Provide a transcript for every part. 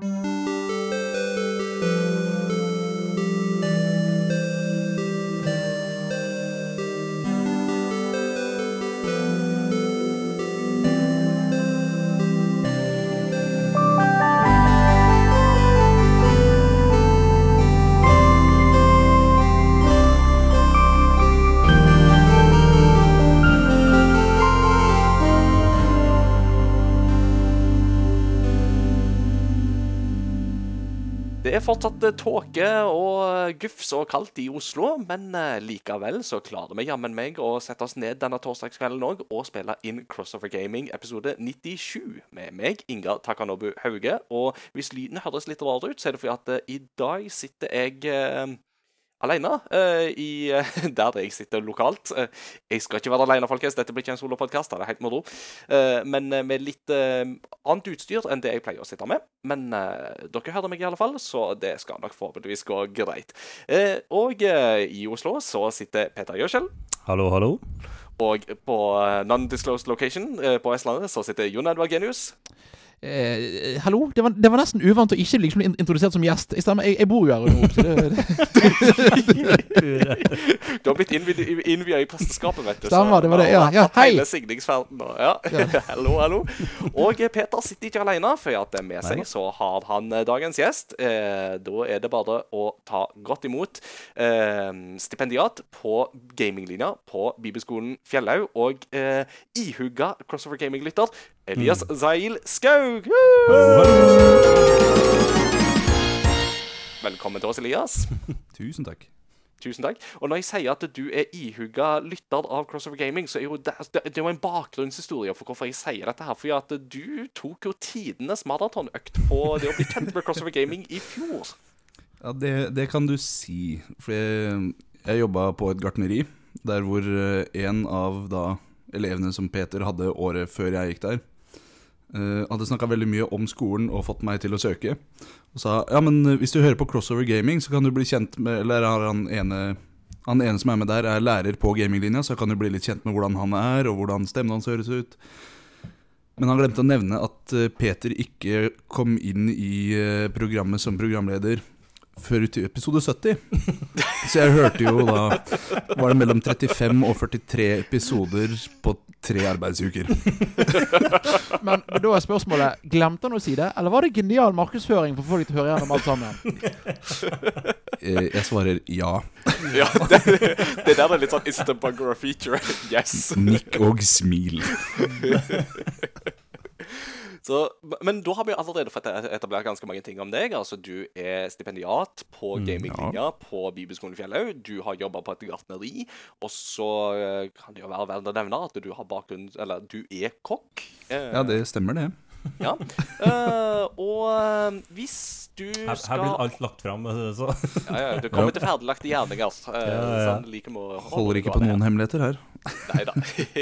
Det er fortsatt eh, tåke og gufs og kaldt i Oslo, men eh, likevel så klarer vi jammen meg å sette oss ned denne torsdagskvelden òg og spille inn Crossover Gaming episode 97 med meg, Ingar Takanobu Hauge. Og hvis lyden høres litt rar ut, så er det fordi at eh, i dag sitter jeg eh, alene uh, i, eh, der jeg sitter lokalt. Uh, jeg skal ikke være alene, folkens. Dette blir ikke en solopodkast. Det er helt moro. Eh, men med litt annet utstyr enn det jeg pleier å sitte med. Men dere hører meg i alle fall, så det skal nok forhåpentligvis gå greit. Og i Oslo så sitter Peter Gjøskjell. Hallo, hallo. Og på non-disclosed location på Østlandet så sitter Jon Edvard Genius. Eh, hallo? Det var, det var nesten uvant å ikke bli liksom introdusert som gjest. I stedet, jeg, jeg bor jo her nå, så det, det Du har blitt innvia i presteskapet, vet du. Stemmer, det var det, ja. Ja, hei. Hele signingsferden og ja. hallo, hallo. Og eh, Peter sitter ikke alene, for at eh, med seg så har han eh, dagens gjest. Eh, da er det bare å ta godt imot eh, stipendiat på gaminglinja på Bibelskolen Fjellhaug og eh, ihugga crossover gaming-lytter Elias Zail Skaug. Velkommen til oss, Elias. Tusen takk. Tusen takk. Og når jeg sier at du er ihugga lytter av Crossover Gaming, så er jo det, det, det er jo en bakgrunnshistorie for hvorfor jeg sier dette her. Fordi at du tok jo tidenes maratonøkt på det å bli kjent med Crossover Gaming i fjor. Ja, det, det kan du si. For jeg, jeg jobba på et gartneri, der hvor eh, en av da elevene som Peter hadde året før jeg gikk der, eh, hadde snakka veldig mye om skolen og fått meg til å søke. Og sa ja, men eh, hvis du hører på Crossover Gaming, så kan du bli kjent med Eller han ene han ene som er med der, er lærer på gaminglinja, så kan du bli litt kjent med hvordan han er, og hvordan stemmen hans høres ut. Men han glemte å nevne at eh, Peter ikke kom inn i programmet som programleder før ut i episode 70. Så jeg hørte jo da Var det mellom 35 og 43 episoder på tre arbeidsuker. Men, da er spørsmålet Glemte han å si det, eller var det genial markedsføring for folk til å høre gjennom alt sammen? Eh, Jeg svarer ja. Ja, det, det der er litt sånn Is it a bug or a feature? Yes. Nikk og smil. Så, men da har vi allerede fått etablert ganske mange ting om deg. Altså, Du er stipendiat på gaminglinja på Bibelskolen Fjellhaug. Du har jobba på et gartneri. Og så eh, kan det jo være verdt å nevne at du har bakgrunn Eller du er kokk. Eh, Ja, det stemmer, det. ja. Uh, og eh, hvis du Her, skal her blir alt lagt fram. Så. ja, ja, Du kommer til ferdiglagte gjerninger. Uh, Ja, ja. Sånn like Holder ikke på noen hemmeligheter her. Nei da.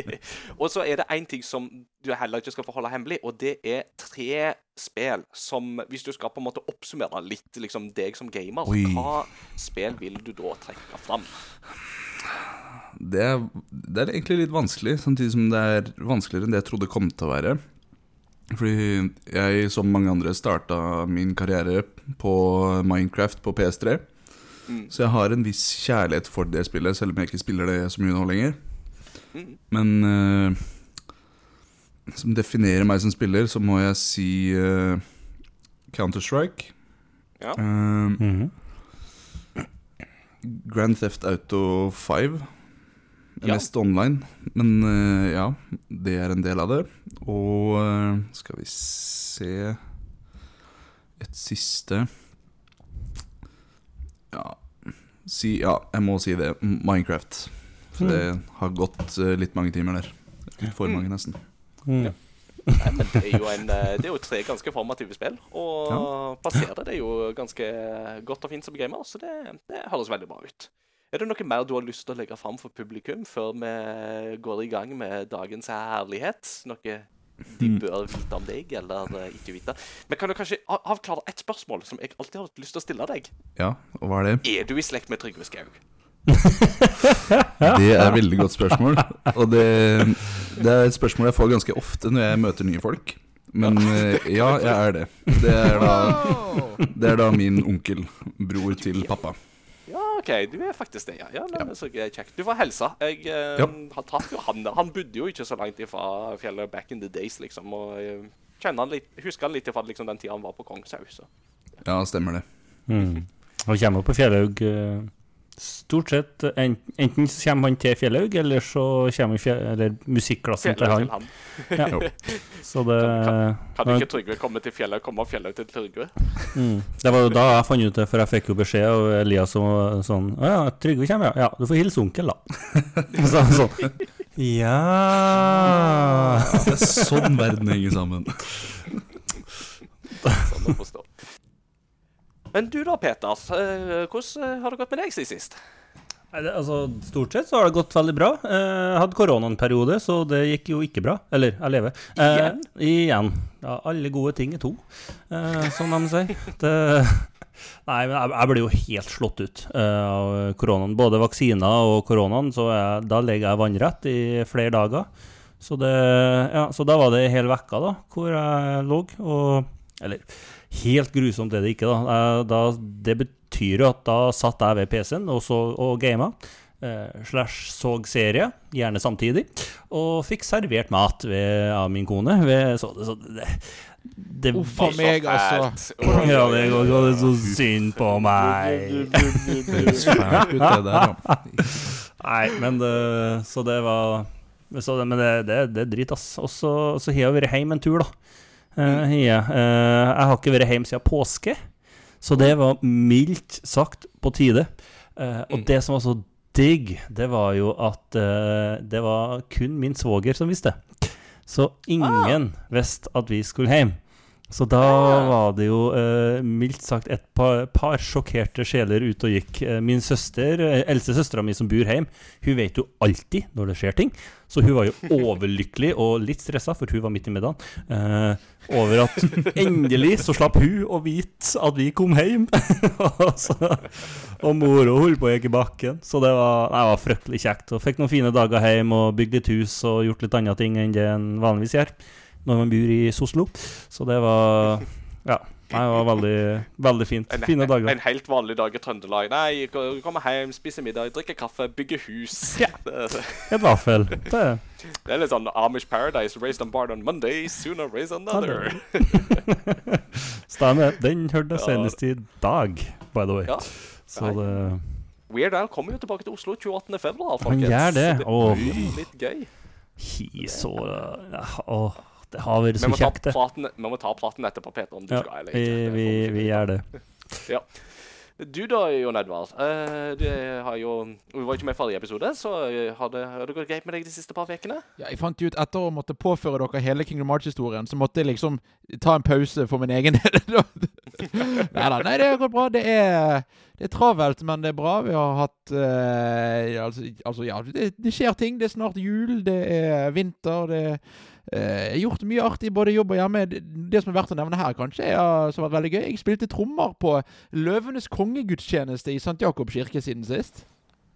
og så er det én ting som du heller ikke skal få holde hemmelig, og det er tre spill som Hvis du skal på en måte oppsummere litt liksom deg som gamer, Oi. hva spill vil du da trekke fram? Det er, det er egentlig litt vanskelig, samtidig som det er vanskeligere enn det jeg trodde det kom til å være. Fordi jeg, som mange andre, starta min karriere på Minecraft på PS3. Mm. Så jeg har en viss kjærlighet for det spillet, selv om jeg ikke spiller det så mye nå lenger. Mm. Men uh, som definerer meg som spiller, så må jeg si uh, Counter-Strike. Ja. Uh, mm -hmm. Grand Theft Auto 5. Ja. Mest online, men uh, ja, det er en del av det. Og uh, skal vi se Et siste Ja, si, ja jeg må si det. Minecraft. For det har gått uh, litt mange timer der. For mange, nesten. Mm. Nei, men det er jo, en, det er jo tre ganske formative spill, og passerer det er jo ganske godt og fint som gamer, så det, det høres veldig bra ut. Er det noe mer du har lyst til å legge fram for publikum før vi går i gang med dagens herlighet? Noe de bør vite om deg, eller eh, ikke vite? Vi kan jo kanskje avklare ett spørsmål som jeg alltid har lyst til å stille deg. Ja, og hva er det? Er du i slekt med Trygve Skaug? Det er et veldig godt spørsmål. Og det, det er et spørsmål jeg får ganske ofte når jeg møter nye folk. Men eh, ja, jeg er det. Det er da, det er da min onkel. Bror til pappa. OK, du er faktisk det, ja. ja nei, men så kjekt. Du får hilse. Jeg eh, Ja. han traff jo han Han bodde jo ikke så langt ifra fjellet back in the days, liksom. Og jeg kjenner han litt, husker han litt ifra liksom, den tida han var på Kongshaug. Ja, stemmer det. Mm. Han kommer på Fjellhaug eh, stort sett. Enten så kommer han til Fjellhaug, eller så kommer fjell, eller musikklassen til han. til han. Ja. Så det Kan ikke Trygve komme til Fjellhaug, komme Fjellhaug til Trygve? mm. Det var jo da jeg fant ut det, for jeg fikk jo beskjed av Elias om sånn Å ja, Trygve kommer, ja. Ja, du får hilse onkel, da. så han sånn Ja Det er sånn verden henger sammen. Sånn å forstå. Men du da, Peter. eh, Hvordan eh, har det gått med deg siden sist? Nei, det, altså, Stort sett så har det gått veldig bra. Eh, Jeg hadde korona en periode, så det gikk jo ikke bra. Eller, jeg lever. Eh, Igjen? igjen. Ja, alle gode ting er to, eh, som de sier. Det, nei, men jeg, jeg ble jo helt slått ut eh, av koronaen. Både vaksiner og koronaen, så jeg, da ligger jeg vannrett i flere dager. Så, det, ja, så da var det hel vekka da, hvor jeg lå. Og, eller helt grusomt er det ikke, da. Eh, da det betyr jo at da satt jeg ved PC-en og, så, og gama. Eh, slash så serie, gjerne samtidig. Og fikk servert mat ved, av min kone. Ved, så, så det, det Uff a meg, altså. Ja, det går går så synd på meg. Nei, men det, Så det var så det, Men det, det, det er drit, ass. Og så så har jeg vært hjemme en tur, da. Har jeg. Eh, jeg har ikke vært hjemme siden påske, så det var mildt sagt på tide. Uh, og Mm. det som var så digg, det var jo at det var kun min svoger som visste. Så ingen visste at vi skulle hjem. Så da Ah. var det jo eh, mildt sagt et par, par sjokkerte sjeler ute og gikk. Eh, min søster, eh, eldste søstera mi som bor hjemme, hun vet jo alltid når det skjer ting. Så hun var jo overlykkelig og litt stressa, for hun var midt i middagen, eh, over at endelig så slapp hun å vite at vi kom hjem. og, så, og mora holdt på å gikk i bakken. Så det var, nei, det var fryktelig kjekt. Og fikk noen fine dager hjem og bygd litt hus og gjort litt andre ting enn det en vanligvis gjør når man bor i Soslo. Så det var Ja. Nei, det var veldig, veldig fint. En, Fine dager. en helt vanlig dag i Trøndelag. Nei, Kommer komme hjem, spise middag, drikke kaffe, bygge hus. Ja. I Et vaffel. Det det er litt sånn Amish Paradise. Raised on bard on Monday, sooner raise another. stemmer. Den hørte jeg senest i dag, by the way. Ja. Så det Weird Al kommer jo tilbake til Oslo 28.2, folkens. Han gjør det. Så Åh. blir litt gøy. He så ja, Åh, det har vært så kjekt, det. praten, vi må ta praten etterpå, Peter, om du Ja, skal eller vi, ikke. Vi, vi gjør det. Ja. Du da, Jon Edvard. eh, du har jo Du var ikke med i forrige episode, så eh, har det, har det gått greit med deg de siste par ukene? Ja, jeg fant ut etter å måtte påføre dere hele Kingdom Hearts-historien, så måtte jeg liksom ta en pause for min egen del. Nei, det har gått bra. Det er, det er travelt, men det er bra. Vi har hatt uh, altså, altså, ja, det, det skjer ting. Det er snart jul, det er vinter, det er eh, gjort mye artig både jobb og hjemme. Det, det som er verdt å nevne her, kanskje, er, som har vært veldig gøy Jeg spilte trommer på Løvenes kongegudstjeneste i St. Jakob kirke siden sist.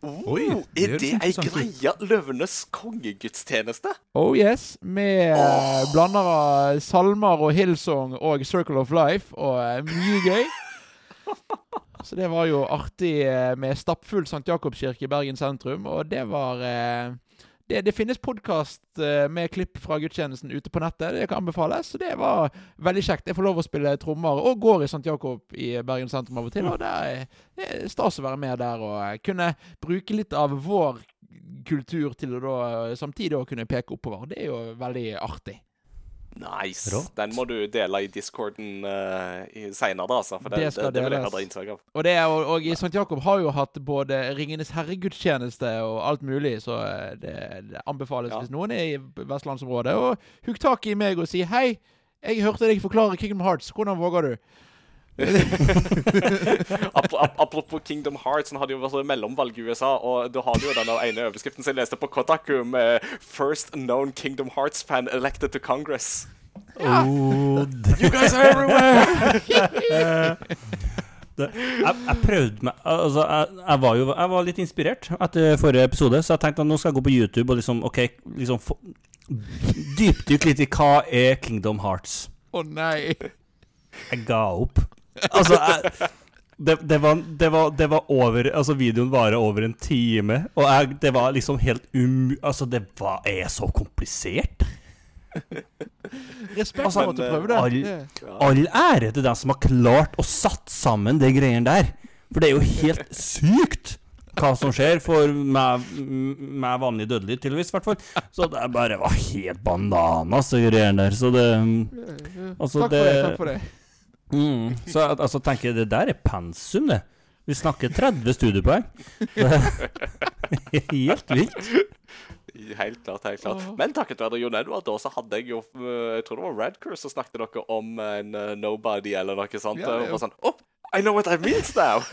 Oi, Oh, det er det ei greie? Løvenes kongegudstjeneste? Oh yes, med oh. blander av salmer og Hillsong og Circle of Life og eh, mye gøy. Så det var jo artig med stappfull St. Jakobskirke i Bergen sentrum, og det var eh, det, det finnes podkast med klipp fra gudstjenesten ute på nettet. Det kan anbefales. Så det var veldig kjekt. Jeg får lov å spille trommer og går i St. Jakob i Bergen sentrum av og til. Og det er stas å være med der og eh, kunne bruke litt av vår kultur til å da eh, samtidig å kunne peke oppover. Det er jo veldig artig. Nice. Rått. Den må du dele i discorden uh, seinere, altså. For det, Det det, det, vil jeg ha inntrykk av. Og, det er, og, og St. Jakob har jo hatt både Ringenes herregudstjeneste og alt mulig, så eh, det, det anbefales Ja. hvis noen er i vestlandsområdet. Og hugg tak i meg og si 'Hei, jeg hørte deg forklare Kingdom Hearts. Hvordan våger du?' Ap ap apropos Kingdom Hearts, han hadde jo vært mellomvalg i USA, og da har du jo den ene overskriften som jeg leste på Kotaku med 'First known Kingdom Hearts fan elected to Congress'. Oh, You guys are everywhere! det, jeg, jeg prøvde meg Altså, jeg, jeg var jo jeg var litt inspirert etter forrige episode, så jeg tenkte at nå skal jeg gå på YouTube og liksom okay, liksom Dypdykk litt i hva er Kingdom Hearts. Å nei. Jeg ga opp. Altså, jeg, det, det, var, det, var, det var over Altså, videoen varer over en time, og jeg, det var liksom helt um... Altså, det var, er så komplisert. Respekt Altså, for at du prøver all- Det- All ære til dem som har klart å satt sammen de greiene der. For det er jo helt sykt hva som skjer for meg, meg vanlig dødelig, tydeligvis, i hvert fall. Så det bare var helt bananas, de greiene der. Så det Altså, Takk for det. det- Takk for det. Mm, Så altså, tenker jeg, det der er pensum, det. Vi snakker 30 studiepoeng. Helt vilt. Helt klart. helt klart. Men takket være Jon Edvard, da, så hadde jeg jo eh, Jeg tror det var Red Cruise som snakket noe om en uh, nobody eller noe sånt. Ja, og sånn, oh, I know what I means now!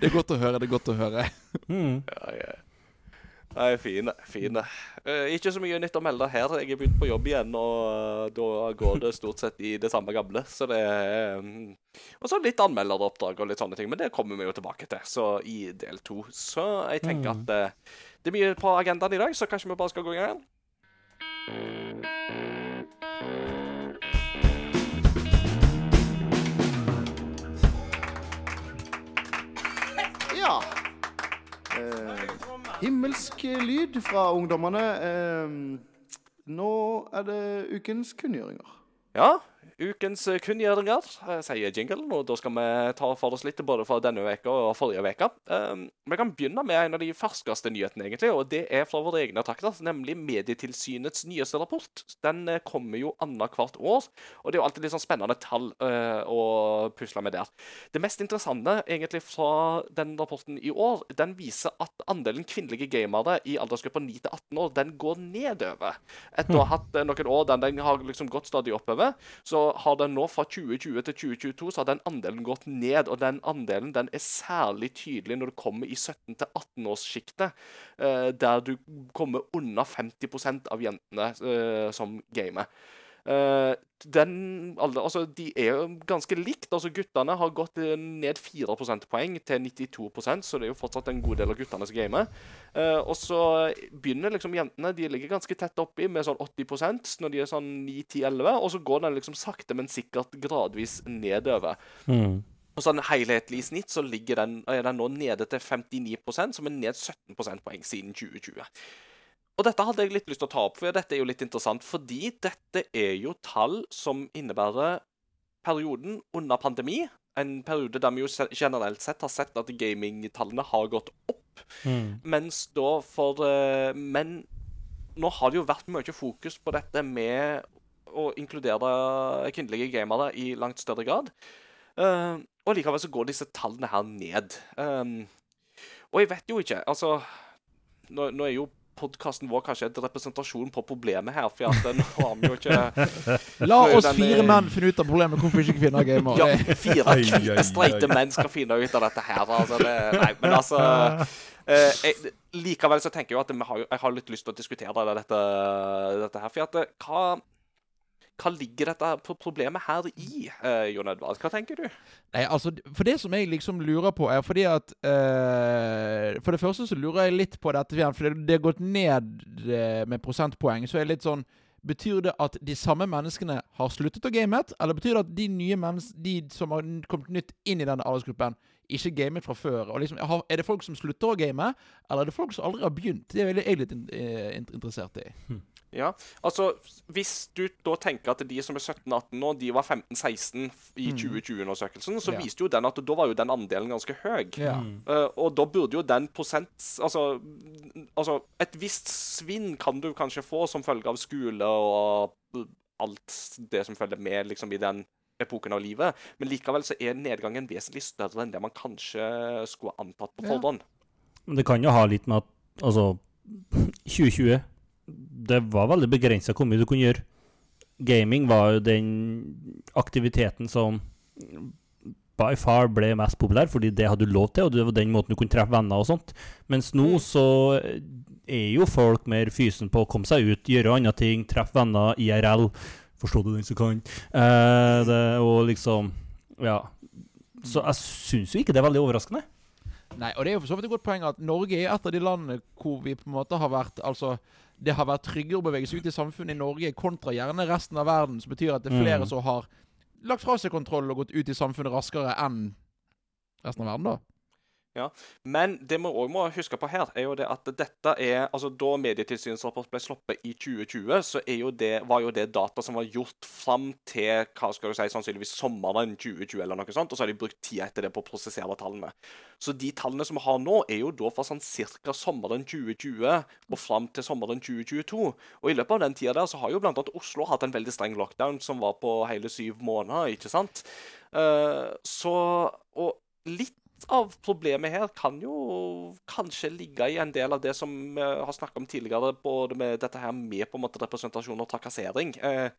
Det er godt å høre. det er godt å høre. Mm. ja, ja. Nei, fine. fine. Uh, ikke så mye nytt å melde her. Jeg er begynt på jobb igjen, og eh, da går det stort sett i det samme gamle. Så det er um, Og så litt anmelderoppdrag og litt sånne ting, men det kommer vi jo tilbake til så i del to. Så jeg tenker at uh, det er mye på agendaen i dag, så kanskje vi bare skal gå i gang? Ja. Eh, himmelsk lyd fra ungdommene. Eh, nå er det ukens kunngjøringer. Ja, ukens eh, kunngjøringer, eh, sier jinglen, og da skal vi ta for oss litt både fra denne veka og forrige veka. Um, vi kan begynne med en av de ferskeste nyhetene, egentlig, og det er fra våre egne trakter, nemlig Medietilsynets nyeste rapport. Den eh, kommer jo annethvert år, og det er jo alltid litt sånn spennende tall å pusle med der. Det mest interessante egentlig fra den rapporten i år, den viser at andelen kvinnelige gamere i aldersgruppa 9 til 18 år, den går nedover. Etter å ha hatt noen år der den har liksom gått stadig oppover, så har den nå fra 2020 til 2022 så har den andelen gått ned. Og den andelen den er særlig tydelig når du kommer i 17-18-årssjiktet, eh, der du kommer under 50% av jentene eh, som gamer. Eh, den, altså, de er jo ganske likt. altså Guttene har gått ned 4 prosentpoeng til 92% så det er jo fortsatt en god del av guttene som gamer. Uh, og så begynner liksom jentene de ligger ganske tett oppi med sånn 80% når de er sånn 9-10-11, og så går den liksom sakte, men sikkert gradvis nedover. Mm. Og sånn helhetlig i snitt så ligger den, er den nå nede til 59% som er ned 17 prosentpoeng siden 2020. Og dette hadde jeg litt lyst til å ta opp, for dette er jo litt interessant. Fordi dette er jo tall som innebærer perioden under pandemi. En periode der vi jo generelt sett har sett at gamingtallene har gått opp. Mm. Mens da for eh, Men nå har det jo vært mye fokus på dette med å inkludere kvinnelige gamere i langt større grad. Eh, og likevel så går disse tallene her ned. Um, og jeg vet jo ikke Altså, nå, nå er jo podkasten vår kanskje er et representasjon på problemet her, for at nå har vi jo ikke La oss Den fire menn finne ut av problemet hvorfor vi ikke finner gamer. Ja, fire hvite, streite menn skal finne ut av dette her. Altså, det, nei, men altså eh, jeg, Likevel så tenker jeg jo at vi har, jeg har litt lyst til å diskutere dette, dette her. For at, eh, hva, hva ligger dette pro- problemet her i, eh, Jon Edvard? Hva tenker du? Nei, altså, for det som jeg liksom lurer på, er fordi at eh, For det første så lurer jeg litt på dette for det, det har gått ned eh, med prosentpoeng. Så er det litt sånn Betyr det at de samme menneskene har sluttet å game, eller betyr det at de nye mennesk, de som har kommet nytt inn i denne aldersgruppen, ikke gamet fra før? Og liksom, er det folk som slutter å game, eller er det folk som aldri har begynt? Det er jeg litt in, in- interessert i. Ja, altså Hvis du da tenker at de som er 17-18 nå, de var 15-16 i 2020-undersøkelsen, så Ja. viste jo den at da var jo den andelen ganske høy. Ja. Uh, og da burde jo den prosent altså, altså Et visst svinn kan du kanskje få som følge av skole og alt det som følger med liksom, i den epoken av livet, men likevel så er nedgangen vesentlig større enn det man kanskje skulle antatt på Ja. Men det kan jo ha litt med at altså 2020 Det var veldig begrensa hvor mye du kunne gjøre. Gaming var jo den aktiviteten som by far ble mest populær, fordi det hadde du lov til, og det var den måten du kunne treffe venner og sånt. Mens nå så er jo folk mer fysen på å komme seg ut, gjøre andre ting, treffe venner, IRL. Forstå det, den som kan. Eh, det, og liksom Ja. Så jeg syns jo ikke det er veldig overraskende. Nei, og det er jo for så vidt et godt poeng at Norge er et av de landene hvor vi på en måte har vært Altså, det har vært tryggere å bevege seg ut i samfunnet i Norge kontra gjerne resten av verden, som betyr at det er flere Mm. som har lagt fra seg kontroll og gått ut i samfunnet raskere enn resten av verden, da. Men det vi òg må huske på her, er jo det at dette er altså Da Medietilsynets rapport ble sluppet i 2020, så jo det, var jo det data som var gjort fram til hva skal du si, sannsynligvis sommeren 2020, eller noe sånt, og så har de brukt tida etter det på å prosessere tallene. Så de tallene som vi har nå, er jo da fra sånn ca. sommeren 2020 og fram til sommeren 2022. Og i løpet av den tida der så har jo annet Oslo hatt en veldig streng lockdown som var på hele syv måneder, ikke sant? Uh, så Og litt av problemet her kan jo kanskje ligge i en del av det som vi har snakket om tidligere, både med dette her med på en måte representasjon og trakassering. Eh,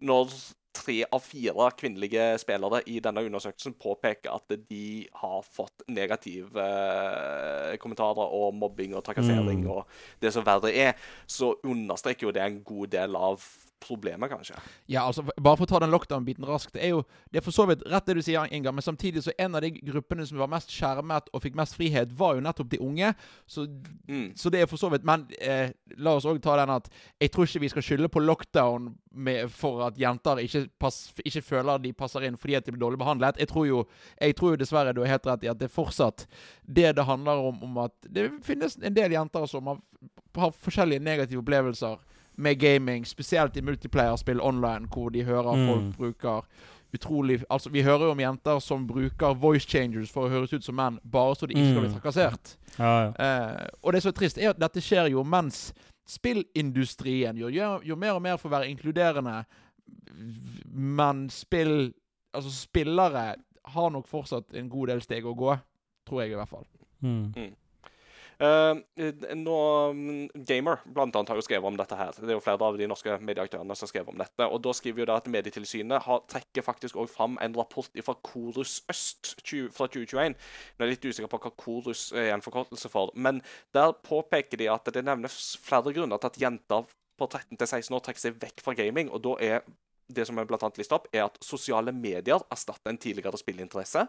når tre av fire kvinnelige spillere i denne undersøkelsen påpeker at de har fått negative eh, kommentarer og mobbing og trakassering Mm. og det som verre er, så understreker jo det en god del av problemet, kanskje. Ja, altså, Bare for å ta den lockdown-biten raskt. Det er jo det er for så vidt rett det du sier, Inga, men samtidig så en av de gruppene som var mest skjermet og fikk mest frihet, var jo nettopp de unge. Så, Mm. så det er for så vidt Men eh, la oss òg ta den at jeg tror ikke vi skal skylde på lockdown med, for at jenter ikke, pass, ikke føler de passer inn fordi at de blir dårlig behandlet. Jeg tror jo, jeg tror jo dessverre du har helt rett i at det er fortsatt det det handler om, om at det finnes en del jenter som har, har forskjellige negative opplevelser med gaming, spesielt i multiplayer-spill online, hvor de hører Mm. folk bruker utrolig Altså, vi hører jo om jenter som bruker voice changers for å høres ut som menn, bare så de ikke skal bli Mm. trakassert. Ja, ja. Eh, og det som er trist, er at dette skjer jo mens spillindustrien gjør, gjør mer og mer for å være inkluderende, men spill Altså, spillere har nok fortsatt en god del steg å gå, tror jeg i hvert fall. Mm. Eh, nå, mm, Gamer blant annet har jo skrevet om dette her. Det er jo flere av de norske medieaktørene som har skrevet om dette. og Da skriver jo det at Medietilsynet har, trekker faktisk også fram en rapport fra Korus Øst 20, fra 2021. Jeg er litt usikker på hva Korus er en forkortelse for. Men der påpeker de at det nevnes flere grunner til at jenter på 13-16 år trekker seg vekk fra gaming. og da er det som er blant annet listet opp, er at sosiale medier erstatter en tidligere spillinteresse.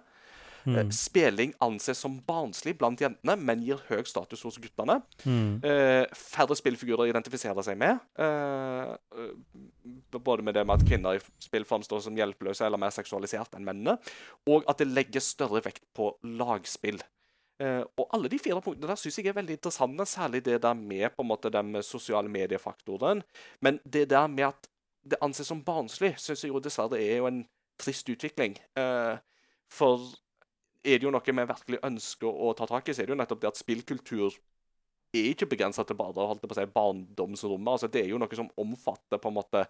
Eh, Mm. Spilling anses som barnslig blant jentene, men gir høy status hos guttene. Mm. Eh, færre spillfigurer identifiserer seg med. Eh, både med det med at kvinner i spill framstår som hjelpeløse eller mer seksualisert enn mennene. Og at det legges større vekt på lagspill. Uh, og alle de fire punktene der syns jeg er veldig interessante, særlig det der med på en måte den sosiale mediefaktoren. Men det der med at det anses som barnslig, syns jeg jo dessverre er jo en trist utvikling. Uh, for er det jo noe vi virkelig ønsker å ta tak i, så er det jo nettopp det at spillkultur er ikke begrensa til bare holdt holde på å si, barndomsrommet. Altså, det er jo noe som omfatter på en måte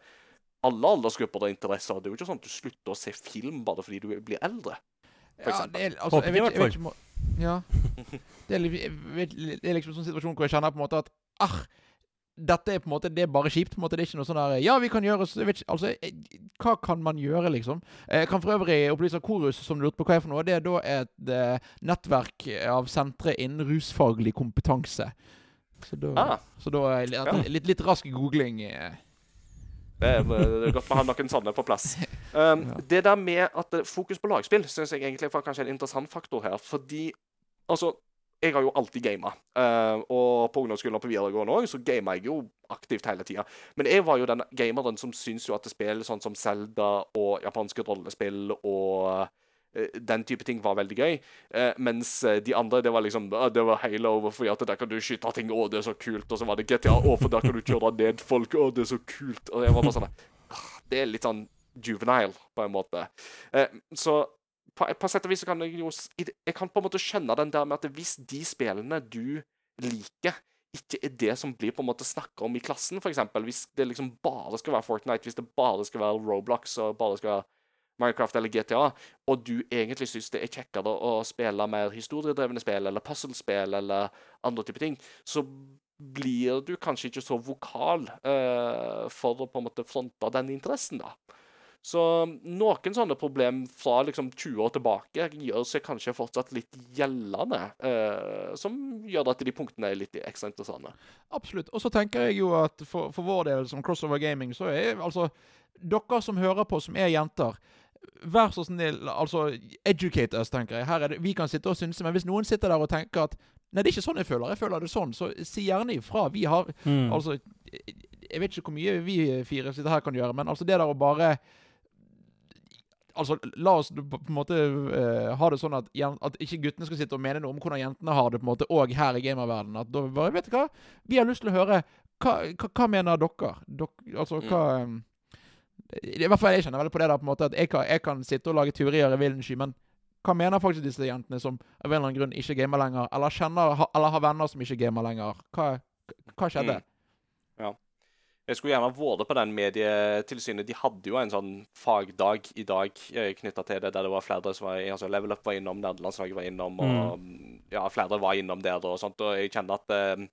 alle aldersgrupper og interesser. Det er jo ikke sånn at du slutter å se film bare fordi du blir eldre. For Ja, eksempel. det er, altså, jeg vet, jeg vet ikke om Ja. Det er, jeg vet, det er liksom en sånn situasjon hvor jeg kjenner på en måte at ah, dette er på en måte Det er bare kjipt. på en måte Det er ikke noe sånn der Ja, vi kan gjøre ikke, Altså, eh, hva kan man gjøre, liksom? Jeg kan for øvrig opplyse Korus, som du lurte på hva er for noe, det er da et eh, nettverk av sentre innen rusfaglig kompetanse. Så da, Ah. så da Ja. litt, litt rask googling eh. Det er, det er godt vi har noen sånne på plass. Um, Ja. Det der med at eh, fokus på lagspill syns jeg egentlig var kanskje en interessant faktor her. Fordi altså Jeg har jo alltid gama. og på ungdomsskolen og på videregående òg, så gama jeg jo aktivt hele tida. Men jeg var jo den gameren som syns jo at spill sånn som Zelda og japanske rollespill og uh, den type ting var veldig gøy. Uh, mens eh, de andre, det var liksom ah, Det var Halo fordi at der kan du skyte ting, å, det er så kult. Og så var det GTA, å, for der kan du kjøre ned folk, å, det er så kult. Og jeg var bare sånn ah, Det er litt sånn juvenile, på en måte. Eh, så på, på sett og vis kan jeg jo Jeg kan på en måte skjønne den der med at hvis de spillene du liker, ikke er det som blir på en måte snakka om i klassen, f.eks. Hvis det liksom bare skal være Fortnite, hvis det bare skal være Roblox og bare skal være Minecraft eller GTA, og du egentlig syns det er kjekkere å spille mer historiedrevne spill eller puzzlespill eller andre typer ting, så blir du kanskje ikke så vokal uh, for å på en måte fronte den interessen, da. Så noen sånne problem fra liksom 20 år tilbake gjør seg kanskje fortsatt litt gjeldende, eh, som gjør at de punktene er litt ekstra interessante. Absolutt. Og så tenker jeg jo at for, for vår del som Crossover Gaming, så er altså Dere som hører på, som er jenter, vær så snill, altså educate us, tenker jeg. Her er det, vi kan sitte og synse, men hvis noen sitter der og tenker at Nei, det er ikke sånn jeg føler. Jeg føler det sånn. Så si gjerne ifra. Vi har Mm. Altså, Jeg vet ikke hvor mye vi fire sitter her kan gjøre, men altså det der å bare Altså, La oss på en måte uh, ha det sånn at, at ikke guttene skal sitte og mene noe om hvordan jentene har det, på en måte, og her i gamerverdenen. At da bare, vet du hva? Vi har lyst til å høre Hva, hva, hva mener dere? Dok, altså, hva um, I hvert fall jeg kjenner veldig på det der på en måte at jeg kan, jeg kan sitte og lage teorier i villen sky, men hva mener faktisk disse jentene som av en eller annen grunn ikke gamer lenger, eller kjenner ha, eller har venner som ikke gamer lenger? Hva, hva skjedde? Mm. Jeg skulle gjerne vært på den medietilsynet. De hadde jo en sånn fagdag i dag eh, knytta til det, der det var flere som var altså Level Up var innom, nederlandslaget var innom, og ja, flere var innom der og sånt. Og jeg kjenner at eh,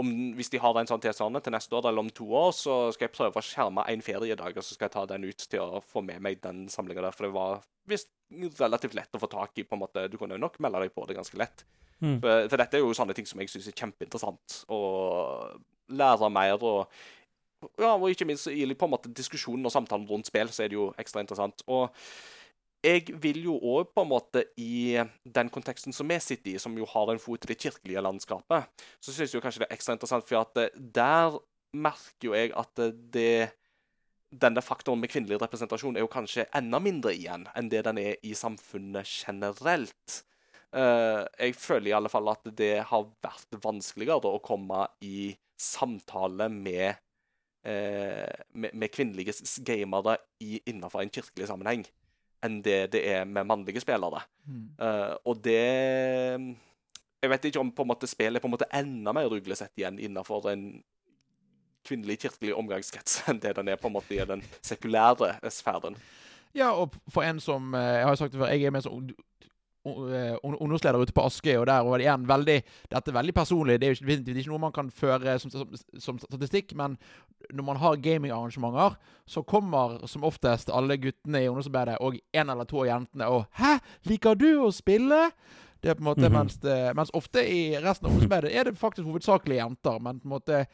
om, hvis de har en sånn tilsvarende til neste år eller om to år, så skal jeg prøve å skjerme en feriedag, og så skal jeg ta den ut til å få med meg den samlinga der. For det var visst relativt lett å få tak i. på en måte. Du kunne jo nok melde deg på det ganske lett. Mm. For, for dette er jo sånne ting som jeg syns er kjempeinteressant. Å lære mer og ja, og ikke minst i på en måte diskusjonen og samtalen rundt spill, så er det jo ekstra interessant. Og jeg vil jo òg på en måte i den konteksten som vi sitter i, som jo har en fot i det kirkelige landskapet, så syns jeg kanskje det er ekstra interessant, for at eh, der merker jo jeg at eh, det denne faktoren med kvinnelig representasjon er jo kanskje enda mindre igjen enn det den er i samfunnet generelt. Eh, jeg føler i alle fall at det har vært vanskeligere å komme i samtale med, med, med kvinnelige gamere innenfor en kirkelig sammenheng enn det det er med mannlige spillere. Mm. Uh, og det Jeg vet ikke om på en måte spillet er på en måte enda mer ruglesett igjen innenfor en kvinnelig kirkelig omgangskrets enn det den er på en måte i den sekulære sfæren. Ja, og for en som eh, Jeg har sagt det før, jeg er mer som eh, ung- ungdomsleder ute på Askøy, og der og igjen veldig Dette er veldig personlig. Det er jo ikke, er ikke noe man kan føre som, som, som statistikk, men når man har gamingarrangementer, så kommer som oftest alle guttene i ungdomsarbeidet og en eller to av jentene og 'Hæ, liker du å spille?' Det er på en måte, Mhm. mens, det, mens ofte i resten av ungdomsarbeidet er det faktisk hovedsakelig jenter, men på en måte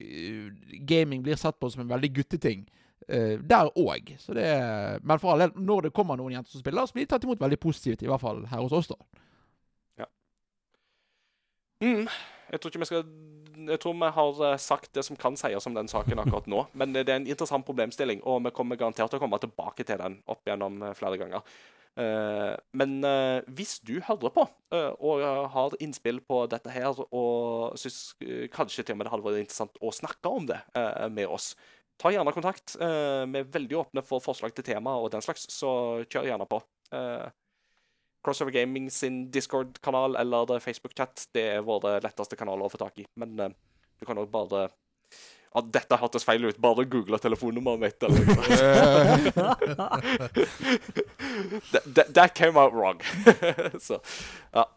eh, gaming blir sett på som en veldig gutteting. Eh, der òg. Men for all del, når det kommer noen jenter som spiller, så blir de tatt imot veldig positivt. I hvert fall her hos oss, da. Mm. Jeg tror ikke vi skal Jeg tror vi har eh, sagt det som kan sies om den saken akkurat nå. Men det er en interessant problemstilling, og vi kommer garantert til å komme tilbake til den opp gjennom eh, flere ganger. Men hvis du hører på og har innspill på dette her, og syns kanskje til og med det hadde vært interessant å snakke om det med oss, ta gjerne kontakt. Eh, vi er veldig åpne for forslag til tema og den slags, så kjør gjerne på. Eh, Crossover Gaming sin Discord-kanal eller Facebook-chat det er våre letteste kanaler å få tak i. Men eh, du kan òg bare at Dette hørtes feil ut. Bare google telefonnummeret mitt. Eller that, that, that came out wrong. Så, ja.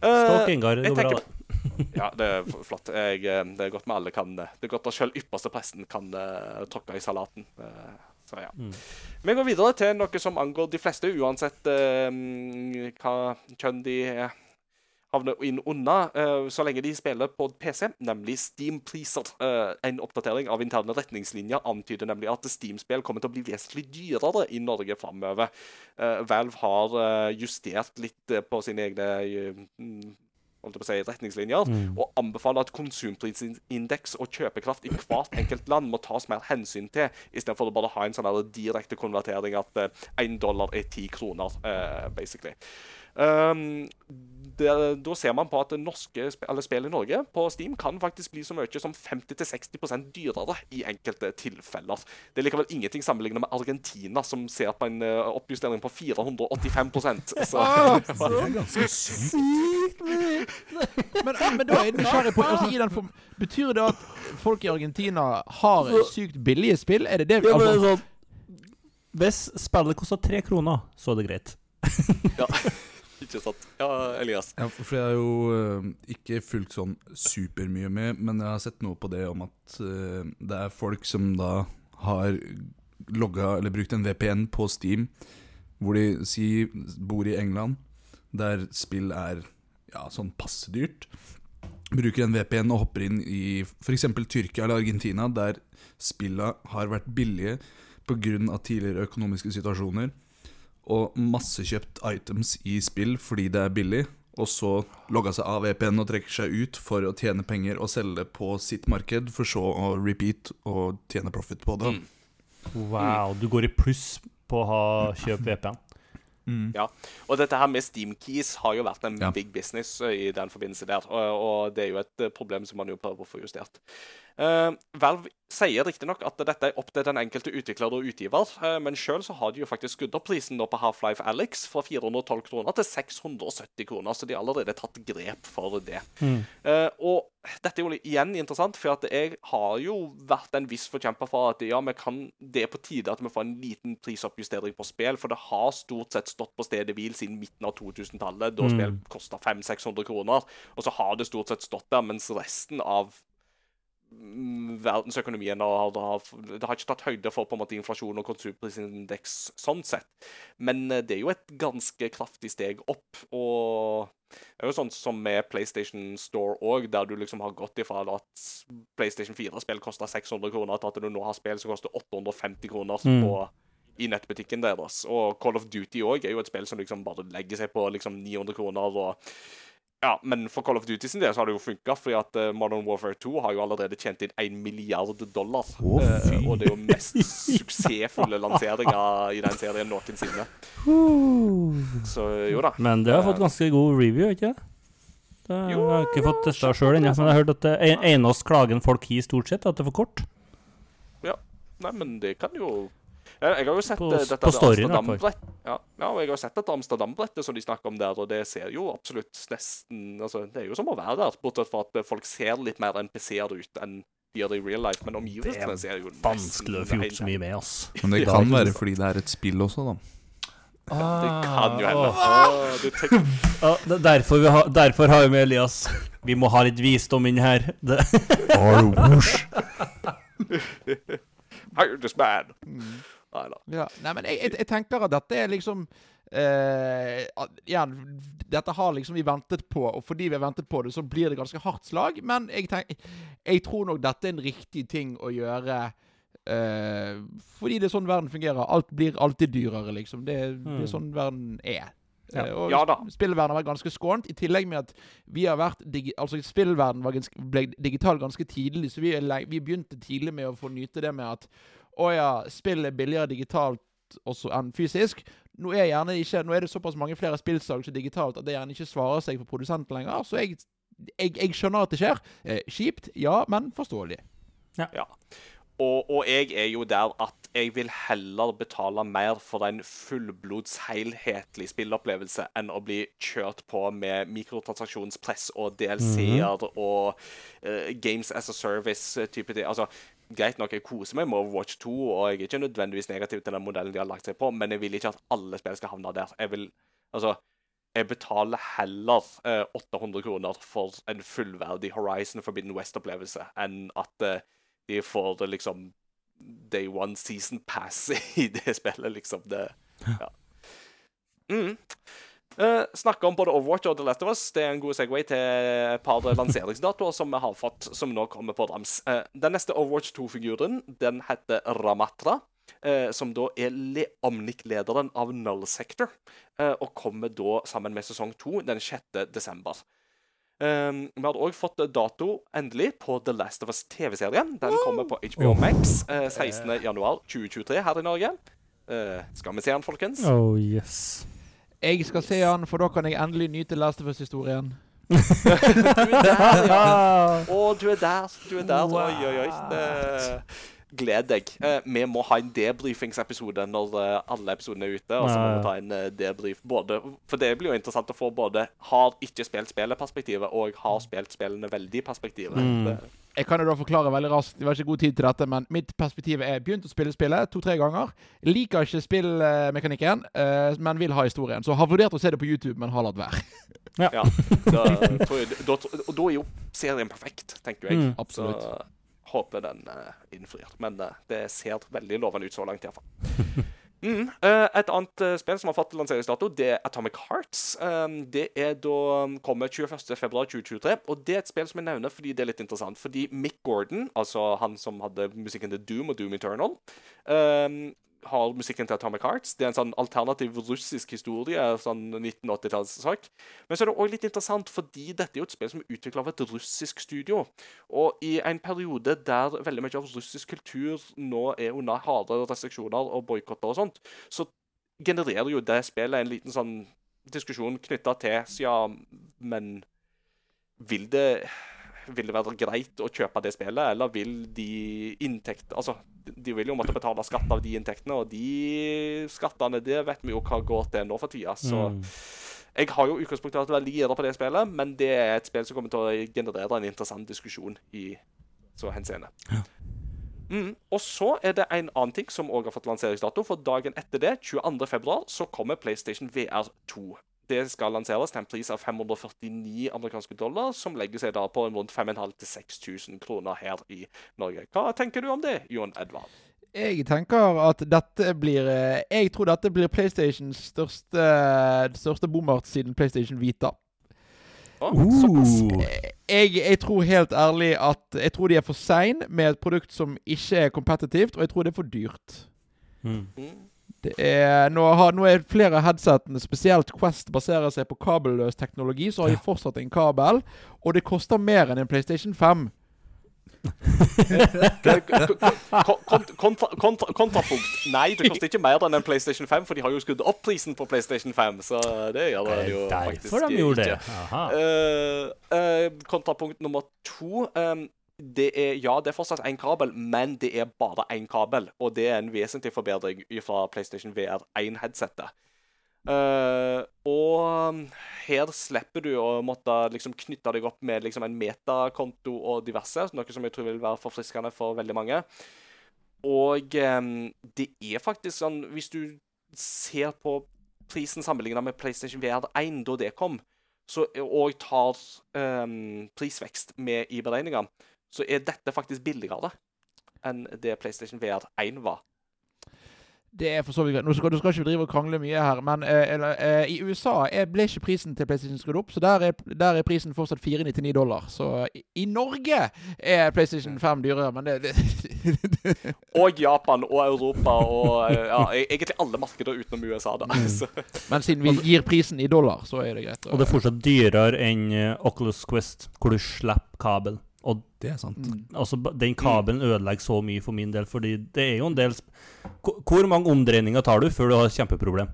Eh, Stalk Ingar, det går bra, det. ja, det er flott. Jeg, eh, det er godt med alle kan eh, Det er godt at selv ypperste presten kan uh, tråkke i salaten. Uh, så ja. Mm. Vi går videre til noe som angår de fleste, uansett eh, mm, hva kjønn de eh, havner inn unna, eh, så lenge de spiller på PC, nemlig Steam Pleaser. Eh, en oppdatering av interne retningslinjer antyder nemlig at Steam-spill kommer til å bli vesentlig dyrere i Norge framover. Eh, Valve har eh, justert litt eh, på sine egne eh, si, retningslinjer, Mm. og anbefaler at konsumprisindeks og kjøpekraft i hvert enkelt land må tas mer hensyn til, istedenfor å bare ha en sånn direkte konvertering at én dollar er ti kroner, eh, basically. Um, det, da ser man på at norske sp eller spill i Norge på Steam kan faktisk bli så mye som 50-60% dyrere i enkelte tilfeller. Det er likevel ingenting sammenlignet med Argentina, som ser på en eh, oppjustering på 485 så, Ah, så ganske sykt. Men, men da er jeg nysgjerrig på altså, i den form, Betyr det at folk i Argentina har sykt billige spill? Er det det? Ja, men Altså, sånn, hvis spillet koster tre kroner, så er det greit. ja. Sant? Ja, Elias. Ja, for jeg har jo eh, ikke fulgt sånn supermye med, men jeg har sett noe på det om at eh, det er folk som da har logga eller brukt en VPN på Steam, hvor de si bor i England, der spill er ja, sånn passe dyrt. Bruker en VPN og hopper inn i f.eks. Tyrkia eller Argentina, der spilla har vært billige pga. tidligere økonomiske situasjoner og massekjøpt items i spill fordi det er billig, og så logga seg av VPN og trekker seg ut for å tjene penger og selge på sitt marked, for så å repeat og tjene profit på det. Mm. Wow, du går i pluss på å ha kjøpt VPN. Ja, og dette her med Steam Keys har jo vært en Ja. big business i den forbindelse der. Og, og det er jo et problem som man jo prøver å få justert. Uh, Valve sier riktignok at dette er opp til den enkelte utvikler og utgiver, uh, men sjøl har de jo faktisk skrudd opp prisen på Half-Life Alex fra 412 kroner til 670 kroner, så de har allerede tatt grep for det. Eh, og dette er jo igjen interessant, for at jeg har jo vært en viss forkjemper for at ja, kan, det er på tide at vi får en liten prisoppjustering på spill, for det har stort sett stått på stedet hvil siden midten av 2000-tallet, da spill kosta 500-600 kroner. Og så har det stort sett stått der, mens resten av mm, verdensøkonomien har, har, det har ikke tatt høyde for på en måte inflasjon og konsumprisindeks sånn sett. Men eh, det er jo et ganske kraftig steg opp. Og det er jo sånn som med PlayStation Store òg, der du liksom har gått ifra at PlayStation 4-spill koster 600 kroner, til at du nå har spill som koster 850 kroner Mm. på, i nettbutikken deres. Og Call of Duty òg er jo et spill som liksom bare legger seg på liksom 900 kroner. og ja, Men for Call of Duty sin del så har det jo funka, fordi at eh, Modern Warfare 2 har jo allerede tjent inn 1 milliard dollar. Fy. Eh, og det er jo mest suksessfulle lanseringa i den serien noensinne. Så jo da. Men det har fått ganske god review, ikke det? det jeg har ikke fått testa sjøl ennå, men jeg har hørt at det en- eneste klagen folk gir, stort sett, er at det er for kort. Ja. Nei, men det kan jo Jeg, har jo sett På- eh, dette på storyen, Amsterdam-brett. Ja, ja, og jeg har sett dette Amsterdam-brettet som de snakker om der, og det ser jo absolutt nesten altså, Det er jo som å være der, bortsett fra at folk ser litt mer NPC-er ut enn de gjør det i real life. Men omgivelsene ser jo nesten Vanskelig å få gjort så mye med, ass. Men det kan være fordi det er et spill også, da. Det kan jo hende. Ah. Tenker, Ja, det er derfor, vi har, derfor har vi med Elias. Vi må ha litt visdom inn her. Det, Hire this man. Mm. Nei da. Ja. Nei, men jeg, jeg, jeg tenker at dette er liksom eh, at- Igjen, dette har liksom vi ventet på, og fordi vi har ventet på det, så blir det ganske hardt slag. Men jeg, tenk, jeg tror nok dette er en riktig ting å gjøre. eh, fordi det er sånn verden fungerer. Alt blir alltid dyrere, liksom. Det, det er sånn verden er. Ja. Eh, og Ja da. spillverden har vært ganske skånt, i tillegg med at vi har vært digi Altså, spillverden var ganske, ble digital ganske tidlig, så vi, er vi begynte tidlig med å få nyte det med at å ja, spill er billigere digitalt også enn fysisk. Nå er, gjerne ikke, nå er det såpass mange flere spillsalg digitalt at det gjerne ikke svarer seg for produsenten lenger. Så jeg, jeg, jeg skjønner at det skjer. Eh, kjipt, ja, men forståelig. Ja. Og, og jeg er jo der at jeg vil heller betale mer for en fullblods helhetlig spillopplevelse enn å bli kjørt på med mikrotransaksjonspress og DLC-er og uh, Games as a Service-type ting. Altså, greit nok, jeg koser meg med Overwatch 2, og jeg er ikke nødvendigvis negativ til den modellen de har lagt seg på, men jeg vil ikke at alle spill skal havne der. Jeg vil Altså jeg betaler heller eh, 800 kroner for en fullverdig Horizon Forbidden West-opplevelse enn at eh, de får det liksom Day One Season Pass i det spillet, liksom. Det Ja. Mm. Eh, snakke om både Overwatch og The Last of Us. Det er en god Segway til et par lanseringsdatoer som vi har fått, som nå kommer på rams. Uh, den neste Overwatch 2-figuren den heter Ramatra. Uh, som da er le Omnic-lederen av Null Sector, uh, og kommer da sammen med sesong 2 den 6. desember. Um, vi hadde òg fått dato endelig på The Last of Us TV-serien. Den kommer på HBO Max uh, 16.1.2023 her i Norge. Uh, skal vi se den, folkens? oh yes. Jeg skal se han, for da kan jeg endelig nyte Last of Us-historien. Du er der, ja. Å, du er der. Du er der. Oi, oi, oi. Gled deg. Eh, vi må ha en debrifingsepisode når eh, alle episodene er ute. Og så må Ja, ja. vi ta en eh, debrief både For det blir jo interessant å få både har ikke spilt spillet-perspektivet og har spilt spillene veldig-perspektivet. Mm. Jeg kan jo da forklare veldig raskt, det var ikke god tid til dette, men mitt perspektiv er begynt å spille spillet to-tre ganger. Liker ikke spillmekanikken, eh, men vil ha historien. Så har vurdert å se det på YouTube, men har latt være. Ja, da, tror jeg, da, da er jo serien perfekt, tenker jeg. Mm. Absolutt. Så håper den uh, innfrir. Men eh, det ser veldig lovende ut så langt, iallfall. Mm. eh, et annet eh, spill som har fått lanseringsdato, det er Atomic Hearts. Det er da kommer 21.2.2023. Og det er et spill som jeg nevner fordi det er litt interessant. Fordi Mick Gordon, altså han som hadde musikken til Doom og Doom Eternal, har musikken til Atomic Hearts. Det er en sånn alternativ russisk historie. sånn 1980-tallssak. Men så er det òg litt interessant, fordi dette er jo et spill som er utvikla av et russisk studio. Og i en periode der veldig mye av russisk kultur nå er under harde restriksjoner og boikotter og sånt, så genererer jo det spillet en liten sånn diskusjon knytta til Ja, men vil det vil det være greit å kjøpe det spillet, eller vil de inntekt... Altså, de vil jo måtte betale skatt av de inntektene, og de skattene det vet vi jo hva går til nå for tida. Så Mm. jeg har jo utgangspunktet vært veldig gira på det spillet, men det er et spill som kommer til å generere en interessant diskusjon i så henseende. Mm. Og så er det en annen ting som òg har fått lanseringsdato. For dagen etter det, 22.2, så kommer PlayStation VR 2. Det skal lanseres til en pris av 549 amerikanske dollar, som legger seg da på rundt 5500-6000 kroner her i Norge. Hva tenker du om det, Jon Edvard? Jeg tenker at dette blir eh, Jeg tror dette blir PlayStations største, største bommert siden PlayStation Vita. Oh, Uh. Jeg, jeg tror helt ærlig at Jeg tror de er for sein med et produkt som ikke er kompetitivt, og jeg tror det er for dyrt. Mm. Det er, nå, har, nå er flere av headsetene, spesielt Quest, baserer seg på kabelløs teknologi, så har de fortsatt en kabel, og det koster mer enn en PlayStation 5. Ko- kont- kontra, kontra, kontrapunkt. Nei, det koster ikke mer enn en PlayStation 5, for de har jo skrudd opp prisen på PlayStation 5. Så det gjør det jo faktisk de ikke. Aha. Eh, eh, kontrapunkt nummer to ehm, det er, Ja, det er fortsatt én kabel, men det er bare én kabel. Og det er en vesentlig forbedring fra PlayStation VR 1-headsetet. Uh, og um, her slipper du å måtte liksom knytte deg opp med liksom en metakonto og diverse, noe som jeg tror vil være forfriskende for veldig mange. Og um, det er faktisk sånn Hvis du ser på prisen sammenligna med PlayStation VR 1 da det kom, så, og tar um, prisvekst med i beregninga, så er dette faktisk billigere enn det PlayStation VR 1 var. Det er for så vidt greit. Nå skal, du skal ikke drive og krangle mye her, men eh, eh, i USA er, ble ikke prisen til PlayStation skrudd opp, så der er, der er prisen fortsatt 499 dollar. Så i, i Norge er PlayStation 5 dyrere, men det, det Og Japan og Europa og eh, ja, e- egentlig alle markeder utenom USA. da. Så, Men siden vi gir prisen i dollar, så er det greit. Og det er fortsatt dyrere enn eh, Oculus Quest, hvor du slipper kabel. Og Det er sant. Mm. altså, den kabelen ødelegger så mye for min del, fordi det er jo en del sp Hvor mange omdreininger tar du før du har et kjempeproblem?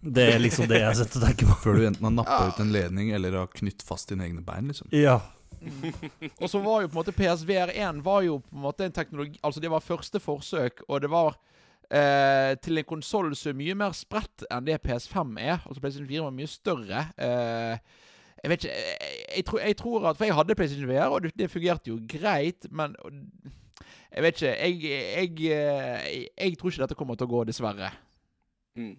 Det er liksom det jeg sitter og tenker på. Før du enten har nappa ut en ledning eller har knytt fast dine egne bein, liksom. Ja. Og så var jo på en måte PSVR1 var jo på en måte en teknologi Altså, det var første forsøk, og det var eh, til en konsoll som er mye mer spredt enn det PS5 er. Altså PlayStation 4 var mye større. Eh, jeg vet ikke jeg, jeg, tror, jeg tror at For jeg hadde PlayStation VR, og det, fungerte jo greit, men Jeg vet ikke. Jeg, jeg, jeg, tror ikke dette kommer til å gå, dessverre. mm.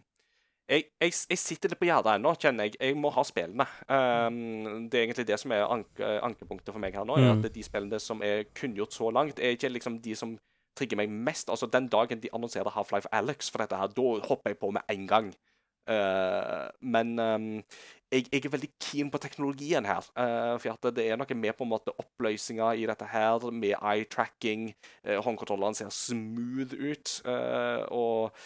jeg, jeg, jeg sitter litt på gjerdet ennå, kjenner jeg. Jeg må ha spillene. Um, det er egentlig det som er anke, ankepunktet for meg her nå. Mm. at De spillene som er kunngjort så langt, er ikke liksom de som trigger meg mest. Altså Den dagen de annonserer Half-Life Alex for dette her, da hopper jeg på med en gang. Uh, men um, jeg, jeg er veldig keen på teknologien her. Uh, for at det er noe med på en måte oppløsninga i dette her, med eye-tracking. Uh, Håndkontrollene ser smooth ut. og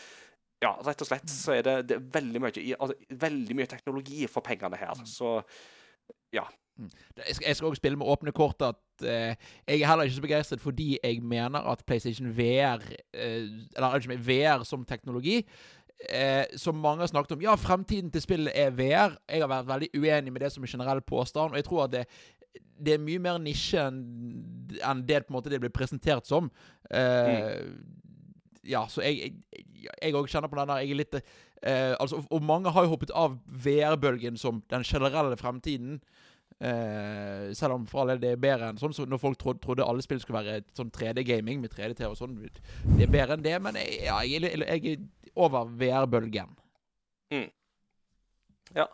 ja, rett og slett så er det, det er veldig mye, altså, veldig mye teknologi for pengene her. Så ja. Jeg skal, òg spille med åpne kort at eh, jeg er heller ikke så begeistret fordi jeg mener at PlayStation VR, eh, eller VR som teknologi, eh, som mange har snakket om Ja, fremtiden til spillet er VR. Jeg har vært veldig uenig med det som er generell påstand, og jeg tror at det, det er mye mer nisje enn det på en måte det blir presentert som. Eh, Ja, så jeg òg kjenner på den der Jeg er litt eh, altså, Og mange har jo hoppet av VR-bølgen som den generelle fremtiden. Eh, selv om for all del det er bedre enn sånn som når folk trodde, trodde alle spill skulle være sånn 3D-gaming med 3D-TV og sånn. Det er bedre enn det, men jeg, ja, jeg, jeg, jeg over VR-bølgen. ja.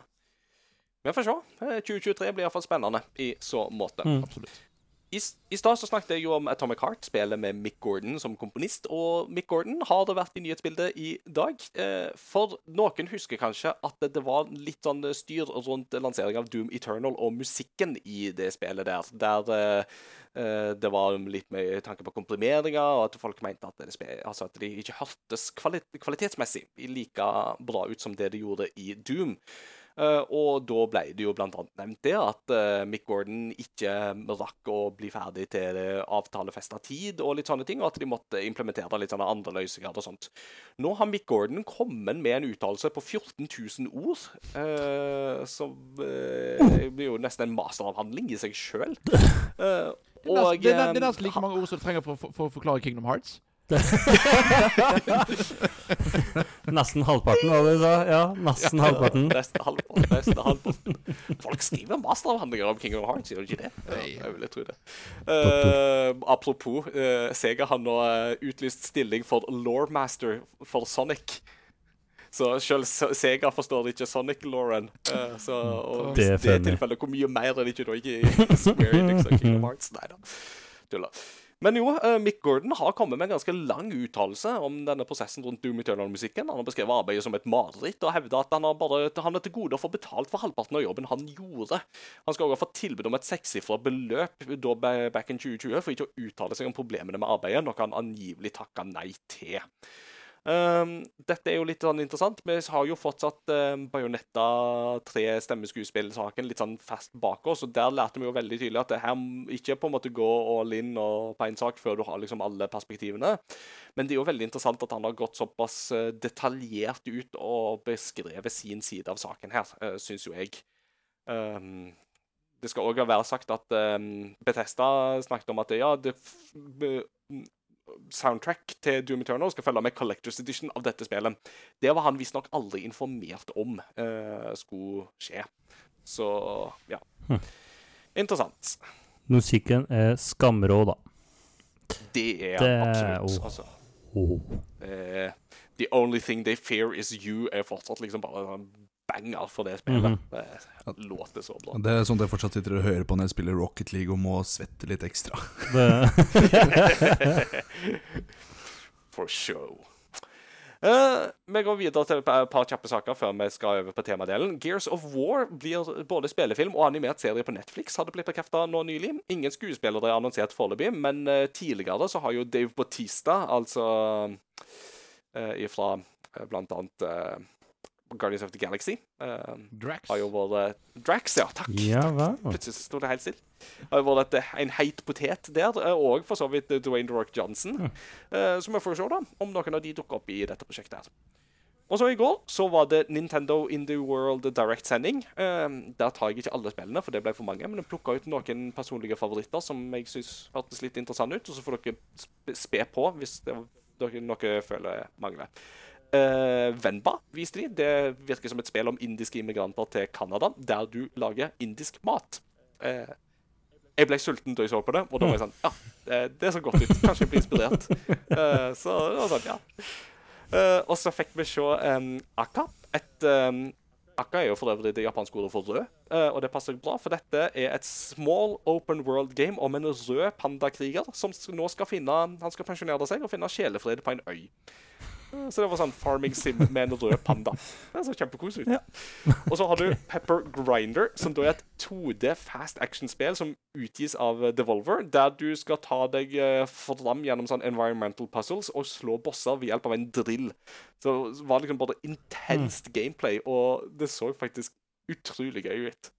Vi får se. Eh, 2023 blir iallfall spennende i så måte. Mm. Absolutt. I, I stad snakket jeg jo om Atomic Heart, spillet med Mick Gordon som komponist. Og Mick Gordon har det vært i nyhetsbildet i dag. Eh, for noen husker kanskje at det, var litt sånn styr rundt lansering av Doom Eternal og musikken i det spillet der. Der eh, eh, det var litt med tanke på komprimeringer, og at folk mente at, spe- altså at de ikke hørtes kvalitetsmessig like bra ut som det de gjorde i Doom. Eh, og da ble det jo annet nevnt det at eh, Mick Gordon ikke rakk å bli ferdig til avtalefesta tid, og litt sånne ting, og at de måtte implementere litt sånne andre løsninger og sånt. Nå har Mick Gordon kommet med en uttalelse på 14 000 ord, eh, som blir jo nesten en masteravhandling i seg sjøl. Det er nesten like mange ord som du trenger for, for, for å forklare Kingdom Hearts. Nesten halvparten, var det du sa? Ja, nesten halvparten. Nesten halvparten. Nesten halvparten. Folk skriver masteravhandlinger om King of Hearts, gjør de ikke det? Ja, jeg vil tro det. Uh, apropos, uh, Sega har nå eh, utlyst stilling for lawmaster for Sonic. Så selv Sega forstår ikke Sonic-Lauren. Uh, så og Det er det tilfellet, hvor mye mer er det ikke da ikke i Square Enix og King of Hearts? Nei da. Tuller. Men jo, eh, Mick Gordon har kommet med en ganske lang uttalelse om denne prosessen rundt Doom Eternal-musikken. Han har beskrevet arbeidet som et mareritt og hevda at han bare han er til gode å få betalt for halvparten av jobben han gjorde. Han skal også ha fått tilbud om et sekssifra beløp da back in 2020 for ikke å uttale seg om problemene med arbeidet, noe han angivelig takka nei til. Um, dette er jo litt sånn interessant. Vi har jo fortsatt um, Bajonetta 3 stemmeskuespillsaken litt sånn fast bak oss, og der lærte vi jo veldig tydelig at det her ikke på en måte gå all in og på én sak før du har liksom alle perspektivene. Men det er jo veldig interessant at han har gått såpass eh, detaljert ut og beskrevet sin side av saken her, uh, syns jo jeg. Um, det skal òg være sagt at um, Bethesda snakket om at ja, det soundtrack til Doom Eternal skal følge med Collectors Edition av dette spillet. Det var han visstnok aldri informert om eh, skulle skje. Så ja. Hm. Interessant. Musikken er skamrå, da. Det er Det- absolutt. oh. Altså, Oh. eh, the only thing they fear is you er fortsatt liksom bare en banger for det spillet. Mhm. Det låter så bra. Det er sånt jeg fortsatt sitter og hører på når jeg spiller Rocket League og må svette litt ekstra. Det, For show. Uh, vi går videre til et par kjappe saker før vi skal over på temadelen. Gears of War blir både spillefilm og animert serie på Netflix, hadde blitt bekrefta nå nylig. Ingen skuespillere er annonsert foreløpig, men uh, tidligere så har jo Dave Bautista, altså uh, fra uh, blant annet Guardians of the Galaxy, Uh, Drax. har jo vært Drax, ja, takk. ja takk. Plutselig sto det helt stille. Det jo vært en heit potet der, eh, og for så vidt eh, Dwayne The Rock Johnson. Uh, Så vi får se da, om noen av de dukker opp i dette prosjektet. her. Og så I går så var det Nintendo Indie World Direct-sending. Uh, der tar jeg ikke alle spillene, for det ble for mange. Men jeg plukka ut noen personlige favoritter som jeg syns hørtes litt interessante ut. Og så får dere spe på hvis det, dere noe føler mangler. Uh, Venba viste de. Det virker som et spill om indiske immigranter til Canada, der du lager indisk mat. Uh, jeg ble sulten da jeg så på det, og da var jeg sånn Ja, det, det så godt ut. Kanskje jeg blir inspirert. Uh, så det var sånn, ja. Uh, og så fikk vi se um, Akka. Et um, Akka er jo for øvrig det japanske ordet for rød, uh, og det passer bra, for dette er et small open world game om en rød pandakriger som nå skal finne Han skal pensjonere seg og finne sjelefred på en øy. Eh, Så det var sånn farming sim med en rød panda. Det så kjempekoselig ut. Og så har du Pepper Grinder, som da er et 2D fast action-spill som utgis av eh, Devolver, der du skal ta deg eh, fram gjennom sånn environmental puzzles og slå bosser ved hjelp av en drill. Så det var liksom både intenst gameplay, og det så faktisk utrolig gøy ut.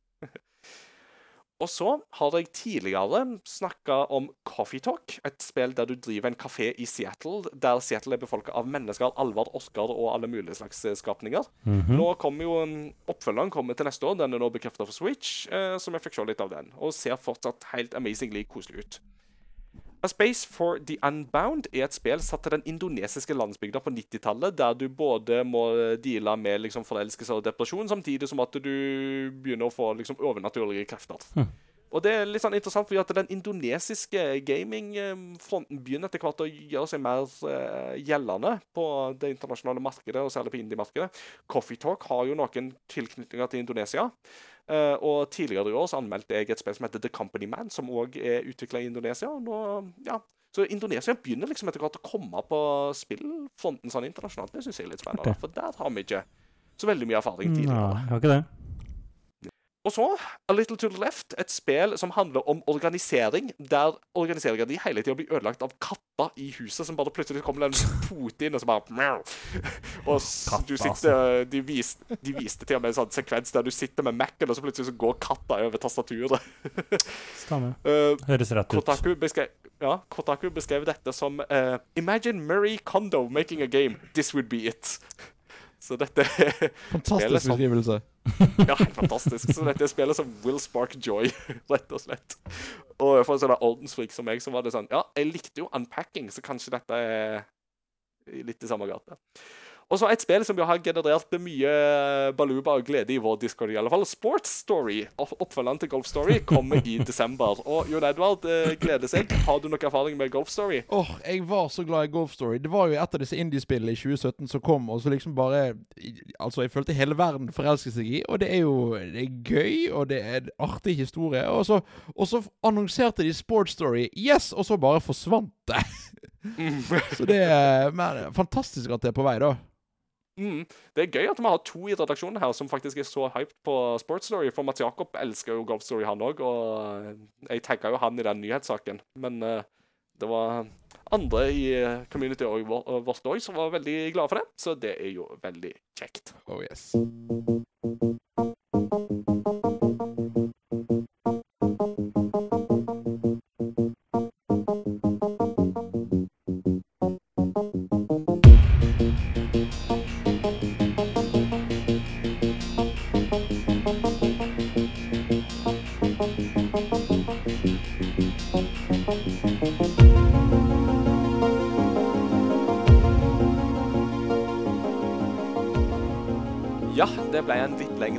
Og så har jeg tidligere snakka om Coffee Talk, et spill der du driver en kafé i Seattle, der Seattle er befolka av mennesker, alver, orker og alle mulige slags skapninger. skapninger. -hmm. Nå kommer jo um, Oppfølgeren kommer til neste år. Den er nå bekrefta for Switch, eh, som jeg fikk se litt av den. Og ser fortsatt helt amazingly koselig ut. A Space for the Unbound er et spill satt til den indonesiske landsbygda på 90-tallet, der du både må eh, deale med liksom, forelskelse og depresjon, samtidig som at du begynner å få liksom, overnaturlige krefter. Og det er litt sånn interessant, fordi at den indonesiske gamingfronten begynner etter hvert å gjøre seg mer uh, gjeldende på det internasjonale markedet, og særlig på indie-markedet. Coffee Talk har jo noen tilknytninger til Indonesia. Eh, og tidligere i år så anmeldte jeg et spill som heter The Company Man, som òg er utvikla i Indonesia. og nå, ja, så Indonesia begynner liksom etter hvert å komme på spillfronten sånn internasjonalt. Det syns jeg er litt spennende, for der har vi ikke så veldig mye erfaring tidligere. tidligere. jeg har ikke det. Og så, A Little to the Left, et spill som handler om organisering, der organiseringa di hele tida blir ødelagt av katter i huset, som bare plutselig kommer en pote inn, og så bare. Og du sitter De, vis, de viste til og med en sånn sekvens der du sitter med Mac-en, og så plutselig så går katta over tastaturet. Stemmer. Uh, Høres rett ut. Kotaku beskrev, ja, Kotaku beskrev dette som uh, Imagine Murray Kondo making a game. This would be it. Så dette Fantastisk som- beskrivelse. ja, helt fantastisk. Så dette spillet som will spark joy, rett og slett. Og for en sånn ordensfrik som meg, så var det sånn Ja, jeg likte jo unpacking, så kanskje dette er litt i samme gate. Og så et spill som jo har generert mye baluba og glede i vår discord, i alle fall. Sports Story, opp- oppfølgeren til Golf Story, kommer i desember. Og Jon Edvard eh, gleder seg. Har du noe erfaring med Golf Story? Åh, jeg var så glad i Golf Story. Det var jo et av disse indie-spillene i 2017 som kom, og så liksom bare Altså, jeg følte hele verden forelsket seg i, og det er jo Det er gøy, og det er en artig historie. Og så, og så annonserte de Sports Story, yes, og så bare forsvant det. så det er men, fantastisk at det er på vei, da. Mm. Det er gøy at vi har to i redaksjonen her som faktisk er så hyped på Sports Story. For Mats Jakob elsker jo Golf Story, han òg. Og jeg tagga jo han i den nyhetssaken. Men uh, det var andre i eh, community vårt òg som var veldig glade for det. Så det er jo veldig kjekt. Oh yes.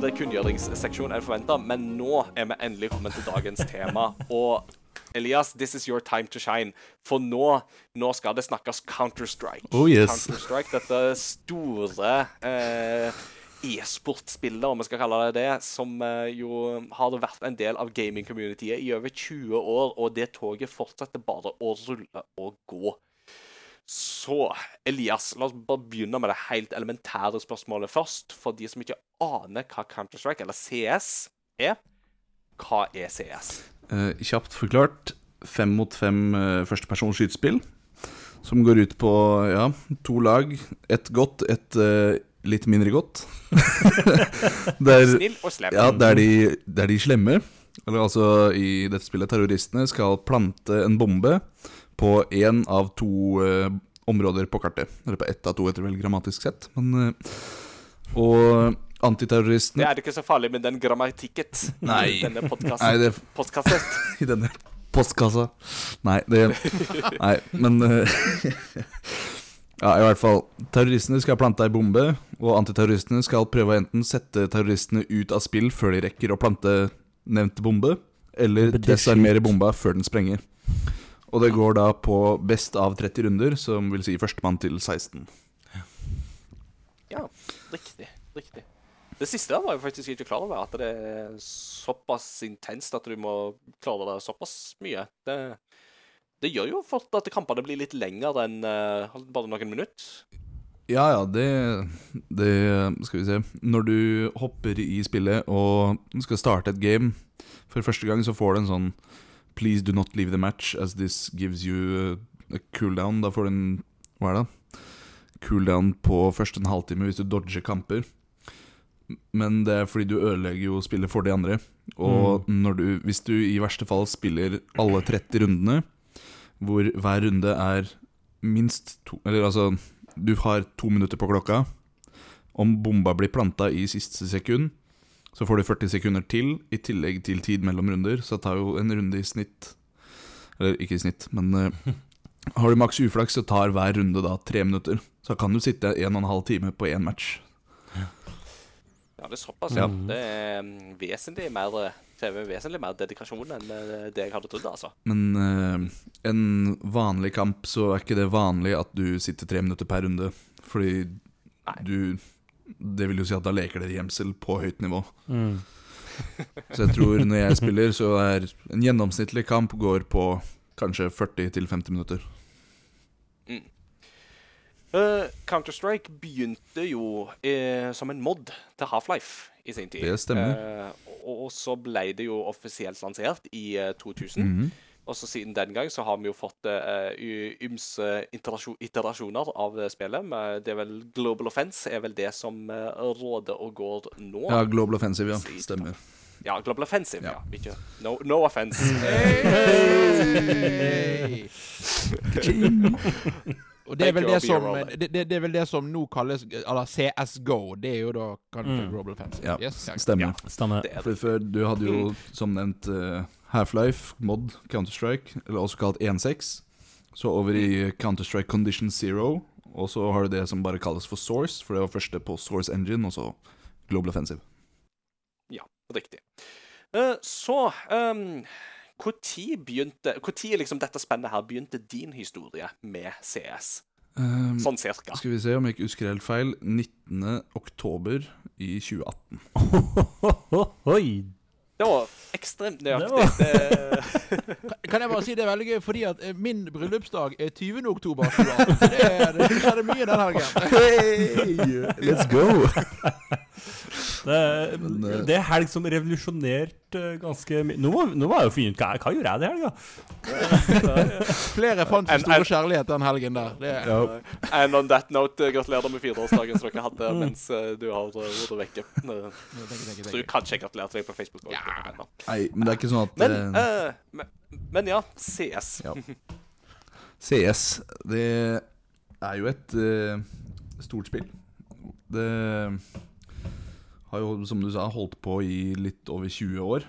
Lengre kunngjøringsseksjon enn forventa, men nå er vi endelig kommet til dagens tema. Og Elias, this is your time to shine. For nå, nå skal det snakkes Counter-Strike. Oh, yes. Counter-Strike, dette store eh, e-sportspillet, om vi skal kalle det det, som eh, jo har vært en del av gaming-communityet i over 20 år, og det toget fortsetter bare å rulle og gå. Så Elias, la oss bare begynne med det helt elementære spørsmålet først. For de som ikke aner hva Counter-Strike, eller CS, er. Hva er CS? Eh, kjapt forklart fem mot fem eh, førstepersonsskytespill. Som går ut på ja, to lag. Ett godt, ett eh, litt mindre godt. der, Snill og slem. ja, der de, der de slemme, eller altså i dette spillet terroristene, skal plante en bombe på én av to eh, områder på kartet. Eller på ett av to, etter vel grammatisk sett. Men, eh, og Det er er ikke så farlig med den grammatikket Nei. i denne podkasten. det i denne postkassa. Nei, det Nei, men eh, Ja, i hvert fall. Terroristene skal plante ei bombe, og antiterroristene skal prøve å enten sette terroristene ut av spill før de rekker å plante nevnte bombe, eller desarmere bomba før den sprenger. Og det går da på best av 30 runder, som vil si førstemann til 16. Ja, riktig. Riktig. Det siste der var jeg faktisk ikke klar over, at det er såpass intenst at du må klare det såpass mye. Det, det gjør jo fort at kampene blir litt lengre enn uh, bare noen minutter. Ja, ja, det, det Skal vi se. Når du hopper i spillet og skal starte et game for første gang, så får du en sånn Please do not leave the match as this gives you a cooldown. Da får du en Hva er det? Cooldown på først en halvtime hvis du dodger kamper. Men det er fordi du ødelegger jo spillet for de andre. Og når du, hvis du i verste fall spiller alle 30 rundene, hvor hver runde er minst to Eller altså du har to minutter på klokka. Om bomba blir planta i siste sekund, så får du 40 sekunder til, i tillegg til tid mellom runder. Så det tar jo en runde i snitt Eller ikke i snitt, men uh, har du maks uflaks, så tar hver runde da tre minutter. Så kan du sitte en og en halv time på én match. Ja, det er såpass. Ja. Det er mm, vesentlig mer eh, krever vesentlig mer dedikasjon enn eh, det jeg hadde trodd, altså. Men uh, en vanlig kamp, så er ikke det vanlig at du sitter tre minutter per runde. Fordi Nei. du Det vil jo si at da leker dere gjemsel på høyt nivå. Mm. Så jeg tror når jeg spiller, så er en gjennomsnittlig kamp går på kanskje 40-50 minutter. Uh, Counter-Strike begynte jo uh, som en mod til Half-Life i sin tid. Det stemmer. Uh, og, og så ble det jo offisielt lansert i eh, 2000. Mhm. Og så siden den gang så har vi jo fått uh, ymse iterasjoner av eh, spillet. Men det er vel Global Offense er vel det som eh, råder og går nå. Ja, Global Offensive, ja. Stemmer. Ja, Global Offensive, ja. Ja. Ikke, no, no offense. Hey! Og det er, vel det, som, det, det, det er vel det som nå kalles Eller CSGO. Det er jo da kanskje Mm. Global Offensive. Ja, Yes, ja. stemmer. For, For du hadde jo som nevnt uh, Half-Life, Mod, Counter-Strike, eller også kalt 1.6. Så over i Counter-Strike Condition Zero. Og så har du det som bare kalles for Source, for det var første på Source Engine, og så Global Offensive. Ja, riktig. Uh, så um, Når begynte Hvor tid liksom dette spennet her begynte din historie med CS? Um, Sånn cirka. skal vi se om jeg ikke husker helt feil 19. oktober i 2018. Oi! Det var ekstremt nøyaktig. Var... Kan jeg bare si det er veldig gøy, fordi at eh, min bryllupsdag er 20. oktober Så Det, er- det er mye den helgen. Hey, let's go! Det, er- eh, det er helg som revolusjonerte eh, ganske mye. Nå, var nå må jeg jo finne ut hva, hva gjorde jeg det helga. Flere fant sin store kjærlighet den helgen der. Det, and on that note, eh, gratulerer med fireårsdagen som dere hadde Mm. mens eh, du har vært vekke. Så du kan ikke gratulere til deg på Facebook. Ja. Nei, men det er ikke sånn at Men, men, men ja, CS. Ja. CS, det er jo et stort spill. Det har jo, som du sa, holdt på i litt over 20 år.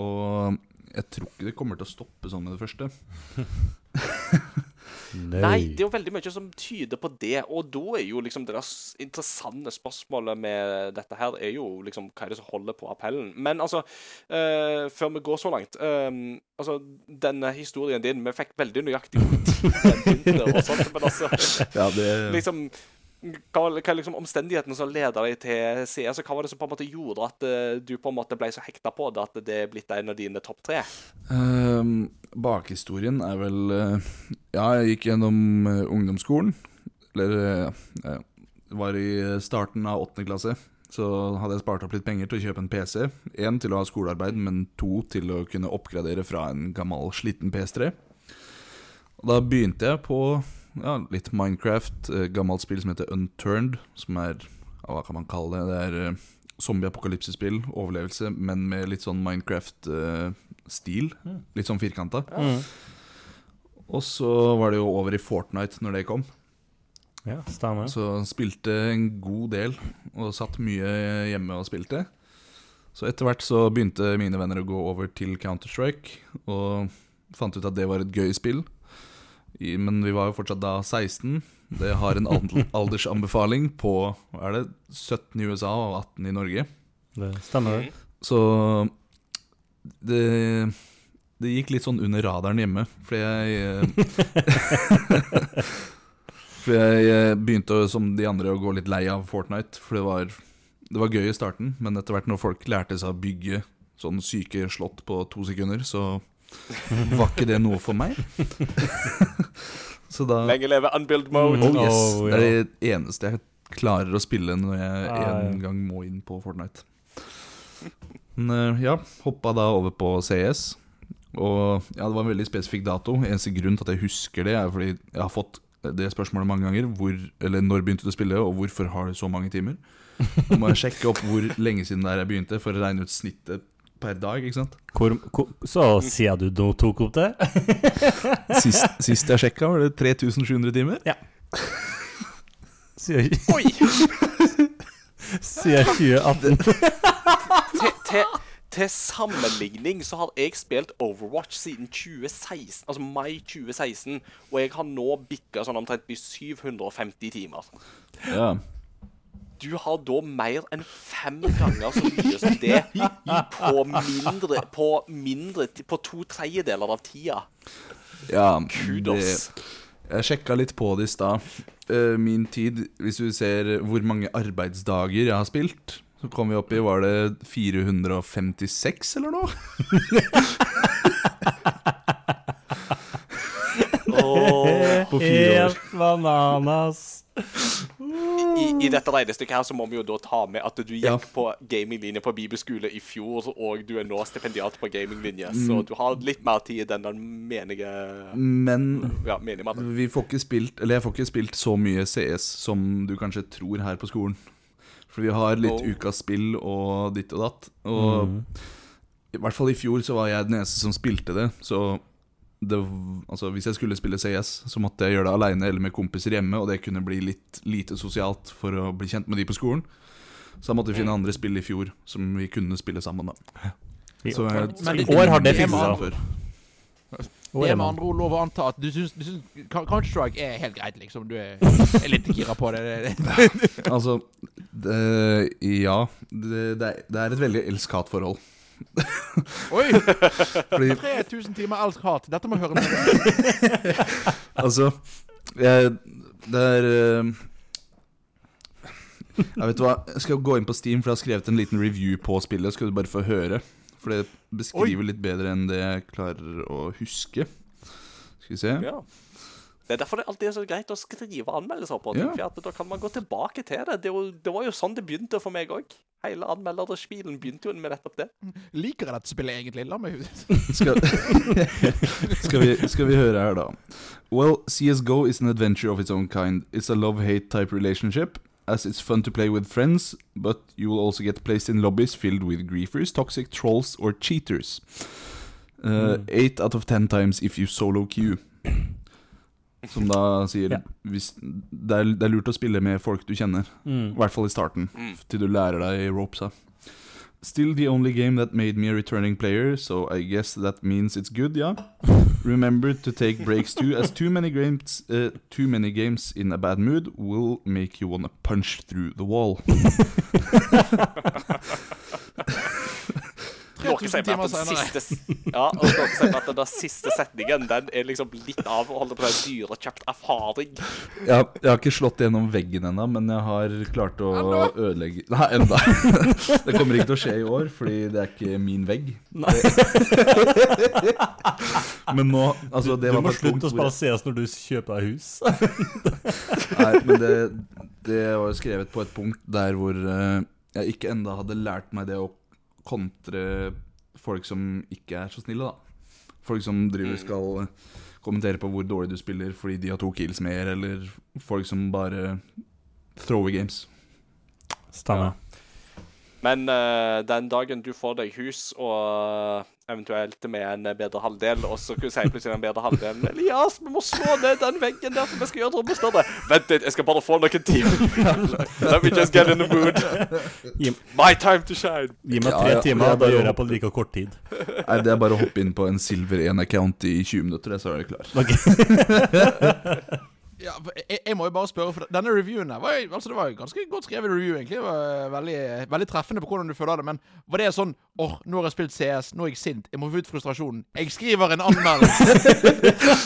Og jeg tror ikke det kommer til å stoppe sånn med det første. Nei, det er jo veldig mye som tyder på det. Og da er jo liksom det der interessante spørsmålet med dette her er jo liksom hva er det som holder på appellen. Men altså, uh, før vi går så langt uh, Altså, denne historien din Vi fikk veldig nøyaktig tid den begynte og sånt, men altså Ja, det liksom hva, hva liksom omstendighetene som leder deg til CS, Altså, hva var det som på en måte gjorde at uh, du på en måte ble så hekta på det at det er blitt en av dine topp tre? Ehm, Bakhistorien er vel uh, Ja, jeg gikk gjennom eh, ungdomsskolen. Eller uh, var i starten av åttende klasse. Så hadde jeg spart opp litt penger til å kjøpe en PC. Én til å ha skolearbeid, men to til å kunne oppgradere fra en gammel, sliten PS3. Og da begynte jeg på ja, litt Minecraft, eh, gammelt spill som heter Unturned. Som er Hva kan man kalle det? Det er eh, zombie-apokalypsespill, overlevelse, men med litt sånn Minecraft-stil. Litt sånn firkanta. Ja. Og så var det jo over i Fortnite når det kom. Ja, stemmer. Så spilte en god del, og satt mye hjemme og spilte. Så etter hvert så begynte mine venner å gå over til Counter-Strike, og fant ut at det var et gøy spill. I, men vi var jo fortsatt da 16. Det har en aldersanbefaling på hva er det, 17 i USA og 18 i Norge. Det stemmer. Så det, det gikk litt sånn under radaren hjemme, fordi jeg eh, Fordi jeg eh, begynte som de andre å gå litt lei av Fortnite. For det var, det var gøy i starten, men etter hvert når folk lærte seg å bygge sånn syke slott på to sekunder, så var ikke det noe for meg. så da Lenge leve unbuild mode. Oh yes, Oh, ja. Det er det eneste jeg klarer å spille når jeg ja. en gang må inn på Fortnite. Men eh, ja, hoppa da over på CS. Og ja, det var en veldig spesifikk dato. Eneste grunn til at jeg husker det, er fordi jeg har fått det spørsmålet mange ganger. Hvor, eller når begynte du å spille, og hvorfor har du så mange timer? Nå må jeg sjekke opp hvor lenge siden det er jeg begynte, for å regne ut snittet per dag. ikke sant? Hvor, hvor, så sier du du tok opp det? Sist, sist jeg sjekka, var det 3700 timer. Sier, Oi! sier 2018. til, til, til sammenligning så har jeg spilt Overwatch siden 2016, altså mai 2016, og jeg har nå bikka sånn omtrent 750 timer. Ja. Du har da mer enn fem ganger så mye som det på mindre På, mindre, på to tredjedeler av tida. Ja, Kudos. Det, jeg sjekka litt på det i stad. Eh, min tid, hvis du ser hvor mange arbeidsdager jeg har spilt, så kom vi opp i Var det 456 eller noe? På fire år. Helt bananas. I, I dette regnestykket her så må vi jo da ta med at du gikk Ja. på gaminglinje på bibelskole i fjor, og du er nå stipendiat på gaminglinje, så du har litt mer tid enn den menige Men Ja, menige vi får ikke spilt Eller jeg får ikke spilt så mye CS som du kanskje tror her på skolen. For vi har litt Oh. ukas spill og ditt og datt. Og i hvert fall i fjor så var jeg den eneste som spilte det. Så det, altså, hvis jeg skulle spille CS, så måtte jeg gjøre det aleine eller med kompiser hjemme, og det kunne bli litt lite sosialt for å bli kjent med de på skolen. Så da måtte vi finne andre spill i fjor som vi kunne spille sammen, da. Så jeg, Men I år har det det fiksa seg. før. Det er med andre ord lov å anta at du syns, syns Counter-Strike er helt greit, liksom. Du er, er litt gira på det. Altså det, Ja. Det, det, er, det er et veldig elsk-hat-forhold. Oi! Fordi 3000 timer elsk-hat. Dette må jeg høre mer. Altså jeg, Det er eh, Jeg vet hva Jeg skal gå inn på Steam, for jeg har skrevet en liten review på spillet. Skal du bare få høre. For det beskriver litt bedre enn det jeg klarer å huske. Skal vi se. Ja. Det er derfor det alltid er så greit å skrive anmeldelser på ting. Ja. For at da kan man gå tilbake til det. Det, jo, det var jo sånn det begynte for meg òg. Hele anmelderspilen begynte jo med nettopp det. Liker jeg dette spillet egentlig? La meg Skal, skal, vi, skal vi høre her, da. Well, CSGO is an adventure of its own kind. It's a love-hate type relationship. As it's fun to play with friends, but you will also get placed in lobbies filled with griefers, toxic trolls, or cheaters. Uh, Eight out of ten times if you solo queue. Som da sier Ja. hvis, det, er, det er lurt å spille med folk du kjenner. I hvert fall i starten, Mm. til du lærer deg ropesa. Still the only game that made me a returning player, so I guess that means it's good, yeah. Remember to take breaks too, as too many games, uh, too many games in a bad mood will make you wanna punch through the wall. Noe 3000 sier meg at den siste, ja, og sier meg at den der siste setningen Den er liksom litt av å holde på en dyrekjøpt erfaring. Jeg, jeg har ikke slått gjennom veggen ennå, men jeg har klart å ødelegge Nei, enda. Det kommer ikke til å skje i år, fordi det er ikke min vegg. Men nå Altså, det Du var må slutte å spille CS når du kjøper deg hus. Nei, men det, det var jo skrevet på et punkt der hvor eh, jeg ikke enda hadde lært meg det å kontre folk som ikke er så snille, da. Folk som driver skal kommentere på hvor dårlig du spiller fordi de har to kills mer, eller folk som bare thrower games. Stemmer. Men uh, den dagen du får deg hus, og eventuelt med en bedre halvdel, og så sier plutselig den bedre halvdelen Elias, vi må slå ned den veggen der, for vi skal gjøre rommet større. Vent litt, jeg skal bare få noen timer. Let me just get in the mood. My time to shine. gi meg tre ja, timer, da gjør jeg på like kort tid. Nei, Det er bare å hoppe inn på en Silver 1-account i 20 minutter, så er du klar. Ok. Ja, jeg, jeg må jo bare spørre, for denne reviewen her var altså det var jo ganske godt skrevet review, egentlig. Det var veldig, veldig treffende på hvordan du føler det. Men var det sånn åh, nå har jeg spilt CS, nå er jeg sint, jeg må få ut frustrasjonen. Jeg skriver en anmeldelse.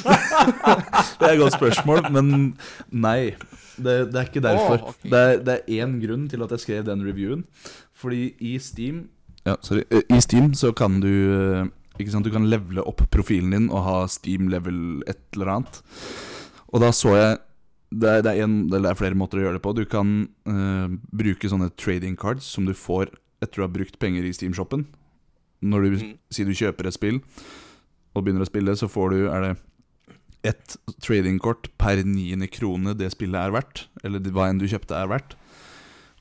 Det er et godt spørsmål, men nei. Det, det er ikke derfor. Oh, okay. Det er- Det er én grunn til at jeg skrev den reviewen. Fordi i Steam Ja, sorry. Eh, I Steam så kan du eh, Ikke sant, Du kan levele opp profilen din og ha Steam level et eller annet. Og da så jeg det er, det, er en, det er flere måter å gjøre det på. Du kan uh, bruke sånne trading cards som du får etter du har brukt penger i Steam-shoppen. Når du Mm. sier du kjøper et spill og begynner å spille, så får du Er det ett tradingkort per niende krone det spillet er verdt, eller hva enn du kjøpte er verdt.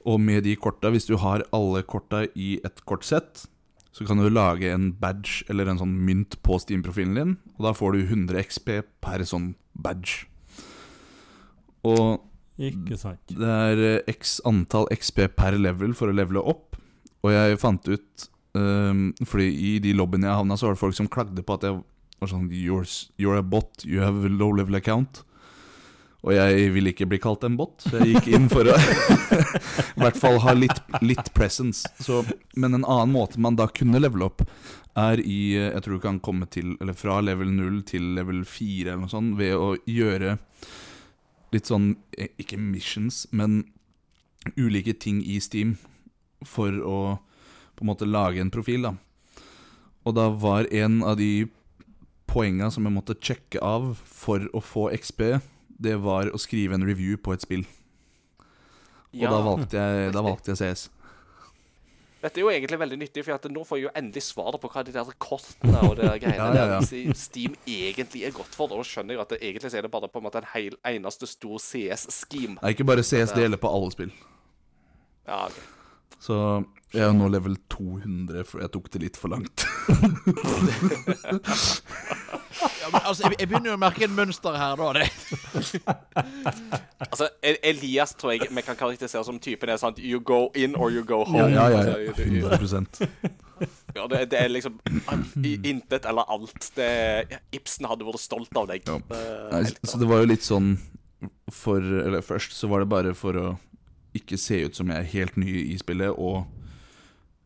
Og med de korta, hvis du har alle korta i et kortsett, så kan du lage en badge eller en sånn mynt på Steam-profilen din, og da får du 100 XP per sånn badge. Og det er eh, x antall XP per level for å levele opp. Og jeg fant ut um, Fordi i de lobbyene jeg havna, så var det folk som klagde på at jeg var sånn you're, you're a bot, you have a low level account. Og jeg ville ikke bli kalt en bot, så jeg gikk inn for å i hvert fall ha litt, litt presence. Så, men en annen måte man da kunne levele opp, er i Jeg tror du kan komme til Eller fra level 0 til level 4 eller noe sånt ved å gjøre litt sånn eh, Ikke missions, men ulike ting i Steam for å på en måte lage en profil, da. Og da var en av de poenga som jeg måtte sjekke av for å få XP, det var å skrive en review på et spill. Og da valgte jeg, da valgte jeg CS. Dette er jo egentlig veldig nyttig, for nå får jeg jo endelig svaret på hva de der kortene og det der greiene Ja, ja, ja. Steam egentlig er godt for. Da skjønner jeg at det egentlig er det bare på en måte en hel, eneste stor CS-scheme. Ikke bare CS, det gjelder på alle spill. Ja, ok. Så jeg er nå level 200, for jeg tok det litt for langt. Ja, men, altså, jeg, jeg begynner jo å merke en mønster her, da. Det. Altså, Elias tror jeg vi kan karakterisere som typen er sånn You go in or you go home. Ja, ja, ja. ja. 100% ja, det, det er liksom intet eller alt. Det, Ibsen hadde vært stolt av deg. Ja. Eh, Nei, så det var jo litt sånn for Eller først så var det bare for å ikke se ut som jeg er helt ny i spillet, og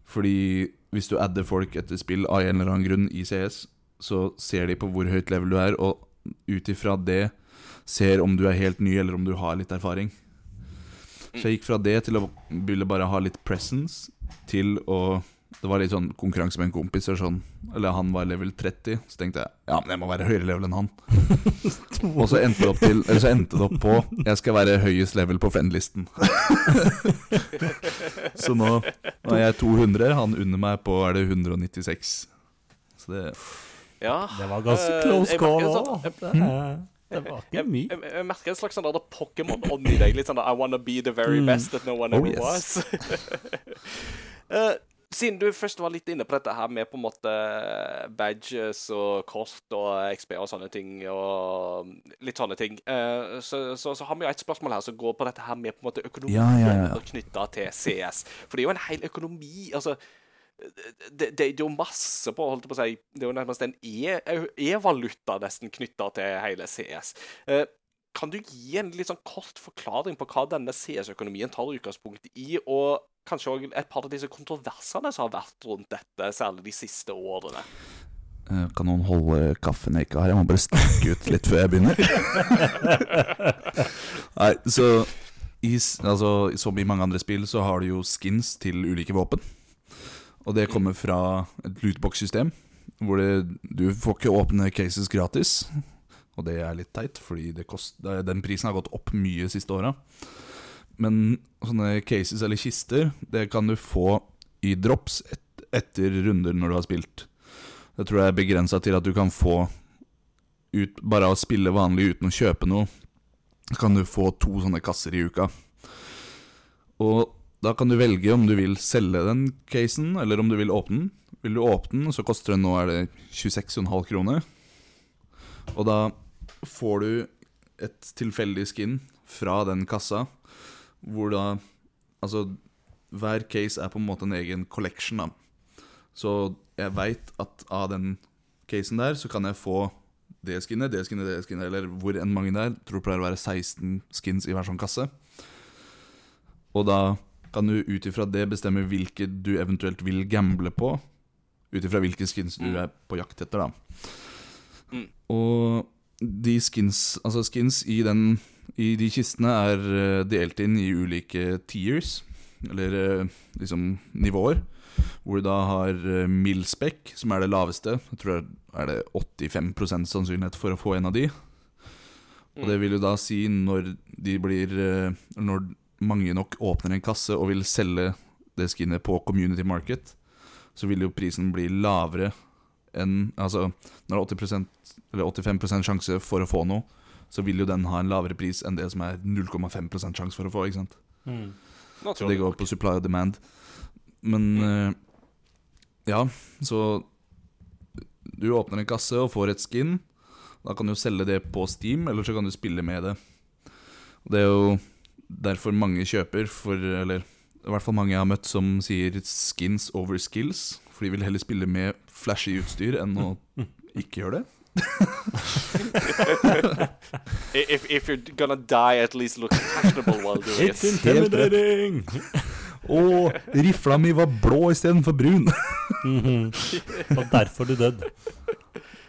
fordi hvis du adder folk etter spill av en eller annen grunn i CS, så ser de på hvor høyt level du er, og ut ifra det ser om du er helt ny, eller om du har litt erfaring. Så jeg gikk fra det til å ville bare ha litt presence, til å Det var litt sånn konkurranse med en kompis, sånn, eller han var level 30, så tenkte jeg ja, men jeg må være høyere level enn han. Og så endte det opp til Eller så endte det opp på Jeg skal være høyest level på friend-listen. så nå, nå er jeg 200, han under meg på er det 196. Så det Ja. Det var ganske Eh, close uh, call òg. sånn- Det var ikke mye. jeg, jeg merker en slags sånn Pokémon-ånd i deg. Litt sånn I wanna be the very best that no one Oh, ever yes. was. Eh, siden du først var litt inne på dette her med på en måte badges og kort og XP og sånne ting, og litt sånne ting, eh, så, så, så har vi jo et spørsmål her som går på dette her med på en måte økonomien Ja, ja, ja. knytta til CS. For det er jo en hel økonomi. altså det, det er jo masse på, holdt på å si Det er jo nærmest en E- e-valuta nesten knytta til hele CS. Eh, kan du gi en litt sånn kort forklaring på hva denne CS-økonomien tar utgangspunkt i, og kanskje òg et par av disse kontroversene som har vært rundt dette, særlig de siste årene? Eh, Kan noen holde kaffen jeg ikke har? Jeg må bare stikke ut litt før jeg begynner. Nei, så i, altså, Som i mange andre spill så har du jo skins til ulike våpen. Og det kommer fra et lootbox-system, hvor det, du får ikke åpne cases gratis. Og det er litt teit, fordi det kost, den prisen har gått opp mye de siste åra. Men sånne cases eller kister, det kan du få i drops et, etter runder når du har spilt. Det tror jeg er begrensa til at du kan få ut Bare å spille vanlig uten å kjøpe noe, kan du få to sånne kasser i uka. Og da kan du velge om du vil selge den casen, eller om du vil åpne den. Vil du åpne den, så koster den nå er det 26,5 kroner. Og da får du et tilfeldig skin fra den kassa, hvor da Altså, hver case er på en måte en egen collection, da. Så jeg veit at av den casen der, så kan jeg få det skinnet, det skinnet, det skinnet, eller hvor enn mange det er. Tror det pleier å være 16 skins i hver sånn kasse. Og da kan du ut ifra det bestemme hvilke du eventuelt vil gamble på. Ut ifra hvilke skins du er på jakt etter, da. Mm. Og de skins, altså skins i, den, i de kistene er eh, delt inn i ulike tiers, eller eh, liksom nivåer. Hvor du da har eh, Milspec, som er det laveste. Jeg tror det er det 85% sannsynlighet for å få en av de. Og det vil jo da si når de blir Når mange nok åpner en kasse og vil selge det skinnet på community market, så vil jo prisen bli lavere enn Altså, når det er 80% eller 85% sjanse for å få noe, så vil jo den ha en lavere pris enn det som er 0,5 sjanse for å få. ikke sant? Mm. Så det går på supply og demand. Men uh, ja, så Du åpner en kasse og får et skin. Da kan du selge det på Steam, eller så kan du spille med det. Og Det er jo derfor mange kjøper, for Eller i hvert fall mange jeg har møtt som sier 'skins over skills'. For de vil heller spille med flashy utstyr enn å ikke gjøre det. If, if you're gonna die, at least look fashionable while doing It's it. intimidating! Og rifla mi var blå istedenfor brun. Mhm. Og derfor du døde.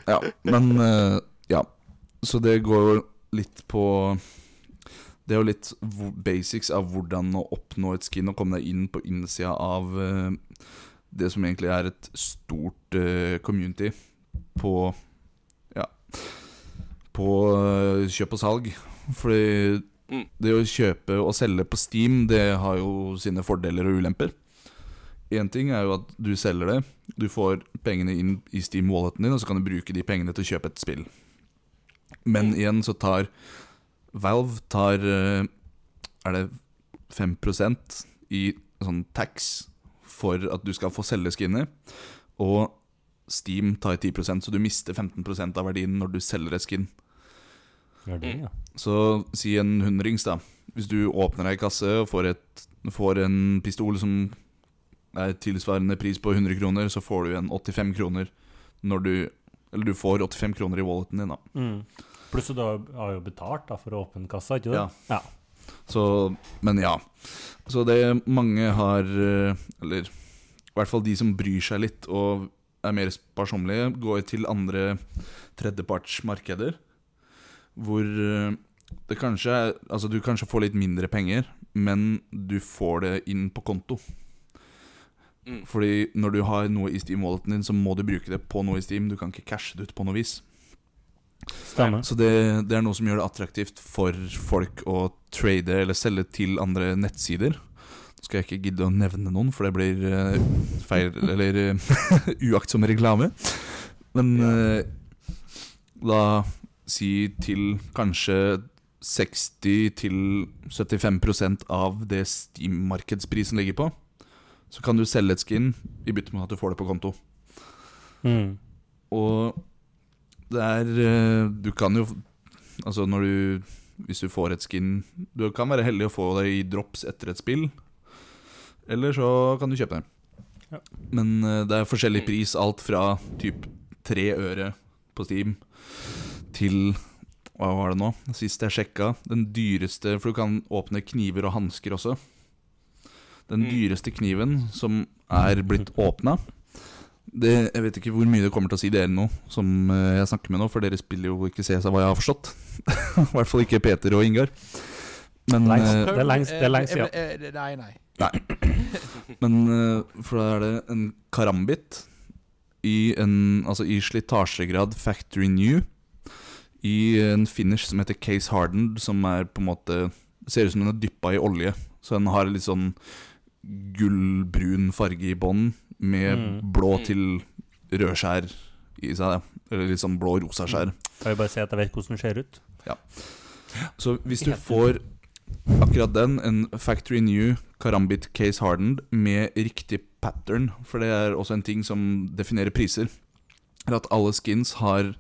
Ja, men eh, Ja. Så det går jo litt på Det er jo litt basics av hvordan å oppnå et skin og komme deg inn på innsida av eh, det som egentlig er et stort eh, community på På eh, kjøp og salg. Fordi Mm. det å kjøpe og selge på Steam, det har jo sine fordeler og ulemper. Én ting er jo at du selger det. Du får pengene inn i Steam-walleten din, og så kan du bruke de pengene til å kjøpe et spill. Men igjen så tar Valve tar eh, Er det 5% i sånn tax for at du skal få selge skinnet. Og Steam tar 10% så du mister 15% av verdien når du selger et skin. Det, ja. Så si en hundrings, da. Hvis du åpner ei kasse og får, et, får en pistol som er tilsvarende pris på 100 kroner, så får du en 85 kroner når du Eller du får 85 kroner i walleten din, da. Mm. Pluss at du har, har jo betalt da, for å åpne kassa, ikke sant? Ja. ja. Så Men ja. Så det mange har eh, Eller i hvert fall de som bryr seg litt og er mer sparsommelige, går til andre tredjepartsmarkeder. Hvor eh, det kanskje er Altså du kanskje får litt mindre penger, men du får det inn på konto. Mm. Fordi når du har noe i Steam-walleten din, så må du bruke det på noe i Steam. Du kan ikke cashe det ut på noe vis. Stemmer. Så det, det er noe som gjør det attraktivt for folk å trade eller selge til andre nettsider. Skal jeg ikke gidde å nevne noen, for det blir uh, feil Eller uh, uaktsom reklame. Men uh, la si til kanskje 60-75% av det Steam-markedsprisen ligger på. Så kan du selge et skin i bytte med at du får det på konto. Mm. Og det er Du kan jo Altså når du Hvis du får et skin Du kan være heldig å få det i drops etter et spill. Eller så kan du kjøpe den. Ja. Men uh, det er forskjellig pris. Alt fra typ tre øre på Steam til Hva var det nå? Sist jeg sjekka. Den dyreste For du kan åpne kniver og hansker også. Den Mm. dyreste kniven som er blitt åpna det, Jeg vet ikke hvor mye det kommer til å si dere nå, som eh, jeg snakker med nå, for dere spiller jo ikke CS av hva jeg har forstått. I hvert fall ikke Peter og Ingar. Men, eh, Det er lengst- det er lengst, ja. Eh, eh, Nei, nei. men eh, for da er det en karambit i, en, altså i slitasjegrad Factory New. I en finish som heter Case Hardened, som er på en måte Ser ut som den er dyppa i olje. Så den har litt sånn gullbrun farge i bånn, med Mm. blå Mm. til rødskjær i seg. Eller litt sånn blå-rosa skjær. Kan vil bare si at jeg vet hvordan den ser ut? Så hvis du får akkurat den, en Factory New Karambit Case Hardened med riktig pattern, for det er også en ting som definerer priser, er at alle skins har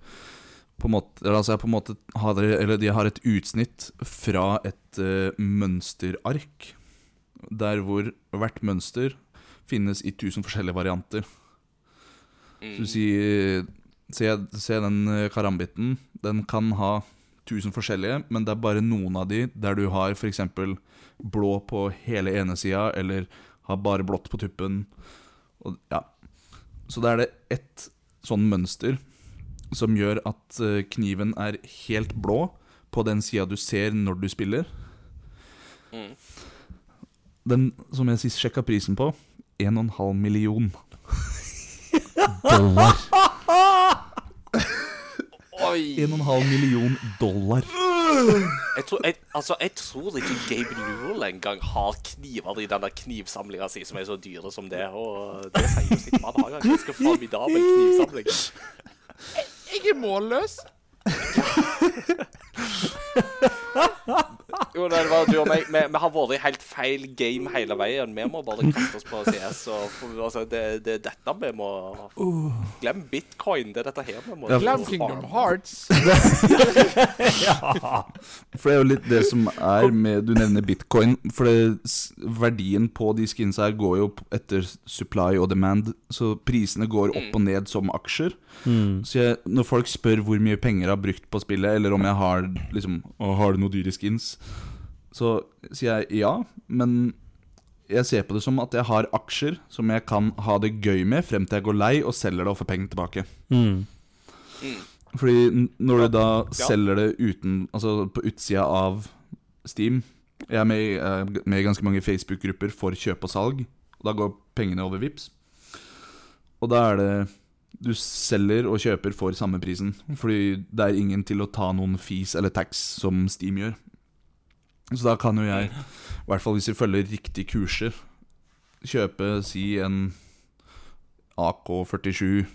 på en måte, altså på en måte har eller de har et utsnitt fra et uh, mønsterark, der hvor hvert mønster finnes i tusen forskjellige varianter. Så du Mm. sier se, se den eh, karambiten. Den kan ha tusen forskjellige, men det er bare noen av de der du har f.eks. blå på hele ene sida, eller har bare blått på tuppen. Og, ja. Så da er det ett sånn mønster som gjør at eh, kniven er helt blå på den sida du ser når du spiller. Mm. Den som jeg sist sjekka prisen på, 1,5 million dollar. Oi! 1,5 million dollar. Jeg tror, jeg, altså, jeg tror ikke Gabe Newell engang har kniver i denne knivsamlinga si som er så dyre som det. Og det sier jo sitt. Man har jo en ganske formidabel knivsamling. Jeg er målløs! Jo, det var du og meg. Vi, vi har vært i helt feil game hele veien. Vi må bare kaste oss på CS. Og, for, altså, det, det er dette vi må Glem bitcoin. Det er dette her vi må Ja, Glem Kingdom Hearts. For det er jo litt det som er med Du nevner bitcoin. For det, verdien på de skinsa her går jo etter supply og demand. Så prisene går opp og ned som aksjer. Mm. Så jeg, når folk spør hvor mye penger jeg har brukt på spillet, eller om jeg har liksom Har du noen dyre skins, så sier jeg ja. Men jeg ser på det som at jeg har aksjer som jeg kan ha det gøy med frem til jeg går lei og selger det og får pengene tilbake. Mm. Fordi når du da Ja. selger det uten Altså på utsida av Steam Jeg er med, i- er med i ganske mange Facebook-grupper for kjøp og salg. Og da går pengene over Vips Og da er det Du selger og kjøper for samme prisen. Fordi det er ingen til å ta noen fees eller tax som Steam gjør. Så da kan jo jeg, i hvert fall hvis vi følger riktige kurser, kjøpe si en AK-47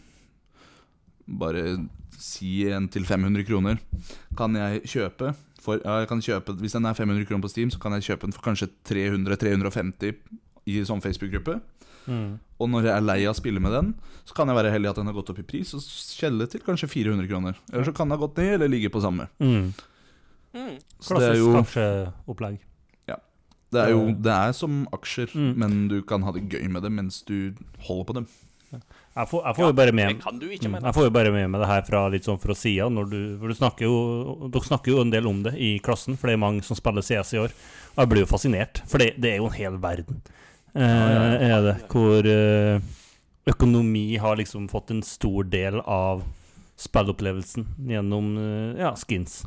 bare si en til 500 kroner, kan jeg kjøpe for, ja, jeg kan kjøpe, Hvis den er 500 kroner på Steam, så kan jeg kjøpe den for kanskje 300-350 i sånn Facebook-gruppe. Mm. Og når jeg er lei av å spille med den, så kan jeg være heldig at den har gått opp i pris og skjelle til kanskje 400 kroner. Eller så kan den ha gått ned eller ligge på samme. Mm. Mm. Klassisk det er jo, aksjeopplegg. Ja. det er, jo, det er som aksjer, Mm. men du kan ha det gøy med det mens du holder på dem. Jeg får, jeg får jo bare med Mm, Jeg får jo bare med meg det her fra litt sånn fra sida. For du snakker jo, dere snakker jo en del om det i klassen, for det er mange som spiller CS i år. Og jeg blir jo fascinert, for det, det er jo en hel verden. Eh, er det, Hvor eh, økonomi har liksom fått en stor del av spillopplevelsen gjennom eh, ja, skins.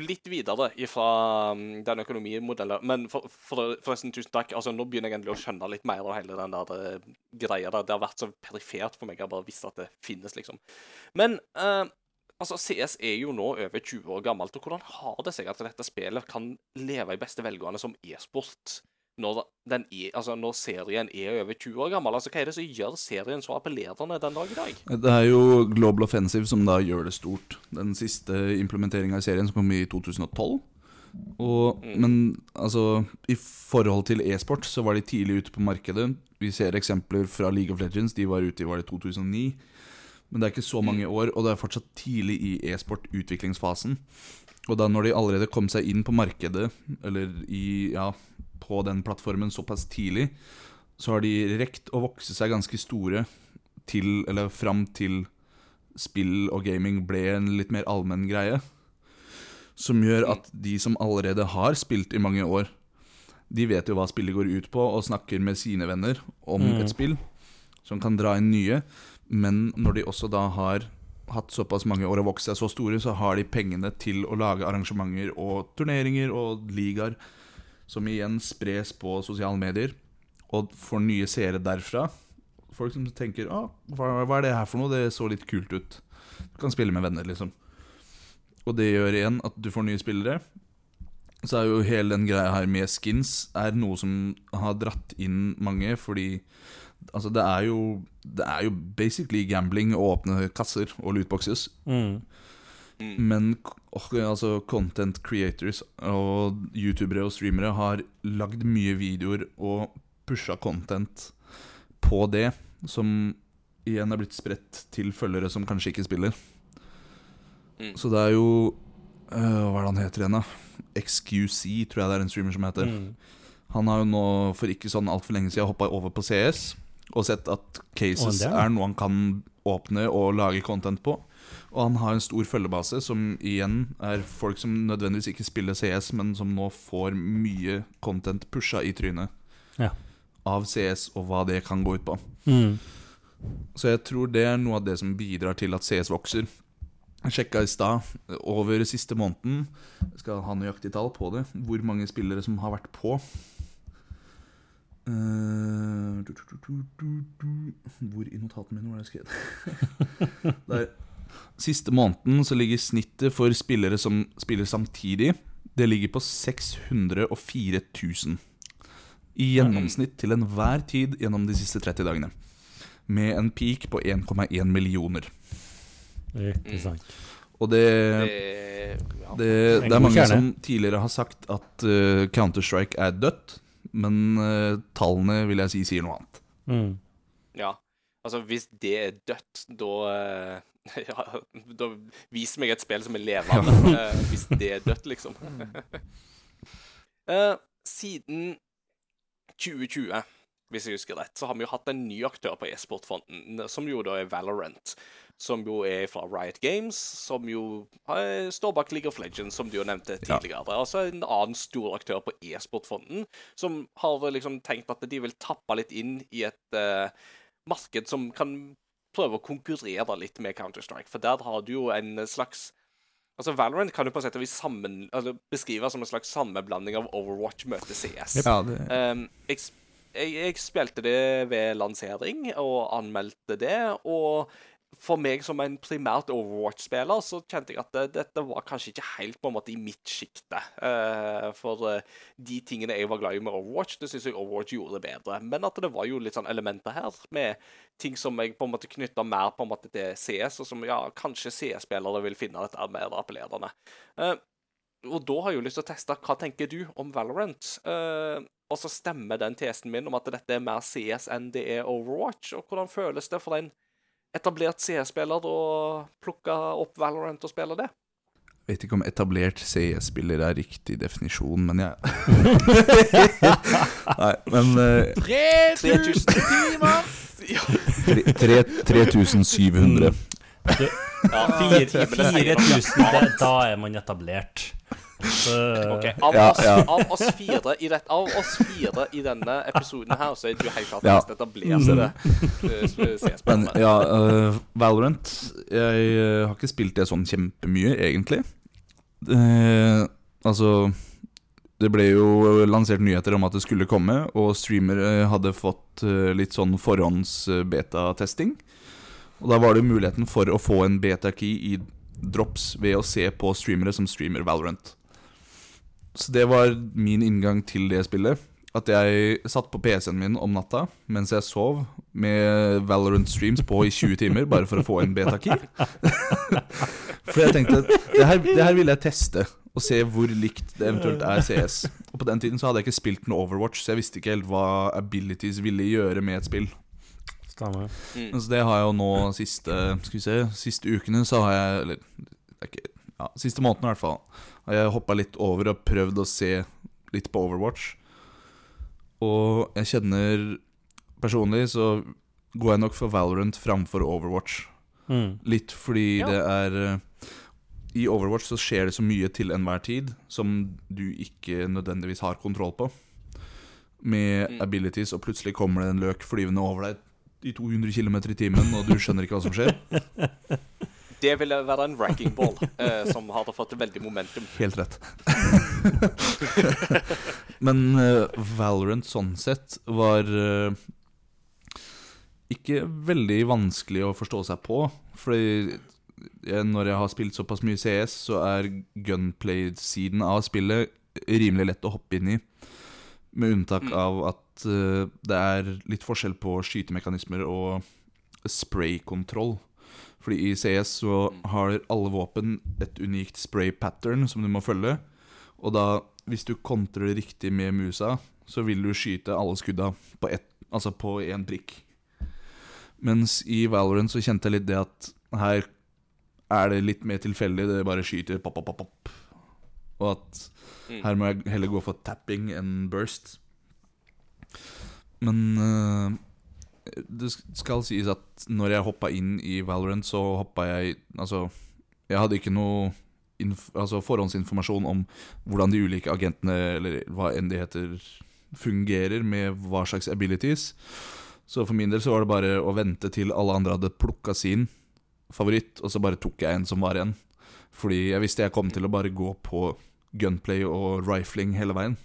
Litt videre ifra um, den økonomimodellen. Men for, for, forresten, tusen takk. Altså, Nå begynner jeg endelig å skjønne litt mer av hele den der uh, greia der. Det har vært så perifert for meg. Jeg har bare visst at det finnes, liksom. Men uh, altså, CS er jo nå over 20 år gammelt. Og hvordan har det seg at dette spillet kan leve i beste velgående som e-sport? Når, den er, altså, når serien er over 20 år gammel, altså, hva er det som gjør serien så appellerende den dag i dag? Det er jo Global Offensive som da gjør det stort. Den siste implementeringa i serien som kom i 2012. Og, Men altså, i forhold til e-sport så var de tidlig ute på markedet. Vi ser eksempler fra League of Legends. De var ute i var det 2009. Men det er ikke så mange år, og det er fortsatt tidlig i e-sport-utviklingsfasen. Og da når de allerede kom seg inn på markedet, eller i, ja, på den plattformen såpass tidlig, så har de rekt å vokse seg ganske store til, eller fram til spill og gaming ble en litt mer allmenn greie. Som gjør at de som allerede har spilt i mange år, de vet jo hva spillet går ut på, og snakker med sine venner om Mm. et spill som kan dra inn nye. Men når de også da har hatt såpass mange år og vokst seg så store, så har de pengene til å lage arrangementer og turneringer og ligaer som igjen spres på sosiale medier, og får nye seere derfra. Folk som tenker 'Å, hva, 'Hva er det her for noe? Det så litt kult ut.' Du kan spille med venner, liksom. Og det gjør igjen at du får nye spillere. Så er jo hele den greia her med skins er noe som har dratt inn mange, fordi Altså, det er jo Det er jo basically gambling å åpne kasser og lootboxes. Mm. Men altså, content creators og youtubere og streamere har lagd mye videoer og pusha content på det, som igjen er blitt spredt til følgere som kanskje ikke spiller. Mm. Så det er jo øh, Hva er det han heter igjen, da? XQC, tror jeg det er en streamer som heter. Mm. Han har jo nå for ikke sånn altfor lenge siden hoppa over på CS og sett at cases er- noe han kan åpne og lage content på. Og han har en stor følgebase som igjen er folk som nødvendigvis ikke spiller CS, men som nå får mye content pusha i trynet Ja. av CS og hva det kan gå ut på. Mm. Så jeg tror det er noe av det som bidrar til at CS vokser. Jeg sjekka i stad, over siste måneden skal ha nøyaktig tall på det. Hvor mange spillere som har vært på. Eh, du, du, du, du, du, du. Hvor i notatene mine var det skrevet? Der. Siste måneden så ligger snittet for spillere som spiller samtidig, det ligger på 604 000. I gjennomsnitt til enhver tid gjennom de siste 30 dagene. Med en peak på 1,1 millioner. Ikke sant. Og det, Det, ja. det, det er mange som tidligere har sagt at uh, Counter-Strike er dødt, men uh, tallene vil jeg si sier noe annet. Mm. ja. Altså, hvis det er dødt, da uh, Ja, da vis meg et spill som er levende, uh, hvis det er dødt, liksom. Eh, siden 2020, hvis jeg husker rett, så har vi jo hatt en ny aktør på e-sportfronten, som jo da er Valorant. Som jo er fra Riot Games, som jo eh, står bak League of Legends, som du jo nevnte tidligere. Altså en annen stor aktør på e-sportfronten, som har liksom tenkt at de vil tappe litt inn i et uh, marked som kan prøve å konkurrere litt med Counter-Strike. For der har du jo en slags Altså Valorant kan jo på sett og vis sammen, altså beskrives som en slags sammenblanding av Overwatch møter CS. Ja, det, Um, jeg, jeg, jeg spilte det ved lansering og anmeldte det. Og for meg som en primært Overwatch-spiller, så kjente jeg at det, dette var kanskje ikke helt på en måte i mitt sjikte. Uh, for uh, de tingene jeg var glad i med Overwatch, det syns jeg Overwatch gjorde bedre. Men at det var jo litt sånn elementer her med ting som jeg på en måte knytta mer på en måte til CS, og som ja, kanskje CS-spillere vil finne dette mer appellerende. Uh, og da har jeg jo lyst til å teste hva tenker du om Valorant. Uh, og så stemmer den tesen min om at dette er mer CS enn det er Overwatch. Og hvordan føles det for en etablert CS-spiller og plukke opp Valorant og spille det? Jeg vet ikke om etablert CS-spiller er riktig definisjon, men jeg Nei, men uh, 3000 timer! Ja, tre- tre- 3700. ja Fire- timene sier nok 4000, da er man etablert. Så, Ok, Av, Ja, oss, ja. av, oss fire i det, av oss fire i denne episoden her, så er du helt klart Ja. mest etablerte eh, Men ja, uh, Valorant Jeg eh, har ikke spilt det sånn kjempemye, egentlig. Uh, altså Det ble jo lansert nyheter om at det skulle komme, og streamere hadde fått eh, litt sånn forhånds-beta-testing. Og da var det muligheten for å få en beta-key i drops ved å se på streamere som streamer Valorant. Så det var min inngang til det spillet. At jeg satt på PC-en min om natta mens jeg sov, med Valorant streams på i 20 timer, bare for å få en beta-key. for jeg tenkte det her, det her ville jeg teste, og se hvor likt det eventuelt er CS. Og på den tiden så hadde jeg ikke spilt noe Overwatch, så jeg visste ikke helt hva abilities ville gjøre med et spill. Stemmer. Mm. Så det har jeg jo nå siste Skal vi se Siste ukene så har jeg Eller er ikke Ja, siste måneden i hvert fall jeg hoppa litt over og prøvd å se litt på Overwatch. Og jeg kjenner Personlig så går jeg nok for Valorant framfor Overwatch. Mm. Litt fordi Ja. det er eh, I Overwatch så skjer det så mye til enhver tid som du ikke nødvendigvis har kontroll på. Med Mm. abilities, og plutselig kommer det en løk flyvende over deg i 200 km i timen, og du skjønner ikke hva som skjer. Det ville være en wrecking ball eh, som hadde fått veldig momentum. Helt rett. Men uh, Valorant sånn sett var uh, ikke veldig vanskelig å forstå seg på. Fordi jeg, når jeg har spilt såpass mye CS, så er gunplay-siden av spillet rimelig lett å hoppe inn i. Med unntak Mm. av at uh, det er litt forskjell på skytemekanismer og spray-kontroll. Fordi i CS så Mm. har alle våpen et unikt spray-pattern som du må følge. Og da, hvis du kontrer riktig med musa, så vil du skyte alle skudda på ett, altså på én prikk. Mens i Valorant så kjente jeg litt det at her er det litt mer tilfeldig. Det bare skyter pop, pop, pop, pop. Og at Mm. her må jeg heller gå for tapping enn burst. Men eh, det skal sies at når jeg hoppa inn i Valorant, så hoppa jeg Altså, jeg hadde ikke noe altså forhåndsinformasjon om hvordan de ulike agentene, eller hva enn de heter, fungerer med hva slags abilities. Så for min del så var det bare å vente til alle andre hadde plukka sin favoritt, og så bare tok jeg en som var igjen. Fordi jeg visste jeg kom til å bare gå på gunplay og rifling hele veien.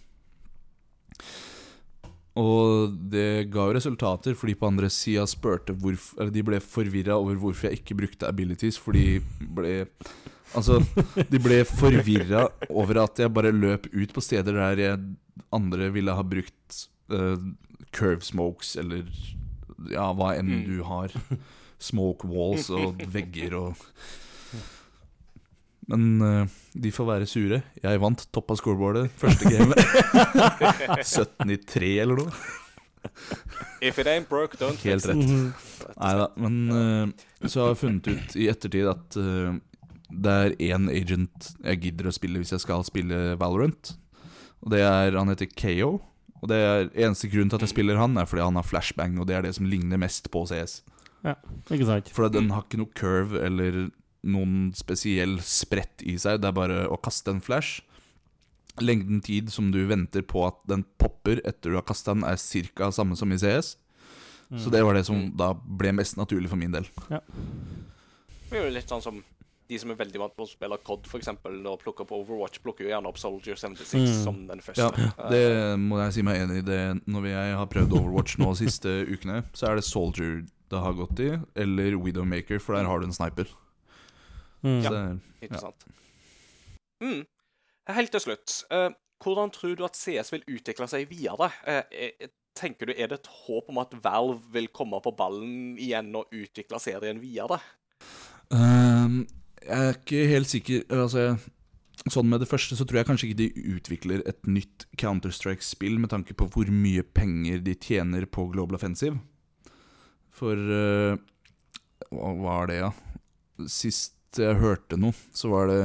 Og det ga jo resultater, fordi på andre sida spurte hvorfor, De ble forvirra over hvorfor jeg ikke brukte abilities, for de ble Altså, de ble forvirra over at jeg bare løp ut på steder der jeg andre ville ha brukt uh, curve smokes, eller ja, hva enn Mm. du har. Smoke walls og vegger og Men uh, de får være sure. Jeg vant topp av scoreboardet første game. 17-3 eller noe. If it ain't broke, don't Helt fix it. rett. Mhm. Nei da. Men uh, så har jeg funnet ut i ettertid at uh, det er én agent jeg gidder å spille hvis jeg skal spille Valorant. Og det er Han heter KO. Og det er eneste grunnen til at jeg spiller han, er fordi han har flashbang, og det er det som ligner mest på CS. Ikke sant? For den har ikke noe curve eller noen spesiell sprett i seg. Det er bare å kaste en flash. Lengden tid som du venter på at den popper etter du har kasta den, er ca. samme som i CS. Så det var det som da ble mest naturlig for min del. Det er jo litt sånn som de som er veldig vant på å spille COD, f.eks., og plukker opp Overwatch, plukker jo gjerne opp Soldier 76 Mm. som den første. Ja, Eh, det må jeg si meg enig i. Det Når jeg har prøvd Overwatch nå de siste ukene, så er det Soldier det har gått i, eller Widowmaker, for der har du en sniper. Mm. Så ja. Ikke sant? Mm. Helt til slutt. Uh, hvordan tror du at CS vil utvikle seg videre? Eh, tenker du, Er det et håp om at Valve vil komme på ballen igjen og utvikle serien videre? Um, jeg er ikke helt sikker Altså, sånn med det første så tror jeg kanskje ikke de utvikler et nytt Counter-Strike-spill med tanke på hvor mye penger de tjener på Global Offensive. For uh, Hva var det, ja? Sist jeg hørte noe, så var det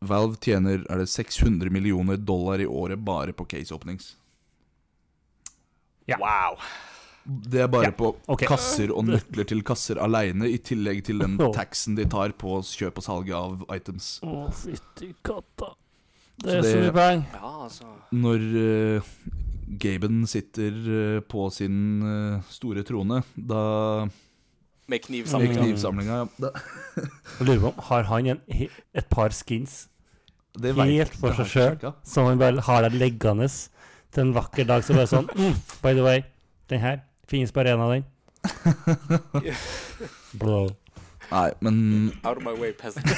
Valve tjener er det 600 millioner dollar i året bare på case openings. Ja. Wow! Det er bare Ja, på okay. kasser og nøkler til kasser aleine, i tillegg til den taxen de tar på kjøp og salg av items. Å, fytti katta. Det er så det- mye penger. Ja, altså Når uh, Gaben sitter uh, på sin uh, store trone, da Med Med knivsamlinga. knivsamlinga, ja. Jeg lurer på om Har han en, et par skins det vet helt for seg sjøl, som han bare har der liggende til en vakker dag, så bare sånn mm, By the way, den her finnes bare én av den. Bro. Nei, men Out of my way, peasant.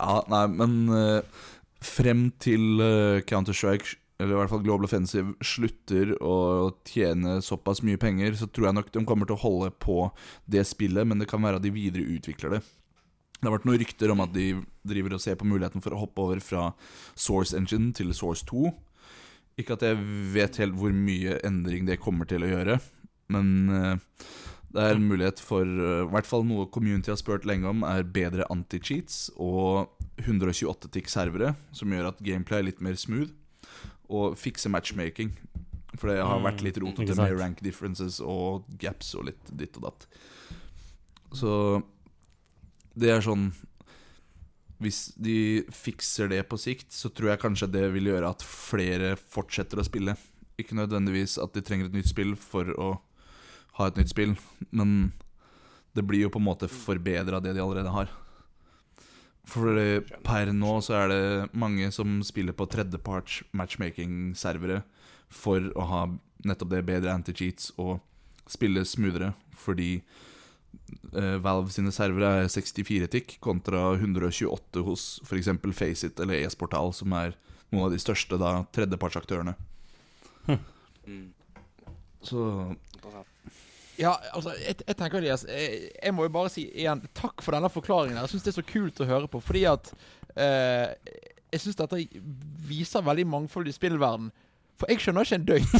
Ja, nei, men uh, frem til uh, Counter-Strike, eller i hvert fall Global Offensive, slutter å tjene såpass mye penger, så tror jeg nok de kommer til å holde på det spillet, men det kan være at de videre utvikler det. Det har vært noen rykter om at de driver og ser på muligheten for å hoppe over fra Source Engine til Source 2. Ikke at jeg vet helt hvor mye endring det kommer til å gjøre, men eh, det er en mulighet for eh, I hvert fall noe community har spurt lenge om, er bedre anti-cheats og 128 tick servere, som gjør at gameplay er litt mer smooth, og fikse matchmaking. For det har vært litt Mm, rotete med rank differences og gaps og litt ditt og datt. Så det er sånn Hvis de fikser det på sikt, så tror jeg kanskje det vil gjøre at flere fortsetter å spille. Ikke nødvendigvis at de trenger et nytt spill for å ha et nytt spill, men det blir jo på en måte forbedra det de allerede har. For per nå så er det mange som spiller på tredjeparts matchmaking-servere for å ha nettopp det bedre anti-cheats og spille smoothere, fordi uh, Valve sine servere er 64 tick kontra 128 hos f.eks. Faceit eller E-sportal, som er noen av de største da tredjepartsaktørene. Mm. Så Ja, altså, jeg, jeg tenker Elias jeg, jeg må jo bare si igjen takk for denne forklaringen. Jeg syns det er så kult å høre på, fordi at eh, Jeg syns dette viser veldig mangfold i spillverden. For jeg skjønner ikke en døyt.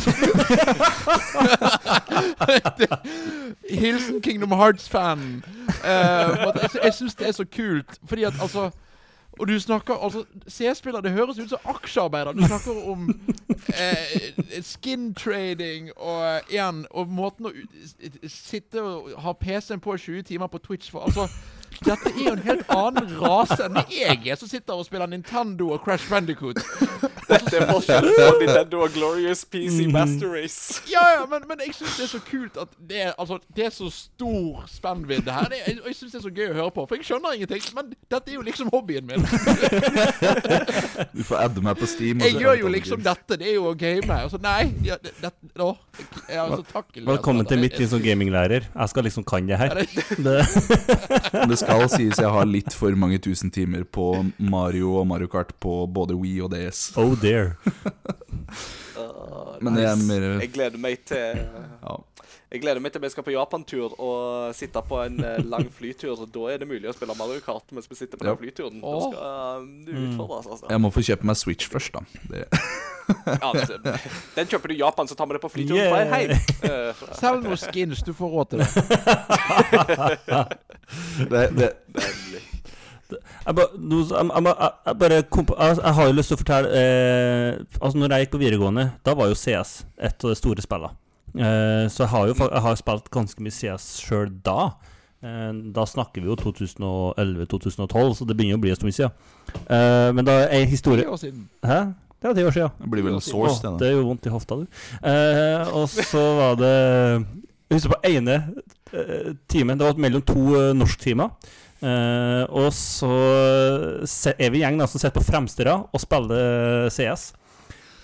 Hilsen Kingdom Hearts-fanen. Eh, jeg jeg syns det er så kult, fordi at altså og du snakker altså C-spiller, det høres ut som aksjearbeider. Du snakker om eh, skin trading og igjen Og måten å sitte og ha PC-en på 20 timer på Twitch for Altså, dette er jo en helt annen rase enn jeg er, som sitter og spiller Nintendo og Crash Bandicoot. Dette er forskjellen på Nintendo og Glorious PC Mhm. Master Race. Ja, ja, men, men jeg syns det er så kult at det er, altså, det er så stor spennvidde her. Det, er- jeg syns det er så gøy å høre på, for jeg skjønner ingenting. Men dette er jo liksom hobbyen min. du får adde meg på Steam. og Jeg gjør jo liksom dette. Det er jo å game. Altså, nei ja, det, det, å, jeg, altså, takk, Elias. Velkommen til mitt liv som gaminglærer. Jeg skal liksom kan det her. Det, Det skal sies jeg har litt for mange tusen timer på Mario og Mario Kart på både Wii og DS. oh dear. Uh, Men det er mer Jeg gleder meg til ja. Jeg gleder meg til vi skal på Japan-tur og sitte på en eh, lang flytur. Da er det mulig å spille Mario Kart mens vi sitter på den flyturen. Da skal du utfordres, altså. Jeg må få kjøpe meg Switch først, da. Det, Ja, det- den kjøper du i Japan, så tar vi det på flyturen Yeah. hjem. Uh, Selg noen skins, du får råd til det. det, det, Jeg, ba, nå, jeg, jeg, jeg, jeg bare jeg har jo lyst til å fortelle eh, Altså når jeg gikk på videregående, da var jo CS et av de store spillene. Eh, så jeg har jo jeg har spilt ganske mye CS sjøl da. Eh, da snakker vi jo 2011-2012, så det begynner å bli en stund siden. Eh, men da er Ti historie år siden. Hæ? Det var ti år siden. det blir vel en source, oh, det. gjør vondt i hofta, du. Eh, og så var det Jeg husker på ene timen Det var mellom to norsktimer. Uh, og så er vi en gjeng da, som sitter på fremste rad og spiller CS.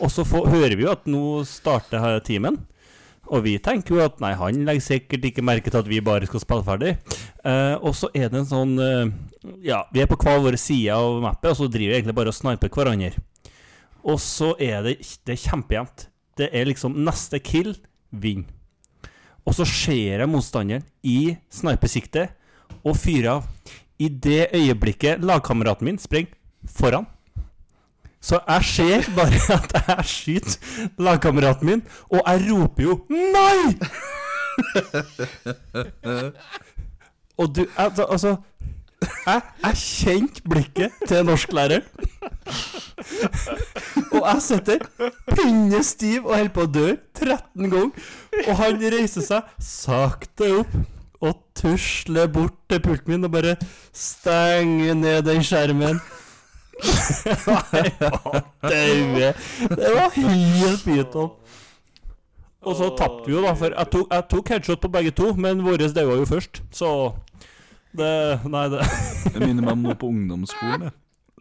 Og så får, hører vi jo at nå starter timen. Og vi tenker jo at nei, han legger sikkert ikke merke til at vi bare skal spille ferdig. Eh, og så er det en sånn eh, Ja, vi er på hver vår side av mappet, og så driver vi egentlig bare og sniper hverandre. Og så er det, det kjempejevnt. Det er liksom neste kill, vinn. Og så ser jeg motstanderen i snipersiktet og fyrer av. I det øyeblikket lagkameraten min springer foran. Så jeg ser bare at jeg skyter lagkameraten min, og jeg roper jo 'nei!' og du altså, jeg, jeg kjente blikket til norsklæreren. Og jeg sitter pinnestiv og holder på å dø 13 ganger. Og han reiser seg sakte opp og tusler bort til pulten min og bare stenger ned den skjermen. Var daue. Det var helt pyton. Og så tapte vi jo, da, for jeg tok, jeg tok headshot på begge to, men vår daua jo først, så det Nei, det Jeg minner meg om noe på ungdomsskolen. Jeg,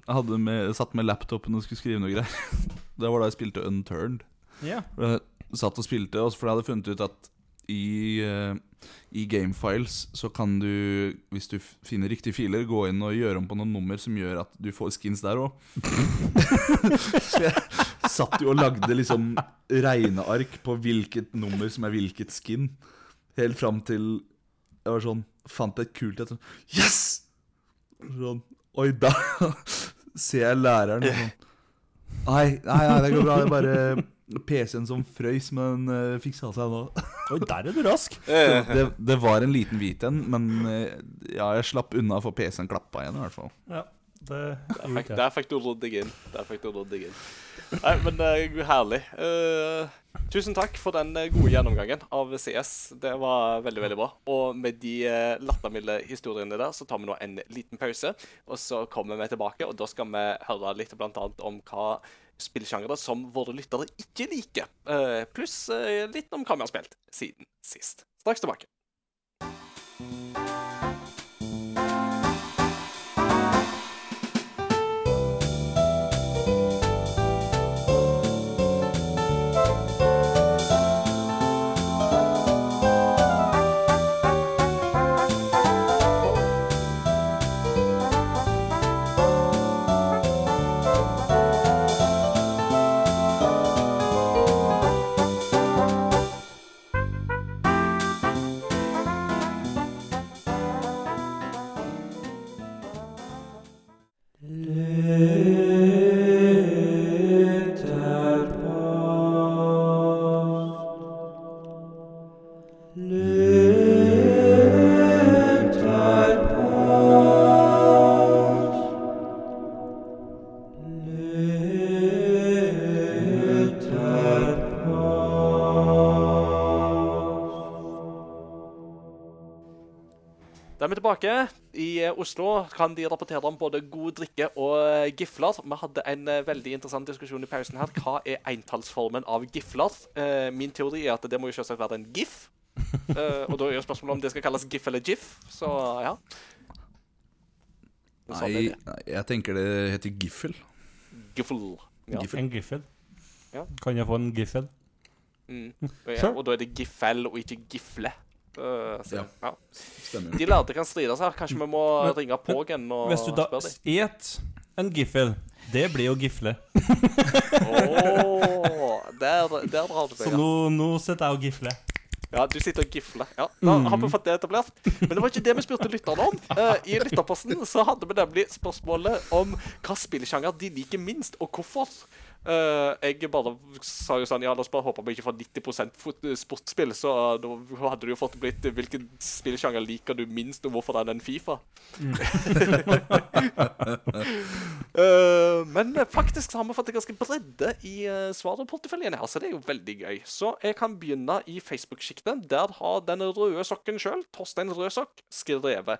jeg hadde med, satt med laptopen og skulle skrive noe greier. Det var da jeg spilte Unturned. Yeah. Jeg satt og spilte, for jeg hadde funnet ut at i, eh, i gamefiles så kan du, hvis du finner riktige filer, gå inn og gjøre om på noen nummer som gjør at du får skins der òg. så jeg satt jo og lagde liksom regneark på hvilket nummer som er hvilket skin. Helt fram til jeg var sånn Fant et kult et sånn Yes! Sånn Oi, da ser jeg læreren og sånn Nei, nei, nei, det går bra. Det er bare PC-en som frøys, men uh, fiksa seg nå. Oi, der er du rask. Eh, Det, det var en liten hvit en, men eh, ja, jeg slapp unna for PC-en klappa igjen, i hvert fall. Ja, det Der fikk, der fikk du rodd deg inn. Der fikk du rodd deg inn. Nei, men uh, herlig. Uh, tusen takk for den eh, gode gjennomgangen av CS. Det var veldig veldig bra. Og med de uh, lattermilde historiene der, så tar vi nå en liten pause. Og så kommer vi tilbake, og da skal vi høre litt blant annet om hva spillsjangere som våre lyttere ikke liker. Uh, pluss litt om hva vi har spilt siden sist. Straks tilbake. Da Oslo kan de rapportere om både god drikke og eh, gifler. Vi hadde en eh, veldig interessant diskusjon i pausen her. Hva er eintallsformen av gifler? Eh, min teori er at det må jo selvsagt være en gif. Eh, og da er jo spørsmålet om det skal kalles gif eller gif. Så ja. Sånn Nei, nei, jeg tenker det heter giffel. Giffel. Ja. Giffel. En giffel. Ja. Kan jeg få en giffel? Mm. Og, ja, og da er det giffel og ikke gifle. Eh, så, Ja. ja. Stemmer. De lærde kan stride her. Kanskje vi må Men- ringe på igjen og Hvis du da et en giffel, det blir jo gifle. Åh, der, der drar du Så nå, nå sitter jeg og gifler. Ja, du sitter og gifler. Ja, Da har vi fått det etablert. Men det var ikke det vi spurte lytterne om. Uh, I lytterposten så hadde vi nemlig spørsmålet om hva spillsjanger de liker minst, og hvorfor. Eh, jeg bare sa jo sånn Ja, la oss bare håpe vi ikke får 90 fot sportsspill, så uh, da hadde det jo fått blitt eh, hvilken spillsjanger liker du minst, og hvorfor er den Fifa? uh, men eh, faktisk har vi fått en ganske bredde i uh, svarporteføljen her, så det er jo veldig gøy. Så jeg kan begynne i Facebook-sjiktet. Der har den røde sokken sjøl, Torstein Rødsokk, skrevet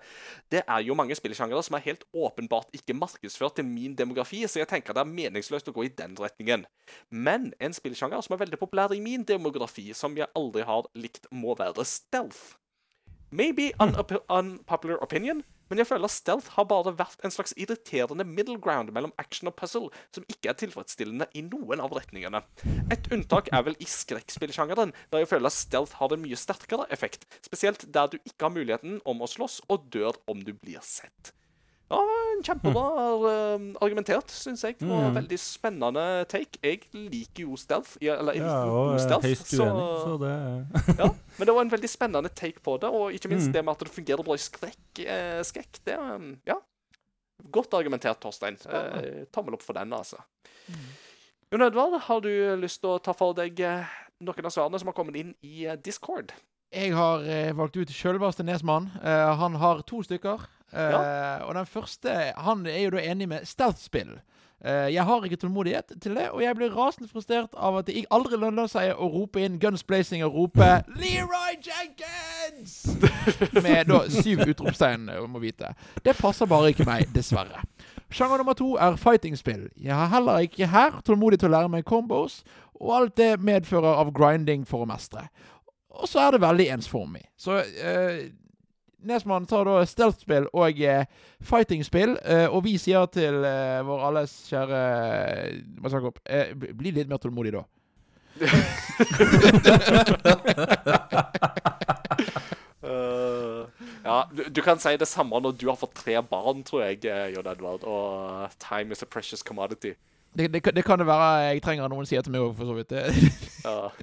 Det er jo mange spillsjangere som er helt åpenbart ikke markedsført til min demografi, så jeg tenker det er meningsløst å gå i den retningen. Men en spillsjanger som er veldig populær i min demografi, som jeg aldri har likt, må være stealth. Maybe an unpopular opinion, men jeg føler stealth har bare vært en slags irriterende middle ground mellom action og puzzle som ikke er tilfredsstillende i noen av retningene. Et unntak er vel i skrekkspillsjangeren, der jeg føler stealth har en mye sterkere effekt, spesielt der du ikke har muligheten om å slåss og dør om du blir sett. Ja, en Kjempebra mm. argumentert, syns jeg. Det var Mm. veldig spennende take. Jeg liker jo stealth. ja, Eller jeg Ja, og stealth, høyst uenig, så det ja, men det var en veldig spennende take på det, og ikke minst Mm. det med at det fungerer bra i skrekk. Eh, skrekk det, um, ja. Godt argumentert, Torstein. Eh, tommel opp for den, altså. Jon Edvard, har du lyst til å ta for deg eh, noen av svarene som har kommet inn i eh, Discord? Jeg har eh, valgt ut selveste Nesmann. Eh, han har to stykker. Eh, Og den første Han er jo da enig med stealth-spill. Uh, jeg har ikke tålmodighet til det, og jeg blir rasende frustrert av at det aldri lønner seg å rope inn guns blazing og rope 'Leroy Jenkins!' Med da syv utropstegn, eh, må vite. Det passer bare ikke meg, dessverre. Sjanger nummer to er fighting-spill. Jeg har heller ikke her tålmodighet til å lære meg combos, og alt det medfører av grinding for å mestre. Og så er det veldig ensformig. Så eh, Nesmann tar da stealth-spill og eh, fighting-spill, eh, og vi sier til eh, vår alles kjære eh, opp. Eh, bli- bli litt mer tålmodig, da. uh, ja, du, du kan si det samme når du har fått tre barn, tror jeg, eh, Jon Edvard. Og eh, time is a precious commodity. Det, det, det kan det være jeg trenger noen sier til meg òg, for så vidt. Det- Ja.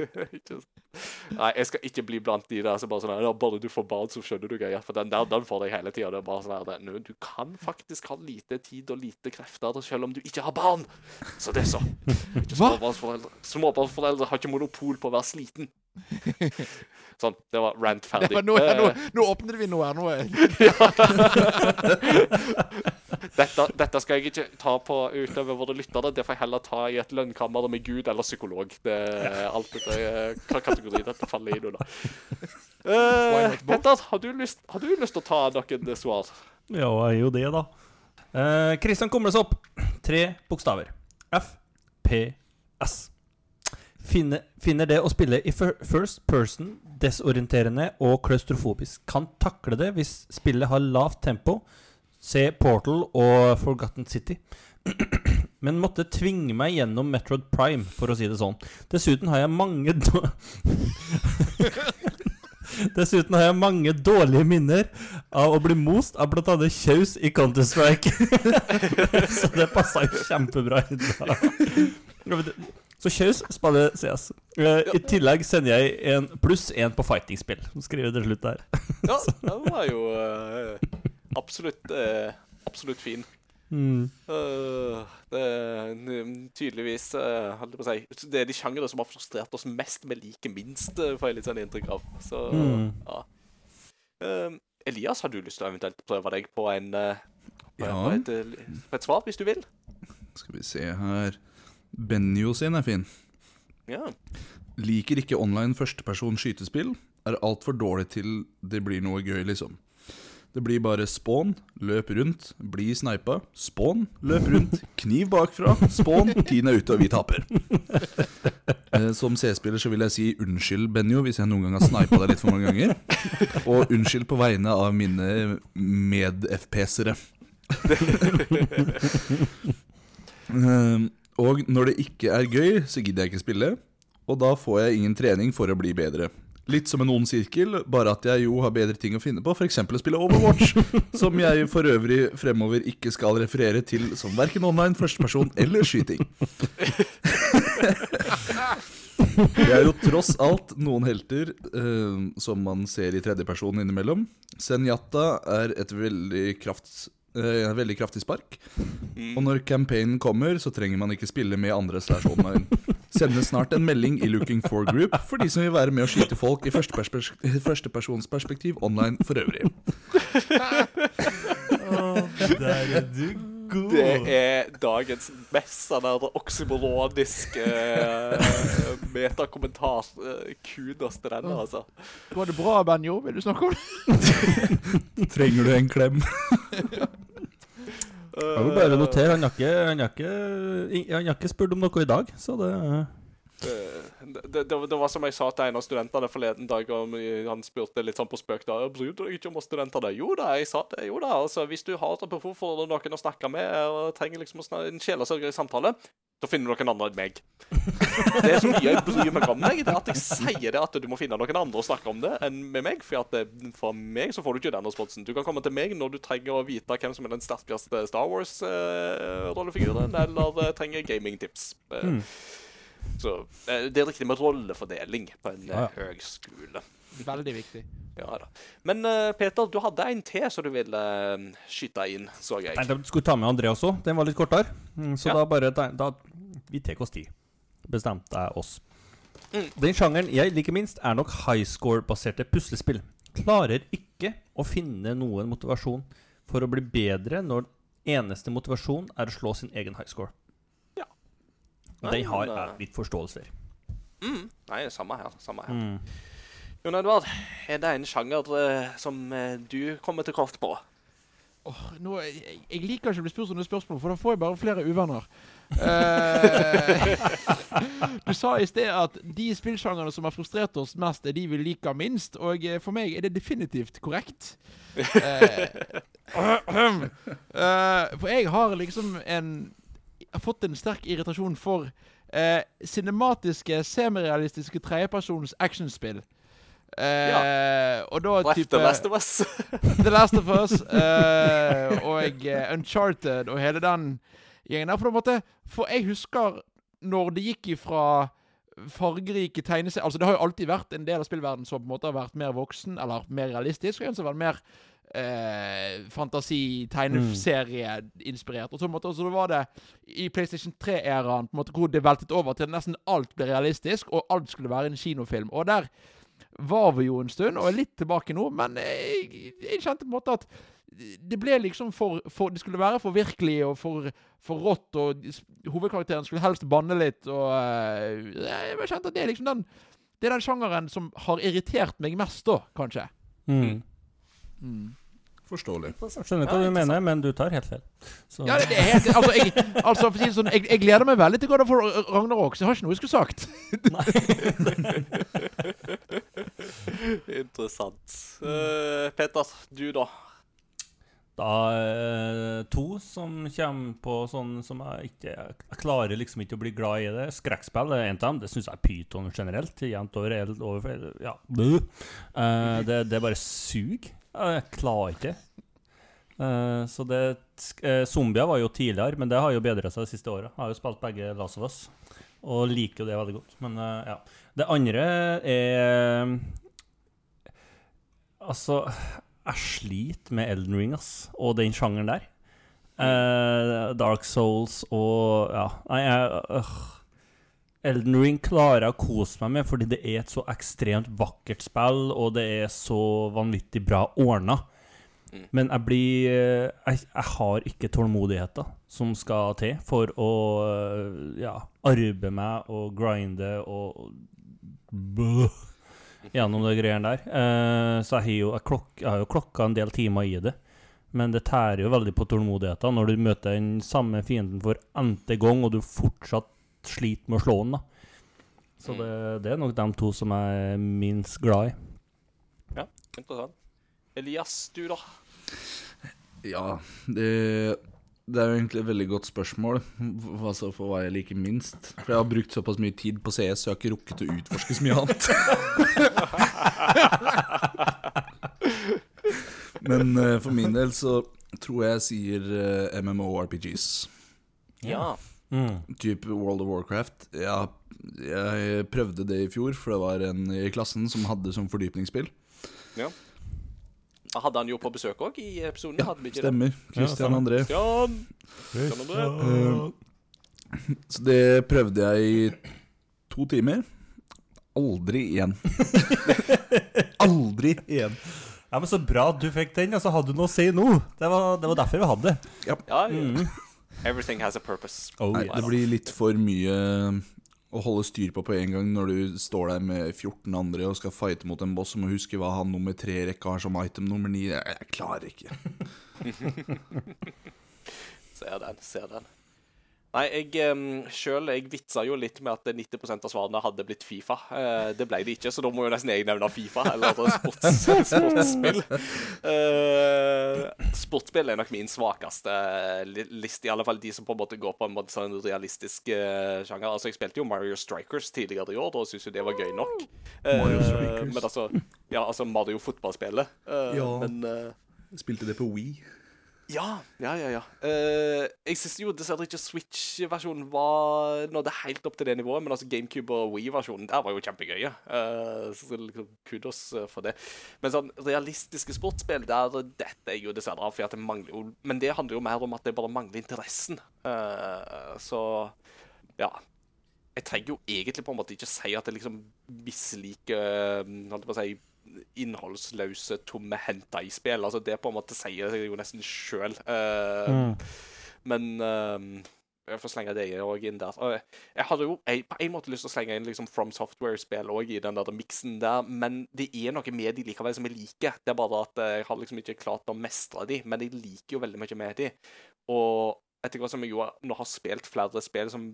Nei, jeg skal ikke bli blant de der som bare sånn her, Bare du får barn, så skjønner du greia. For den der den får deg hele tida. Det er bare sånn her, nå, Du kan faktisk ha lite tid og lite krefter selv om du ikke har barn. Så det er så. Ikke? Småbarnsforeldre Småbarnsforeldre har ikke monopol på å være sliten. Sånn. Det var rant det var, nå, nå, Eh, nå åpner vi noe her. Nå dette, dette skal jeg ikke ta på utover våre lyttere. Det får jeg heller ta i et lønnkammer med Gud eller psykolog. Det er alt dette hva kategori dette faller i nå, da. Why Uh. Petter, har du, lyst, har du lyst til å ta noen svar? Ja, jeg er jo det, da. Uh, Kristian Komlesopp. Tre bokstaver. F, P, S. Finner, finner det å spille i first person desorienterende og klaustrofobisk. Kan takle det hvis spillet har lavt tempo. Se Portal og Forgotten City. Men måtte tvinge meg gjennom Metroid Prime, for å si det sånn. Dessuten har jeg mange Dessuten har jeg mange dårlige minner av å bli most av bl.a. Kjaus i Counter-Strike. Så det passa jo kjempebra i da. Ja, men det- Så Kjaus spiller CS. Eh, I tillegg sender jeg en pluss én på fighting-spill. Skriver til slutt der. Ja, den var jo eh, absolutt eh, Absolutt fin. Mm. Uh, det er tydeligvis uh, holdt på å si, Det er de sjangere som har frustrert oss mest, Med liker minst, uh, får jeg litt sånn inntrykk av. Så Mm. ja. Eh, Elias, har du lyst til å eventuelt prøve deg på en eh, på, Ja. på, et, på et svar, hvis du vil? Skal vi se her Benjo sin er fin. Ja. Liker ikke online førsteperson skytespill. Er altfor dårlig til det blir noe gøy, liksom. Det blir bare spawn, løp rundt, bli sneipa. spawn, løp rundt, kniv bakfra, spawn, tiden er ute og vi taper. Eh, Som C-spiller så vil jeg si unnskyld, Benjo, hvis jeg noen gang har sneipa deg litt for mange ganger. Og unnskyld på vegne av mine med-FPS-ere. Eh, Og når det ikke er gøy, så gidder jeg ikke spille. Og da får jeg ingen trening for å bli bedre. Litt som en ond sirkel, bare at jeg jo har bedre ting å finne på. F.eks. å spille Overwatch, som jeg for øvrig fremover ikke skal referere til som verken online, førsteperson eller skyting. Det er jo tross alt noen helter uh, som man ser i tredjeperson innimellom. Senjata er et veldig, kraft, uh, veldig kraftig spark. Og når campaignen kommer, så trenger man ikke spille med andre slash online. Sendes snart en melding i Looking for Group for de som vil være med å skyte folk i førstepersonsperspektiv online for øvrig. Der er du god. Det er dagens mest sånn der oksyboroniske uh, metakommentar. Uh, kudos til denne, altså. Går det bra, Benjo? Vil du snakke om det? Trenger du en klem? Jeg vil bare notere, han har ikke, ikke, ikke spurt om noe i dag, så det det, det, det var som jeg sa til en av studentene forleden dag. Og han spurte litt sånn på spøk da, bryr du deg ikke om oss studenter. Jo da, jeg sa det. jo da, altså Hvis du har et behov for noen å snakke med, og trenger liksom en sjelesørger i samtale, da finner du noen andre enn meg. Det som jeg bryr meg om deg, det er at jeg sier det at du må finne noen andre å snakke om det enn med meg. For det, for meg så får du ikke den responsen. Du kan komme til meg når du trenger å vite hvem som er den sterkeste Star Wars-rollefiguren, eh, eller eh, trenger gamingtips. Eh, Mm. Så eh, det er riktig med rollefordeling på en Ja, ja. eh, høgskole. Veldig viktig. Ja da. Men eh, Peter, du hadde en til som du ville skyte inn, så jeg. Nei, da skulle ta med André også. Den var litt kortere. Mm, Så Ja. da bare da, da Vi tar oss tid. Bestemte jeg oss. Mm. Den sjangeren jeg liker minst, er nok high score-baserte puslespill. Klarer ikke å finne noen motivasjon for å bli bedre når eneste motivasjon er å slå sin egen high score. Nei, Den har men, eh, litt forståelse for. Mm. Nei, samme her. Samme her. Mm. Jon Edvard, er det en sjanger uh, som uh, du kommer til kort på? Åh, nå, jeg, jeg liker ikke å bli spurt sånne spørsmål, for da får jeg bare flere uvenner. Uh, du sa i sted at de spillsjangerne som har frustrert oss mest, er de vi liker minst. Og for meg er det definitivt korrekt. Uh, eh, for jeg har liksom en har fått en sterk irritasjon for eh, cinematiske, semirealistiske tredjepersons actionspill. Eh, Og da Ref type The Last of Us. The Last of Us eh, og eh, Uncharted og hele den gjengen der. For, måte, for jeg husker når det gikk ifra fargerike tegneserier Altså Det har jo alltid vært en del av spillverdenen som på en måte har vært mer voksen eller mer realistisk, og en som har vært mer eh, fantasi, tegneserieinspirert. Og så, måtte en måte, og var det i PlayStation 3-æraen på en måte hvor det veltet over til nesten alt ble realistisk, og alt skulle være en kinofilm. Og der var vi jo en stund, og er litt tilbake nå, men jeg, jeg kjente på en måte at det ble liksom for, for Det skulle være for virkelig og for, for rått, og hovedkarakteren skulle helst banne litt, og eh, Jeg kjente at det er liksom den Det er den sjangeren som har irritert meg mest, da, kanskje. Mm. Forståelig. Jeg skjønner hva Ja, du mener, men du tar helt feil. Så, Ja, det, er helt Altså, jeg, altså for å si det sånn, jeg, jeg gleder meg veldig til God of Ragnarok, så jeg har ikke noe jeg skulle sagt. Interessant. Uh, Peter, du da? Da eh, to som kommer på sånn som jeg ikke Jeg klarer liksom ikke å bli glad i det. Skrekkspill er en av dem. Det syns jeg er pyton generelt. Jevnt over, over Ja. Eh, det, det bare suger. Jeg klarer ikke. Uh, så det uh, Zombier var jo tidligere, men det har jo bedra seg det siste året. Jeg har jo spilt begge Last of og liker jo det veldig godt. Men uh, ja. Det andre er Altså jeg sliter med Elden Ring ass, og den sjangeren der. Eh, Dark Souls og Ja. Nei, jeg øh. Elden Ring klarer jeg å kose meg med fordi det er et så ekstremt vakkert spill, og det er så vanvittig bra ordna. Mm. Men jeg blir eh, jeg, jeg har ikke tålmodigheten som skal til for å øh, ja, arbeide meg og grinde og Bøh gjennom de greiene der. Uh, så jeg har, jo, jeg, klok, jeg har jo klokka en del timer i det. Men det tærer jo veldig på tålmodigheten når du møter den samme fienden for n-te gang, og du fortsatt sliter med å slå den. da. Så Mm. det, det er nok de to som jeg er minst glad i. Ja, Interessant. Elias, du da? Ja, det, det er jo egentlig et veldig godt spørsmål altså for hva jeg liker minst. For jeg har brukt såpass mye tid på CS, så jeg har ikke rukket å utforske så mye annet. Men uh, for min del så tror jeg jeg sier eh, MMORPGs. Ja. Mm. Type World of Warcraft. Ja, jeg prøvde det i fjor, for det var en i klassen som hadde som fordypningsspill. Hadde han jo på besøk òg i episoden? Ja, stemmer. Christian. André. Christian! Christian André. Så det prøvde jeg i to timer. Aldri igjen. Aldri igjen. Ja, men Så bra at du fikk den, Altså, så hadde du noe å si nå. Det var, det var derfor vi hadde det. Ja, ja. Mm. Everything has a purpose. Oh, Nei, yes. det blir litt for mye å holde styr på på en gang når du står der med 14 andre og skal fighte mot en boss og må huske hva han nummer tre i rekka har som item nummer ni. Jeg, jeg klarer ikke. Ser den, ser den. Nei, jeg um, sjøl vitsa jo litt med at 90% av svarene hadde blitt Fifa. Uh, det ble det ikke, så da må jo nesten jeg nevne Fifa eller sports, sportsspill. Uh, sportsspill er nok min svakeste liste, i alle fall de som på en måte går på en måte sånn realistisk uh, sjanger. Altså, Jeg spilte jo Mario Strikers tidligere i år, da syntes jo det var gøy nok. Mario Strikers? Men altså, ja, altså Mario fotballspillet. Ja. Men Spilte det på Wii. Ja, ja, ja. ja. Uh, jeg syns jo dessverre ikke Switch-versjonen var nådde helt opp til det nivået, men altså GameCube og Wii-versjonen der var jo kjempegøye. Uh, så liksom kudos eh, for det. Men sånn realistiske sportsspill, der dette er jo dessverre av, for det mangler jo Men det handler jo mer om at det bare mangler interessen. Uh, så ja. Jeg trenger jo egentlig på en måte ikke si at jeg liksom misliker Holdt innholdsløse, tomme hentai-spill. Altså, det på en måte sier jeg jo nesten sjøl. Mm. Men uh, jeg får slenge det òg inn der. Jeg- hadde jo jeg, på en måte lyst til å slenge inn liksom From Software-spill òg i den der miksen der, men det er noe med de likevel som jeg liker. Det er bare at jeg har liksom ikke klart å mestre de, men jeg liker jo veldig mye med de. Og etter hvert som jeg jo nå har spilt flere spill som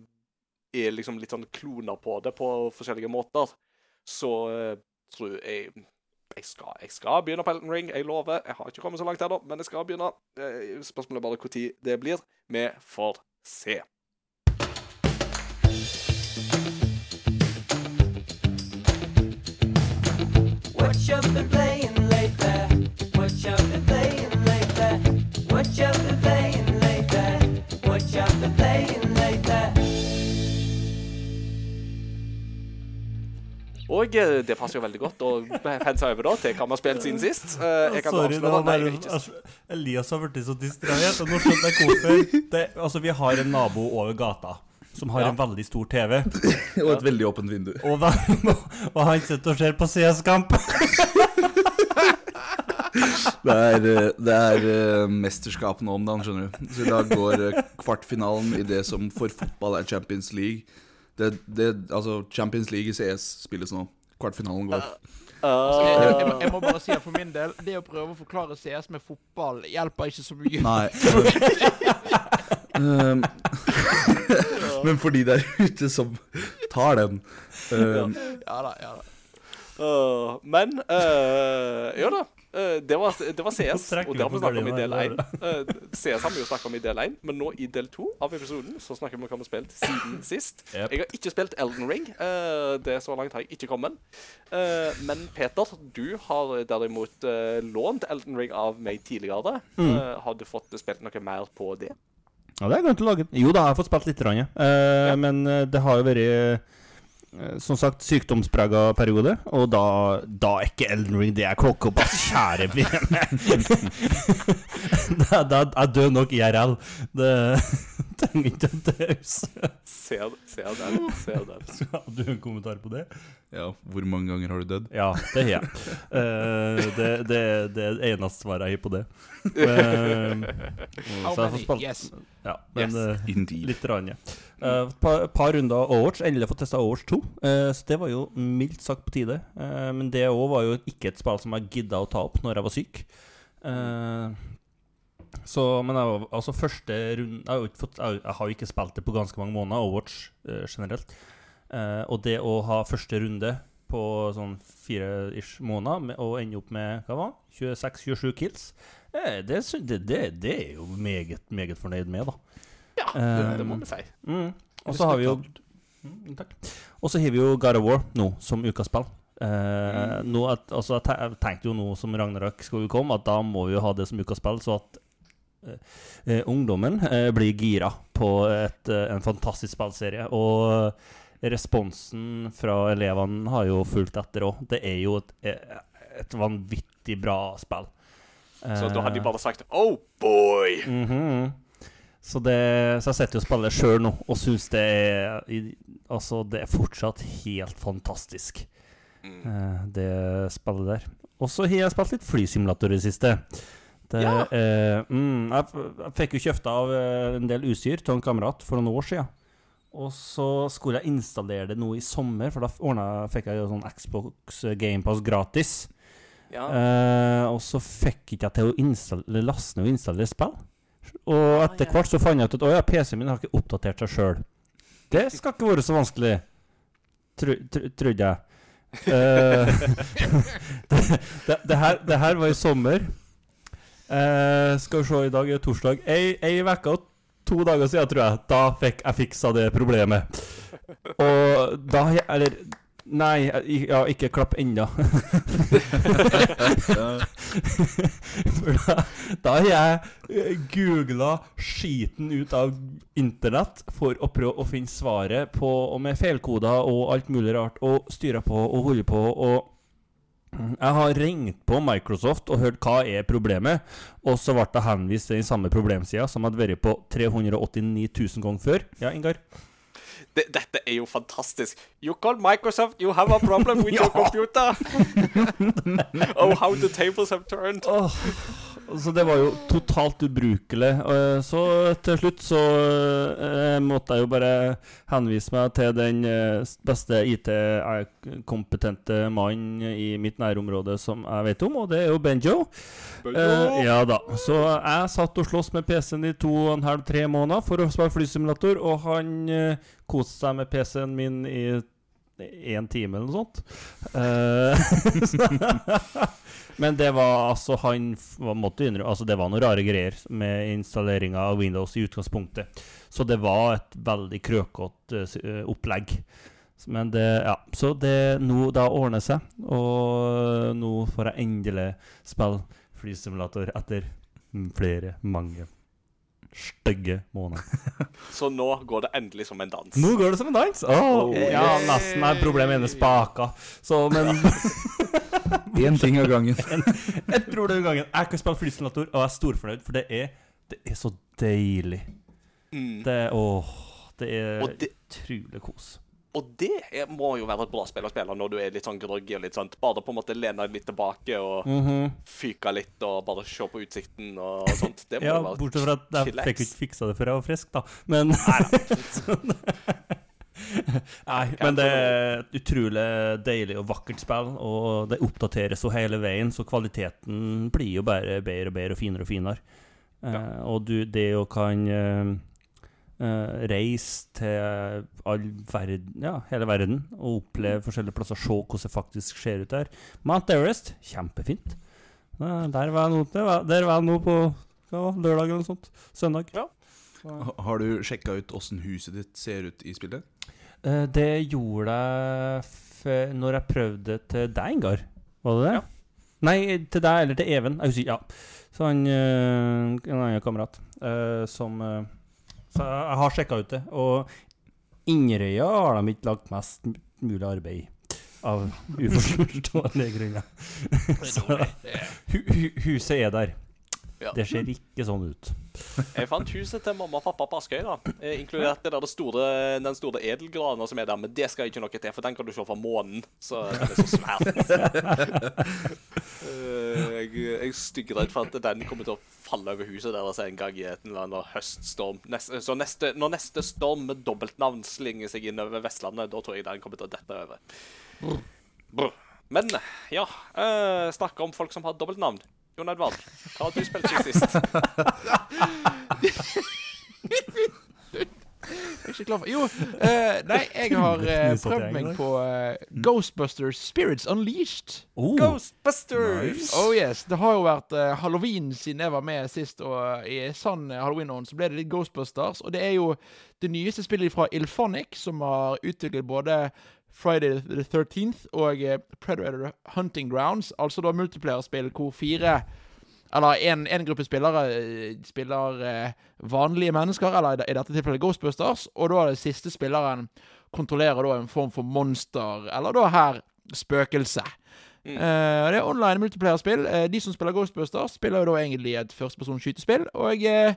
er liksom litt sånn kloner på det på forskjellige måter, så eh, tror jeg jeg skal, jeg skal begynne på Elton Ring, jeg lover. Jeg har ikke kommet så langt ennå, men jeg skal begynne. Eh, Spørsmålet er bare når det blir. Vi får se. Og eh, det passer jo veldig godt å pense over da til hva vi har spilt siden sist. Eh, Jeg kan Sorry, det var Nei, bare jeg ikke altså, Elias har blitt så distrahert, og nå skjønner jeg hvorfor. Det, altså, vi har en nabo over gata som har Ja. en veldig stor TV, Og et veldig åpent vindu. og, da, og han sitter og ser på CS-kamp. Det er, eh, det er eh, mesterskap nå om dagen, skjønner du. Så i dag går kvartfinalen i det som for fotball er Champions League. Det, det, altså Champions League i CS spilles nå. Kvartfinalen går. Altså, jeg, jeg, jeg, må, Eh, jeg må bare si at for min del, det å prøve å forklare CS med fotball hjelper ikke så mye. Nei. Um, Men for de der ute som tar den um, Ja da, ja da. Uh, Men uh, Ja da. Øh, det, var, det var CS, og det har vi snakka snakket om i del gardina, 1. CS har vi jo snakket om i del 1, men nå i del 2 av episoden så snakker vi om hva vi har spilt siden sist. Yep. Jeg har ikke spilt Elden Ring. øh, det er så langt har jeg ikke kommet. Men Peter, du har derimot lånt Elden Ring av meg tidligere. Mm. Har du fått spilt noe mer på det? Ja, det er glemt å lage. Jo da, jeg har fått spilt litt, rann, ja. eh, men eh, det har jo vært eh, som sagt sykdomsprega periode, og da, da er ikke Elden Ring det klokker opp, ass, kjære vene. da, da, jeg dør nok IRL. Det trenger ikke en taus. Se, se den. se den. Har du en kommentar på det? Ja, hvor mange ganger har du dødd? Ja, det har jeg. Uh, det, det, det er det eneste svaret jeg har på det. Uh, så jeg får many? Yes. Ja, men yes. Indeed. Litt rann, ja. Et par, par runder Overwatch. Endelig fått testa Overwatch 2. eh, så det var jo mildt sagt på tide. Eh, men det òg var jo ikke et spill som jeg gidda å ta opp når jeg var syk. Eh, så, men jeg var, altså første runde jeg, har jo fått, jeg, jeg har jo ikke spilt det på ganske mange måneder, Overwatch eh, generelt. Eh, og det å ha første runde på sånn fire-ish måneder med, og ende opp med hva var 26-27 kills, eh, det, det, det, det er jo meget, meget fornøyd med, da. Ja, det, det må Um, vi si. Mm. Og så har vi jo mm, Takk. Og så har vi jo God of War nå som ukas spill. Eh, nå at, altså, jeg tenkte jo nå som Ragnarok skulle komme, at da må vi jo ha det som ukas spill, så at eh, ungdommen eh, blir gira på et, eh, en fantastisk spillserie. Og responsen fra elevene har jo fulgt etter òg. Det er jo et, eh, et vanvittig bra spill. Så da hadde de Eh, bare sagt Oh boy! Mhm. Så, det, så jeg sitter jo og spiller sjøl nå og syns det er Altså, det er fortsatt helt fantastisk, Mm. eh, det spillet der. Og så har jeg spilt litt flysimulator i det siste. Det, Ja. eh, mm, jeg, jeg fikk jo kjøpt av eh, en del utstyr til en kamerat for noen år siden. Og så skulle jeg installere det nå i sommer, for da ordnet, fikk jeg jo sånn Xbox Gamepass gratis. Ja. Eh, og så fikk ikke jeg til å laste ned og installere spill. Og etter ja. hvert så fant jeg ut at å ja, PC-en min har ikke oppdatert seg sjøl. Det skal ikke være så vanskelig, tro, tro, trodde jeg. Eh, det, det, det, her, det her var i sommer. Eh, skal vi se, i dag er torsdag. Ei, ei uke og to dager siden, tror jeg, da fikk jeg fiksa det problemet. Og da Eller Nei, ja, ikke klapp ennå. Da, har jeg googla skiten ut av internett for å prøve å finne svaret på Og med feilkoder og alt mulig rart, og styre på og holde på. Og jeg har ringt på Microsoft og hørt hva er problemet, og så ble jeg henvist til den samme problemsida som hadde vært på 389 000 ganger før. Ja, Ingar? Det, dette er jo fantastisk. You call Microsoft, you have a problem with your computer. oh, how the tables have turned. Åh, så det var jo totalt ubrukelig. Eh, Så til slutt så eh, måtte jeg jo bare henvise meg til den eh, beste IT-kompetente mannen i mitt nærområde som jeg vet om, og det er jo Benjo. Eh, ja da. Så jeg satt og sloss med PC-en i to og en halv, tre måneder for å spille flysimulator, og han koste seg med PC-en min i én time eller noe sånt. Eh, Men det var altså Han måtte innrømme Altså det var noen rare greier med installeringa av Windows i utgangspunktet. Så det var et veldig krøkete eh, eh, opplegg. Men det Ja. Så det nå Da ordner seg. Og nå får jeg endelig spille flysimulator etter flere, mange stygge måned. Så nå går det endelig som en dans. Nå går det som en dans! Åh, Oh, ja, nesten er problemet ene spaka. Så, men Én ting av gangen. Ett problem av gangen. Jeg kan spille flysimulator, og jeg er storfornøyd, for det er, det er så deilig. Mm. Det Åh, det er utrolig kos. Og det må jo være et bra spill å spille når du er litt sånn groggy og litt sånn Bare på en måte lene deg litt tilbake og Mhm. fyke litt og bare se på utsikten og sånt. Det må Ja, være bortsett fra at jeg fikk ikke fiksa det før jeg var frisk, da. Men Nei, men det er et utrolig deilig og vakkert spill, og det oppdateres jo hele veien, så kvaliteten blir jo bare bedre og bedre og finere og finere. Eh, og du, det å kan eh, eh, reise til all verden, ja, hele verden og oppleve forskjellige plasser, se hvordan det faktisk ser ut der. Mount Everest, kjempefint. Uh, der var jeg nå, der var, der var jeg nå på hva var, lørdag eller noe sånt. Søndag. Ha- Har du sjekka ut åssen huset ditt ser ut i spillet? Eh, det gjorde jeg f når jeg prøvde til deg, Ingar. Var det det? Nei, til deg eller til Even. Jeg husker. Ja. Så han En annen kamerat eh, som Så jeg har sjekka ut det. Og Inderøya har de ikke lagt mest mulig arbeid i. Av uforståelige grunner. Så hu hu huset er der. Ja. Det ser ikke sånn ut. Jeg fant huset til mamma og pappa på Askøy, da. Eh, inkludert det der det store, den store edelgranen som er der, men det skal ikke noe til, for den kan du se fra månen. Så den er så svær. Eh, jeg, jeg er styggredd for at den kommer til å falle over huset deres en gang i en eller annen høststorm. Neste, så neste, når neste storm med dobbeltnavn slinger seg inn over Vestlandet, da tror jeg den kommer til å dette over. Brr. Men ja, uh, snakke om folk som har dobbeltnavn. Jon Edvard, hva har du spilt siden sist? Jeg er ikke klar for Jo, uh, nei, jeg har uh, prøvd meg på uh, Ghostbusters Spirits Unleashed. Oh, Ghostbusters! Oh yes, Det har jo vært halloween siden jeg var med sist, og i sann halloween-ånd så ble det litt Ghostbusters. Og det er jo det nyeste spillet fra Ilphonic, som har utviklet både Friday the 13th og eh, Predator Hunting Grounds, altså da multiplayer-spill hvor fire Eller en, en gruppe spillere eh, spiller eh, vanlige mennesker, eller i dette tilfellet Ghostbusters, og da den siste spilleren kontrollerer da en form for monster, eller da her spøkelse. Mm. Uh, det er online multiplayer-spill. Eh, de som spiller Ghostbusters, spiller jo da egentlig et førstepersons skytespill. Og uh,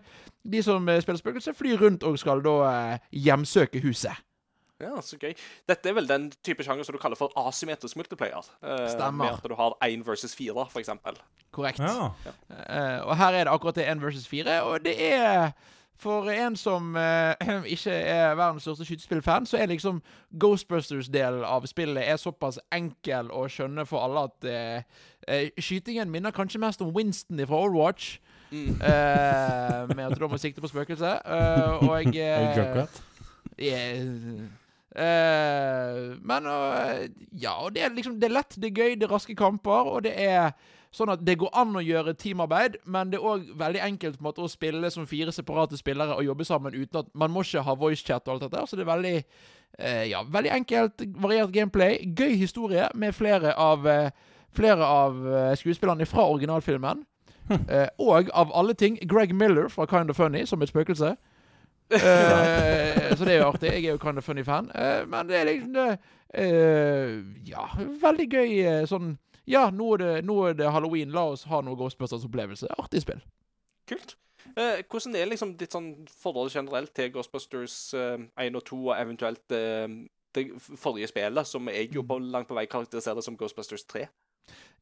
de som spiller spøkelse, flyr rundt og skal da hjemsøke huset. Ja, så gøy. Dette er vel den type sjanger som du kaller for asymmetrisk multiplayer. Eh, Stemmer. Med at du har én versus fire, for eksempel. Korrekt. Ja. Eh, og her er det akkurat det 1 versus 4, og det er for en som eh, ikke er verdens største skytespillfan, så er liksom Ghostbusters-delen av spillet er såpass enkel å skjønne for alle at eh, eh, skytingen minner kanskje mest om Winston fra Overwatch. Mm. eh, med at du da må sikte på spøkelse. eh, og Er Eh, men uh, Ja, og det er liksom Det er lett, det er gøy, det er raske kamper, og det er sånn at det går an å gjøre teamarbeid, men det er òg veldig enkelt på en måte å spille som fire separate spillere og jobbe sammen uten at Man må ikke ha voicechat og alt dette, så det er veldig eh, Ja, veldig enkelt, variert gameplay. Gøy historie med flere av Flere av skuespillerne fra originalfilmen. Eh, og av alle ting Greg Miller fra Kind of Funny som et spøkelse. Eh, så det er jo artig. Jeg er jo Kind of Funny-fan. Uh, men det er liksom det uh, Ja, veldig gøy sånn Ja, nå er, det, nå er det halloween. La oss ha noe Ghostbusters-opplevelse. Artig spill. Kult. Hvordan er liksom ditt sånn forhold generelt til Ghostbusters eh, 1 og 2, og eventuelt det forrige spillet, som jeg jo på langt på vei karakteriserer som Ghostbusters 3?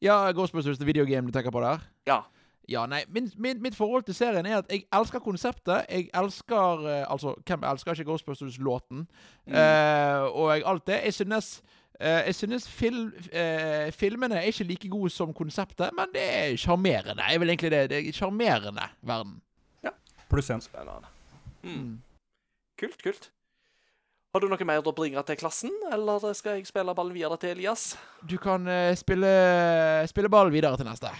Ja, Ghostbusters the video game du tenker på der? Ja. Ja, nei, min, min, mitt forhold til serien er at jeg elsker konseptet. Jeg elsker uh, Altså, hvem elsker ikke Ghostbusters-låten? Eh, og jeg, alt det. Jeg synes uh, jeg synes fil, eh, filmene er ikke like gode som konseptet, men det er sjarmerende. Jeg vil egentlig det. Det er sjarmerende verden. Pluss én. Spennende. Mm. Kult, kult. Har du noe mer å bringe til klassen, eller skal jeg spille ballen videre til Elias? Du kan spille, spille ballen videre til neste.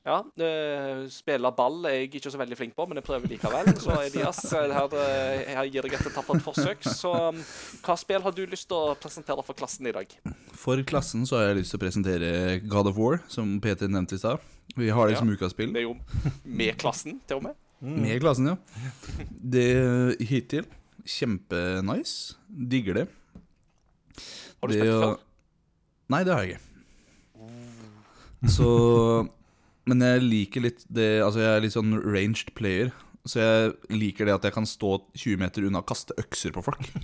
Ja, uh, spille ball er jeg ikke så veldig flink på, men jeg prøver likevel. Så Elias, her, her, eh, jeg gir deg et tappert forsøk. Så um, hva spill har du lyst til å presentere for klassen i dag? For klassen så har jeg lyst til å presentere God of War, som Peter nevnte i stad. Vi har det Ja. som ukaspill. Det er jo med klassen, til og med. Med klassen, ja. Det hittil kjempenice. Digger det. Har du spilt før? Nei, det har jeg ikke. Så Men jeg liker litt det Altså, jeg er litt sånn ranged player. Så jeg liker det at jeg kan stå 20 meter unna og kaste økser på folk.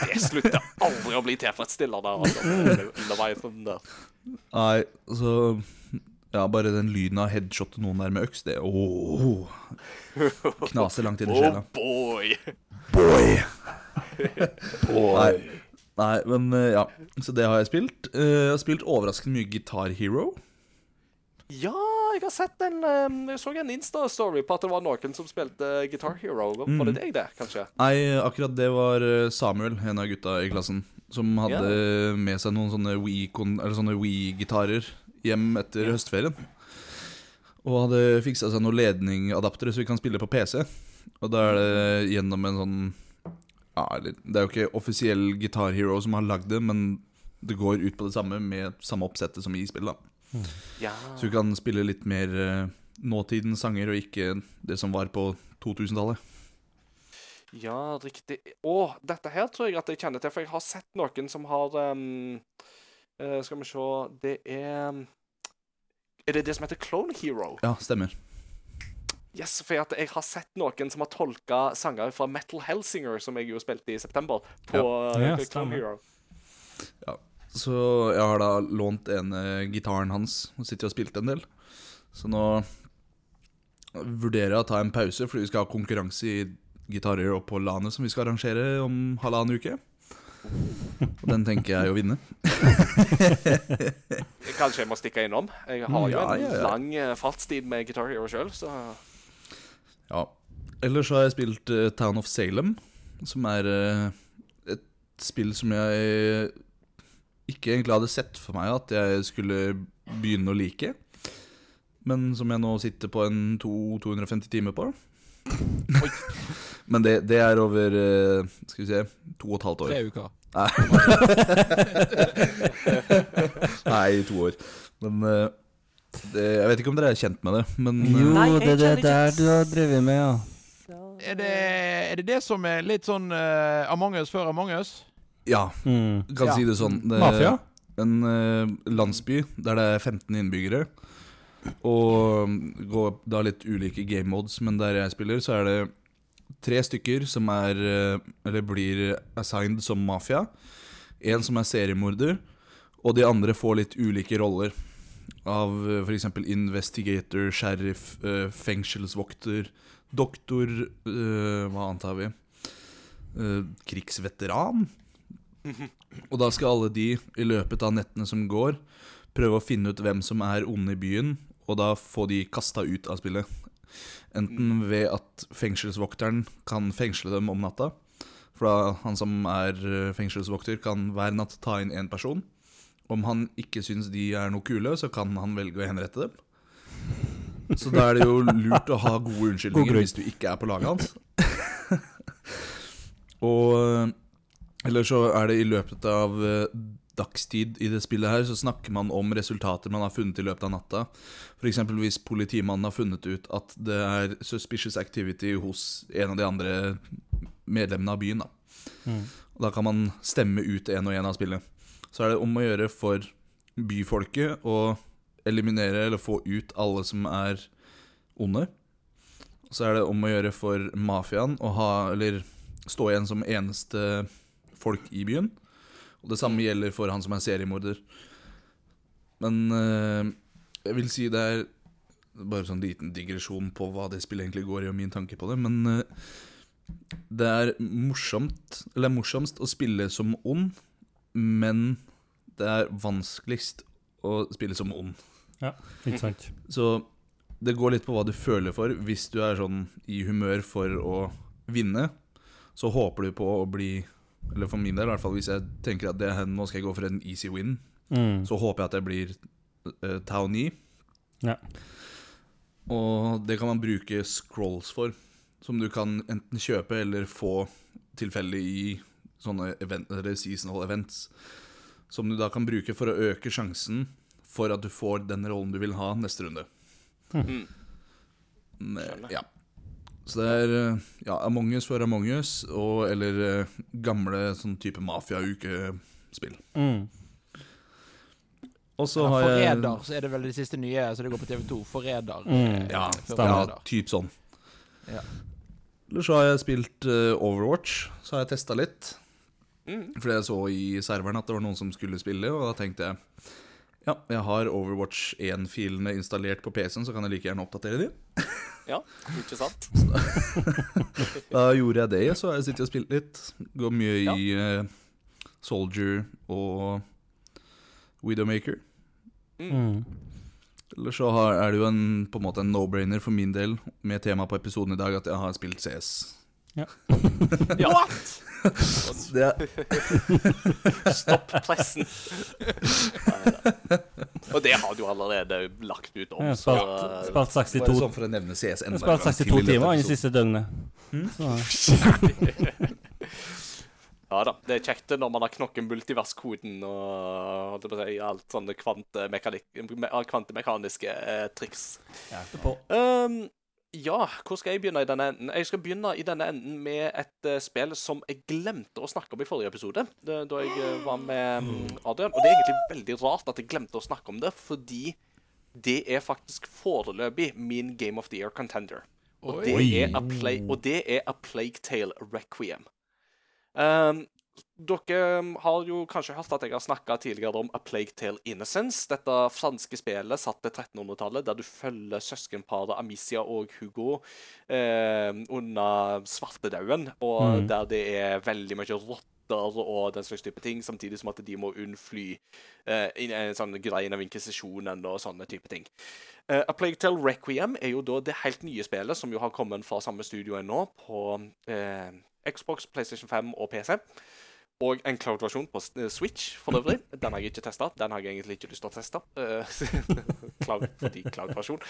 Det slutter aldri å bli tilfredsstillende. underveis. Underveisen der. Nei, så Ja, bare den lyden av headshotte noen der med øks, det oh, Knaser langt inn i Oh boy! boy! Boy! Nei, nei, men eh, ja. Så det har jeg spilt. Eh, Jeg har spilt overraskende mye Guitar Hero. Ja, jeg har sett en Jeg så en Insta-story på at det var noen som spilte Guitar Hero. Var Mm. det deg, det, kanskje? Nei, akkurat det var eh, Samuel, en av gutta i klassen, som hadde med seg noen sånne Wii-gitarer hjem etter høstferien. Og hadde fiksa seg noen ledningadaptere så vi kan spille på PC. Og da er det gjennom en sånn ja, Det er jo ikke offisiell Guitar Hero som har lagd det, men det går ut på det samme med samme oppsettet som i spillet. da. Ja. Så du kan spille litt mer eh, nåtidens sanger, og ikke det som var på 2000-tallet. Ja, riktig. Å, dette her tror jeg at jeg kjenner til, for jeg har sett noen som har um, uh, Skal vi se Det er Er det det som heter Clone Hero? Ja, stemmer. Yes, for at jeg har sett noen som har tolka sanger fra Metal Hellsinger, som jeg jo spilte i september, på ja. Ja, Clone stemmer. Hero. Så jeg har da lånt ene gitaren hans og sitter og spilt en del. Så nå vurderer jeg å ta en pause, fordi vi skal ha konkurranse i gitarer opp på LANet som vi skal arrangere om halvannen uke. Og den tenker jeg å vinne. Kanskje jeg må stikke innom. Jeg har jo Ja, en ja, ja. lang eh, fartstid med Guitar Hero sjøl, så Ja. Ellers har jeg spilt uh, Town of Salem, som er uh, et spill som jeg ikke egentlig hadde sett for meg at jeg skulle begynne å like. Men som jeg nå sitter på en 250 timer på. Men det, det er over eh, Skal vi se to og et halvt år. Tre uker. Nei, to år. Men eh, Det, jeg vet ikke om dere er kjent med det, men Jo, eh, Nei, det er det der du har drevet med, ja. Er det, er det det som er litt sånn uh, Among us før Among us? Ja, Mm. kan Ja. si det sånn. Det, Mafia? En uh, landsby der det er 15 innbyggere. Og går da litt ulike game modes, men der jeg spiller, så er det tre stykker som er eh, Eller blir assigned som mafia. En som er seriemorder, og de andre får litt ulike roller. Av uh, f.eks. investigator, sheriff, eh, fengselsvokter, doktor eh, Hva annet har vi? Eh, krigsveteran. Og da skal alle de, i løpet av nettene som går, prøve å finne ut hvem som er onde i byen, og da få de kasta ut av spillet. Enten ved at fengselsvokteren kan fengsle dem om natta. For da han som er eh, fengselsvokter, kan hver natt ta inn én person. Om han ikke syns de er noe kule, så kan han velge å henrette dem. Så da er det jo lurt å ha gode unnskyldninger hvis du ikke er på laget hans. og eller så er det i løpet av eh, dagstid i det spillet her, så snakker man om resultater man har funnet i løpet av natta. F.eks. hvis politimannen har funnet ut at det er suspicious activity hos en av de andre medlemmene av byen. Da. Mm. Da kan man stemme ut en og en av spillet. Så er det om å gjøre for byfolket å eliminere eller få ut alle som er onde. Så er det om å gjøre for mafiaen å ha, eller stå igjen som eneste folk i byen. Og det samme gjelder for han som er seriemorder. Men eh, jeg vil si det er bare sånn liten digresjon på hva det spillet egentlig går i, og min tanke på det. Men eh, det er morsomt, eller det er morsomst å spille som ond, men det er vanskeligst å spille som ond. Ja, Ikke sant? Så det går litt på hva du føler for. Hvis du er sånn i humør for å vinne, så håper du på å bli Eller for min del, i hvert fall hvis jeg tenker at det, nå skal jeg gå for en easy win, Mm. så håper jeg at det blir uh, Tau 9. Ja. Og det kan man bruke scrolls for, som du kan enten kjøpe eller få tilfeldig i sånne event, eller seasonal events. Som du da kan bruke for å øke sjansen for at du får den rollen du vil ha neste runde. Mm. Men, ja. Så det er eh, ja, Among us for Among us, og, eller eh, gamle sånn type mafia-ukespill. Mm. Og så har jeg Forræder, så er det vel det siste nye, så det går på TV2. Forræder. Mm. eh, Ja, stemmer. Ja, typ sånn. Ja. Eller så har jeg spilt uh, Overwatch. Så har jeg testa litt. Mm. Fordi jeg så i serveren at det var noen som skulle spille, og da tenkte jeg ja, jeg har Overwatch 1-filene installert på PC-en, så kan jeg like gjerne oppdatere de. Ja, ikke sant? Da gjorde jeg det, så har jeg sittet og spilt litt. Går mye i uh, Soldier og Widowmaker. Mm. Eller så har, er det jo en, på en måte en no-brainer for min del med tema på episoden i dag at jeg har spilt CS. Ja. Er, Stopp pressen. Neida. Og det har du allerede lagt ut om. Ja, spalt, spilt, spilt bare 62, sånn for å nevne CS enda spalt saks 62 i to timer i episoden. siste døgnene. Så, ja da. Det er kjekt når man har knokken multiverskoden og holdt på å si, alt sånne kvantemekaniske eh, triks. Um, ja, hvor skal jeg begynne i denne enden? Jeg skal begynne i denne enden med et uh, spill som jeg glemte å snakke om i forrige episode. Det, da jeg uh, var med mm, Adrian. Og det er egentlig veldig rart at jeg glemte å snakke om det, fordi det er faktisk foreløpig min Game of the Year contender. Og det, Oi. er a play, og det er A Plague Tale Requiem. Um, dere har jo kanskje hørt at jeg har snakka tidligere om A Plague Tale Innocence. Dette franske spillet satt til 1300-tallet, der du følger søskenparet Amicia og Hugo eh, under svartedauden, og Mm. der det er veldig mye rotter og den slags type ting, samtidig som at de må unnfly eh, i en sånn grein av inkvisisjonen og sånne type ting. Eh, A Plague Tale Requiem er jo da det helt nye spillet som jo har kommet fra samme studio ennå, på eh, Xbox, PlayStation 5 og PC. Og en cloud-versjon på eh, Switch, for øvrig. Den har jeg ikke testa. Den har jeg egentlig ikke lyst til å teste. Eh, cloud, fordi cloud-versjon.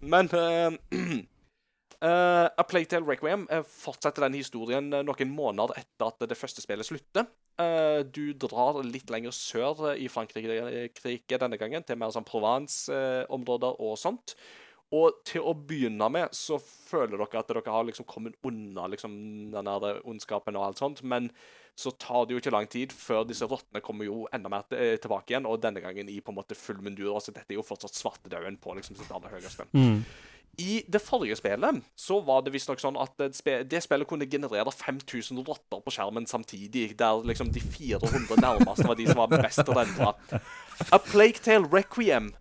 Men uh, Uh, A Playtale Tale Requiem fortsetter den historien noen måneder etter at det første spillet slutter. Du drar litt lenger sør i Frankrike denne gangen, til mer sånn Provence-områder og sånt. Og til å begynne med så føler dere at dere har liksom kommet unna liksom, den ondskapen og alt sånt, men så tar det jo ikke lang tid før disse rottene kommer jo enda mer tilbake igjen, og denne gangen i på en måte full mundur. Altså dette er jo fortsatt svartedauden på liksom sitt aller høyeste. Mm. I det forrige spillet så var det visstnok sånn at det, spillet kunne generere 5000 rotter på skjermen samtidig, der liksom de 400 nærmeste var de som var mest redda. A Plague Tale Requiem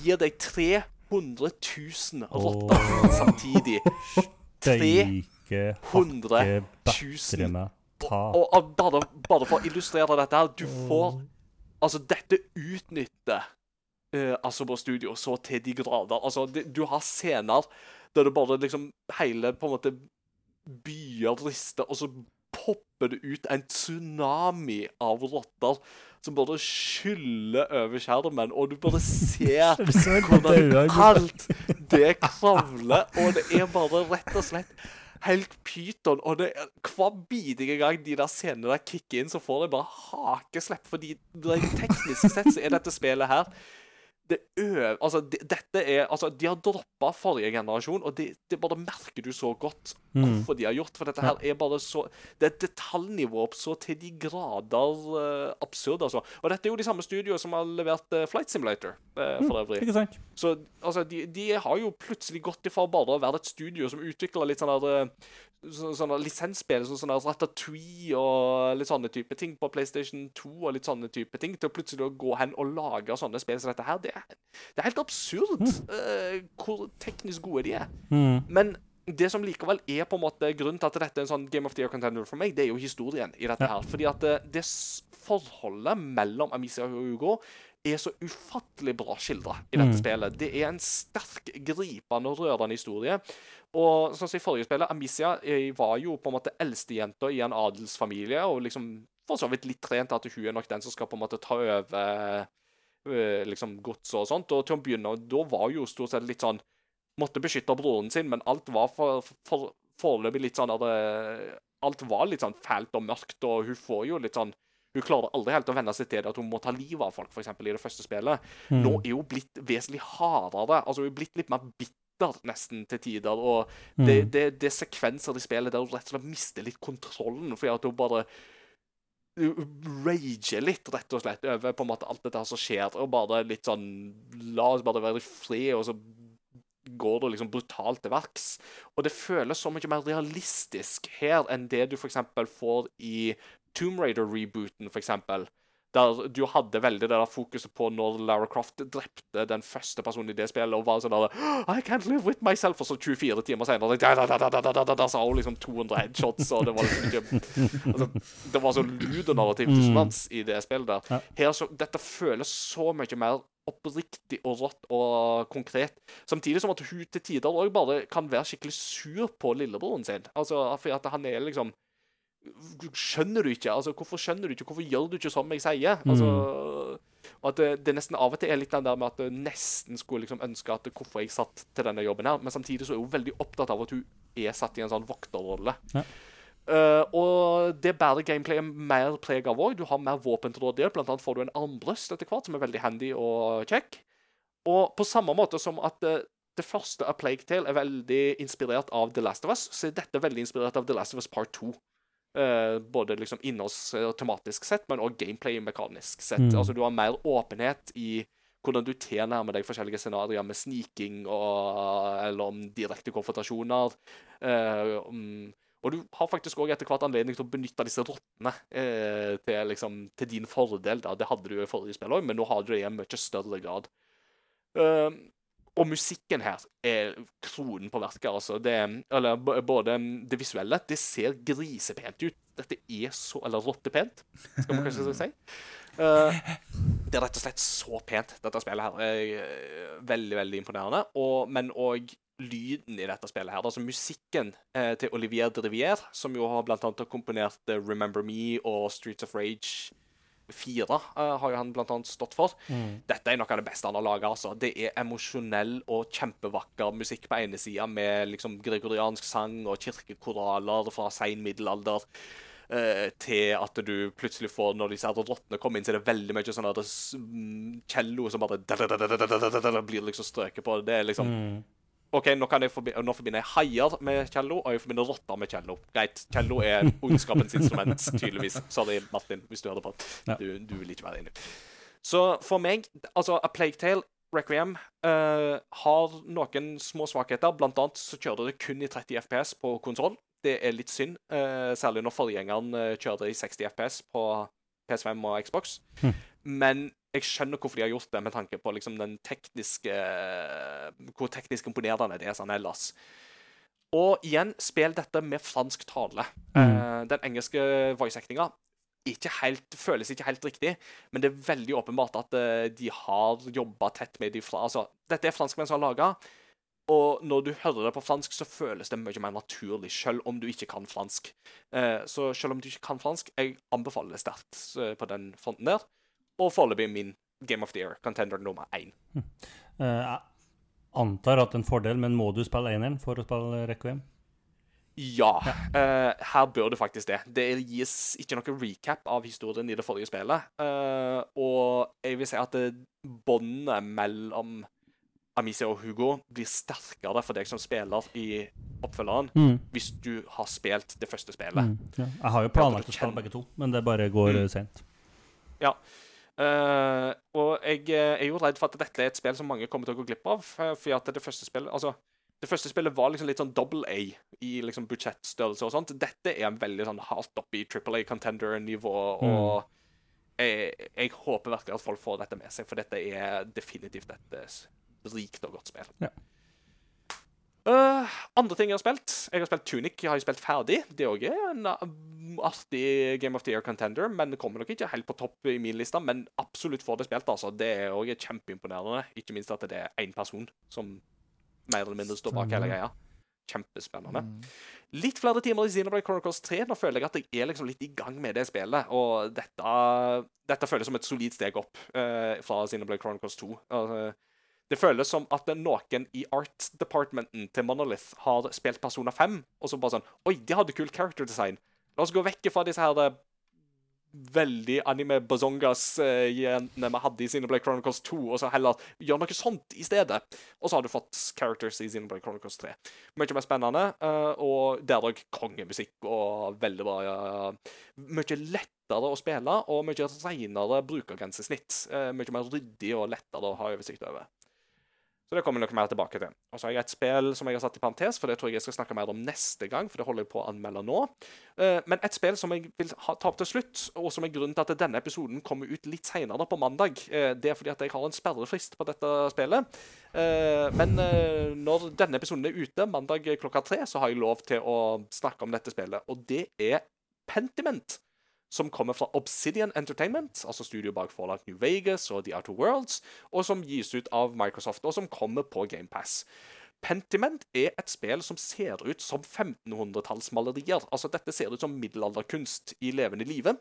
gir deg 300 000 rotter samtidig. 300 000 bætre meg, ta. Og, og bare, bare for å illustrere dette her, du får Altså, dette utnytter uh, Asobo Studio så til de grader. Altså, det, du har scener der det bare liksom Hele på en måte byer rister, og så popper det ut en tsunami av rotter som bare skyller over skjermen, og du bare ser hvordan alt det kravler, og det er bare rett og slett helt pyton. Og det, hver bidige gang de der scenene der kicker inn, så får de bare hakeslepp. Fordi teknisk sett så er dette spillet her det øv, altså, det, dette er, altså, De har droppa forrige generasjon, og det, det bare merker du så godt Mm. hvorfor de har gjort. For dette her er bare så Det er et detaljnivå opp så til de grader uh, absurd, altså. Og dette er jo de samme studioene som har levert uh, Flight Simulator, Uh, for øvrig. Sant? Så altså, de, de har jo plutselig gått ifra bare å være et studio som utvikler litt sånn der, så, sånne lisensspill, sånn sånne Ratatouille og litt sånne type ting på PlayStation 2 og litt sånne type ting, til å plutselig gå hen og lage sånne spill som dette her. Det er, det er helt absurd eh, hvor teknisk gode de er. Mm. Men det som likevel er på en måte grunnen til at dette er en sånn Game of the Year contender for meg, det er jo historien i dette her. Fordi at det, det forholdet mellom Amicia og Hugo er så ufattelig bra skildra i dette Mm. spillet. Det er en sterk, gripende og rørende historie. Og sånn som i forrige spillet, Amicia eh, var jo på en måte eldstejenta i en adelsfamilie, og liksom for så vidt litt trent at hun er nok den som skal på en måte ta over eh, liksom gods og sånt. Og til å begynne, da var jo stort sett litt sånn Måtte beskytte broren sin, men alt var for, for, foreløpig litt sånn at eh, Alt var litt sånn fælt og mørkt, og hun får jo litt sånn hun klarer aldri helt å venne seg til det at hun må ta livet av folk, eksempel, i det første spillet. Mm. Nå er hun blitt vesentlig hardere. altså Hun er blitt litt mer bitter nesten til tider. Og Mm. det, det, det er sekvenser i spillet der hun rett og slett mister litt kontrollen, fordi at hun bare rager litt, rett og slett, over på en måte alt dette som skjer. Og bare litt sånn La oss bare være i fred, og så går det liksom brutalt til verks. Og det føles så mye mer realistisk her enn det du f.eks. får i Tomb Raider-rebooten, f.eks., der du hadde veldig det der fokuset på når Lara Croft drepte den første personen i det spillet, og var sånn der, I can't live with myself, og så 24 timer senere da, sa hun liksom 200 headshots, og det var liksom ikke altså, Det var så ludonarrativ mm. dissonans i det spillet der. Her, så, dette føles så mye mer oppriktig og rått og konkret. Samtidig som at hun til tider òg bare kan være skikkelig sur på lillebroren sin. Altså, for at han er liksom Skjønner du ikke? Altså, Hvorfor skjønner du ikke? Hvorfor gjør du ikke som jeg sier? Altså, og at det, det nesten av og til er litt den der med at du nesten skulle liksom ønske at hvorfor jeg satt til denne jobben her, men samtidig så er hun veldig opptatt av at hun er satt i en sånn vokterrolle. Ja. Uh, og det bærer gameplayet mer preg av òg. Du har mer våpen til rådighet. Blant annet får du en armbrøst etter hvert, som er veldig handy og kjekk. Og på samme måte som at eh, det første A Plague Tale er veldig inspirert av The Last of Us, så er dette veldig inspirert av The Last of Us Part 2. Eh, både liksom innholds- og tematisk sett, men òg gameplay-mekanisk sett. Mm. Altså Du har mer åpenhet i hvordan du tilnærmer deg forskjellige scenarioer med sniking og, eller om direkte konfrontasjoner. Uh, um, og du har faktisk òg etter hvert anledning til å benytte disse rottene uh, til, liksom, til din fordel. Da. Det hadde du jo i forrige spill òg, men nå har du det i en mye større grad. Eh, og musikken her er kronen på verket. altså. Det, eller både det visuelle Det ser grisepent ut. Dette er så Eller rottepent, skal man kanskje si. Uh, det er rett og slett så pent, dette spillet her. er veldig, veldig imponerende. Og, men òg lyden i dette spillet her. Altså musikken eh, til Olivier de Rivière, som jo har blant annet komponert eh, Remember Me og Streets of Rage 4 uh, har jo han annet stått for. Mm. Dette er noe av det beste han har laga. Altså. Det er emosjonell og kjempevakker musikk på ene sida, med liksom gregoriansk sang og kirkekoraler fra sein middelalder. eh, til at du plutselig får, når disse rottene kommer inn, så er det veldig mye sånn cello som bare blir liksom strøket på. Det er liksom Mm. OK, nå, kan jeg forbi nå forbinder jeg haier med cello, og jeg forbinder rotter med cello. Greit. Cello er ondskapens instrument, tydeligvis. Sorry, Martin, hvis du hører på. Ja. Du, du vil ikke være enig. Så for meg, altså A Plague Tale Requiem uh, har noen små svakheter. Blant annet så kjører det kun i 30 FPS på konsoll. Det er litt synd, uh, særlig når forgjengeren uh, kjørte i 60 FPS på PS5 og Xbox. Hm. Men jeg skjønner hvorfor de har gjort det, med tanke på liksom den tekniske Hvor teknisk imponerende det er sånn ellers. Og igjen, spill dette med fransk tale. Eh, den engelske voice-actinga føles ikke helt riktig, men det er veldig åpenbart at eh, de har jobba tett med de fra Altså, dette er franskmenn som har laga, og når du hører det på fransk, så føles det mye mer naturlig, selv om du ikke kan fransk. Eh, så selv om du ikke kan fransk, jeg anbefaler det sterkt eh, på den fronten der. Og foreløpig min Game of the Year, contender nummer én. Eh, jeg antar at en fordel, men må du spille eneren for å spille Requiem? Ja, eh, her bør du faktisk det. Det gis ikke noe recap av historien i det forrige spillet. Uh, og jeg vil si at det- båndet mellom Amicia og Hugo blir sterkere for deg som spiller i oppfølgeren, hvis du har spilt det første spillet. Mm. Ja. Jeg har jo planlagt å spille begge to, men det bare går Mm. Ja, sent. Eh, og jeg eh, er jo redd for at dette er et spill som mange kommer til å gå glipp av. For fordi at det første spillet altså, det første spillet var liksom litt sånn double A i liksom budsjettstørrelse og sånt. Dette er en veldig sånn hardt oppe i triple A contender-nivå. Og jeg, jeg håper virkelig at folk får dette med seg, for dette er definitivt et eh, rikt og godt spill. Ja. Eh, andre ting jeg har spilt Jeg har spilt Tunic. Jeg har spilt ferdig. Det òg er en uh, artig Game of the Year contender, men det kommer nok ikke helt på topp i min liste. Men absolutt får det spilt, altså. Det er òg kjempeimponerende. Ikke minst at det er én person som mer eller mindre står bak hele greia. Kjempespennende. Litt flere timer i Xenoblade Chronicles 3. Nå føler jeg at jeg er liksom litt i gang med det spillet. Og dette, dette føles som et solid steg opp uh, fra Xenoblade Chronicles 2. Altså, det føles som at noen i art departmenten til Monolith har spilt Persona 5, og så bare sånn Oi, de hadde kult character design. La oss gå vekk fra disse her eh, veldig anime bazongas-jentene vi hadde i Xenoblade Chronicles 2, og så heller gjør noe sånt i stedet. Og så har du fått characters i Xenoblade Chronicles 3. Mye mer spennende, uh, og der òg kongemusikk og veldig bra ja, Mye lettere å spille og mye renere brukergrensesnitt. Uh, mye mer ryddig og lettere å ha oversikt over. Så det kommer vi noe mer tilbake til. Og så har jeg et spill som jeg har satt i parentes, for det tror jeg jeg skal snakke mer om neste gang, for det holder jeg på å anmelde nå. Eh, Men et spill som jeg vil ta opp til slutt, og som er grunnen til at denne episoden kommer ut litt senere på mandag, eh, det er fordi at jeg har en sperrefrist på dette spillet. Eh, Men når denne episoden er ute, mandag klokka tre, så har jeg lov til å snakke om dette spillet, og det er Pentiment som kommer fra Obsidian Entertainment, altså studio bak Fallout New Vegas og The Outer Worlds, og som gis ut av Microsoft, og som kommer på GamePass. Pentiment er et spill som ser ut som 1500-tallsmalerier. Altså, dette ser ut som middelalderkunst i levende live.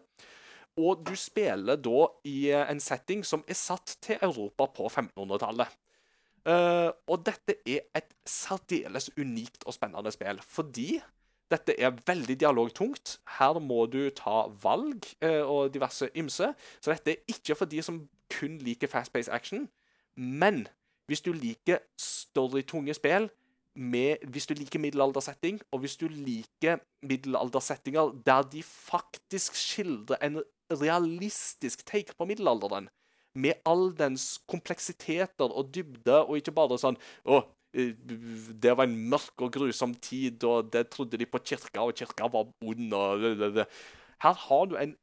Og du spiller da i en setting som er satt til Europa på 1500-tallet. Uh, og dette er et særdeles unikt og spennende spill, fordi dette er veldig dialogtungt. Her må du ta valg eh, og diverse ymse. Så dette er ikke for de som kun liker fast-paced action. Men hvis du liker storytunge spill, med, hvis du liker middelaldersetting, og hvis du liker middelaldersettinger der de faktisk skildrer en realistisk take på middelalderen, med all dens kompleksiteter og dybde, og ikke bare sånn Å, det var en mørk og grusom tid, og det trodde de på kirka, og kirka var ond, og det, det, det. Her har du en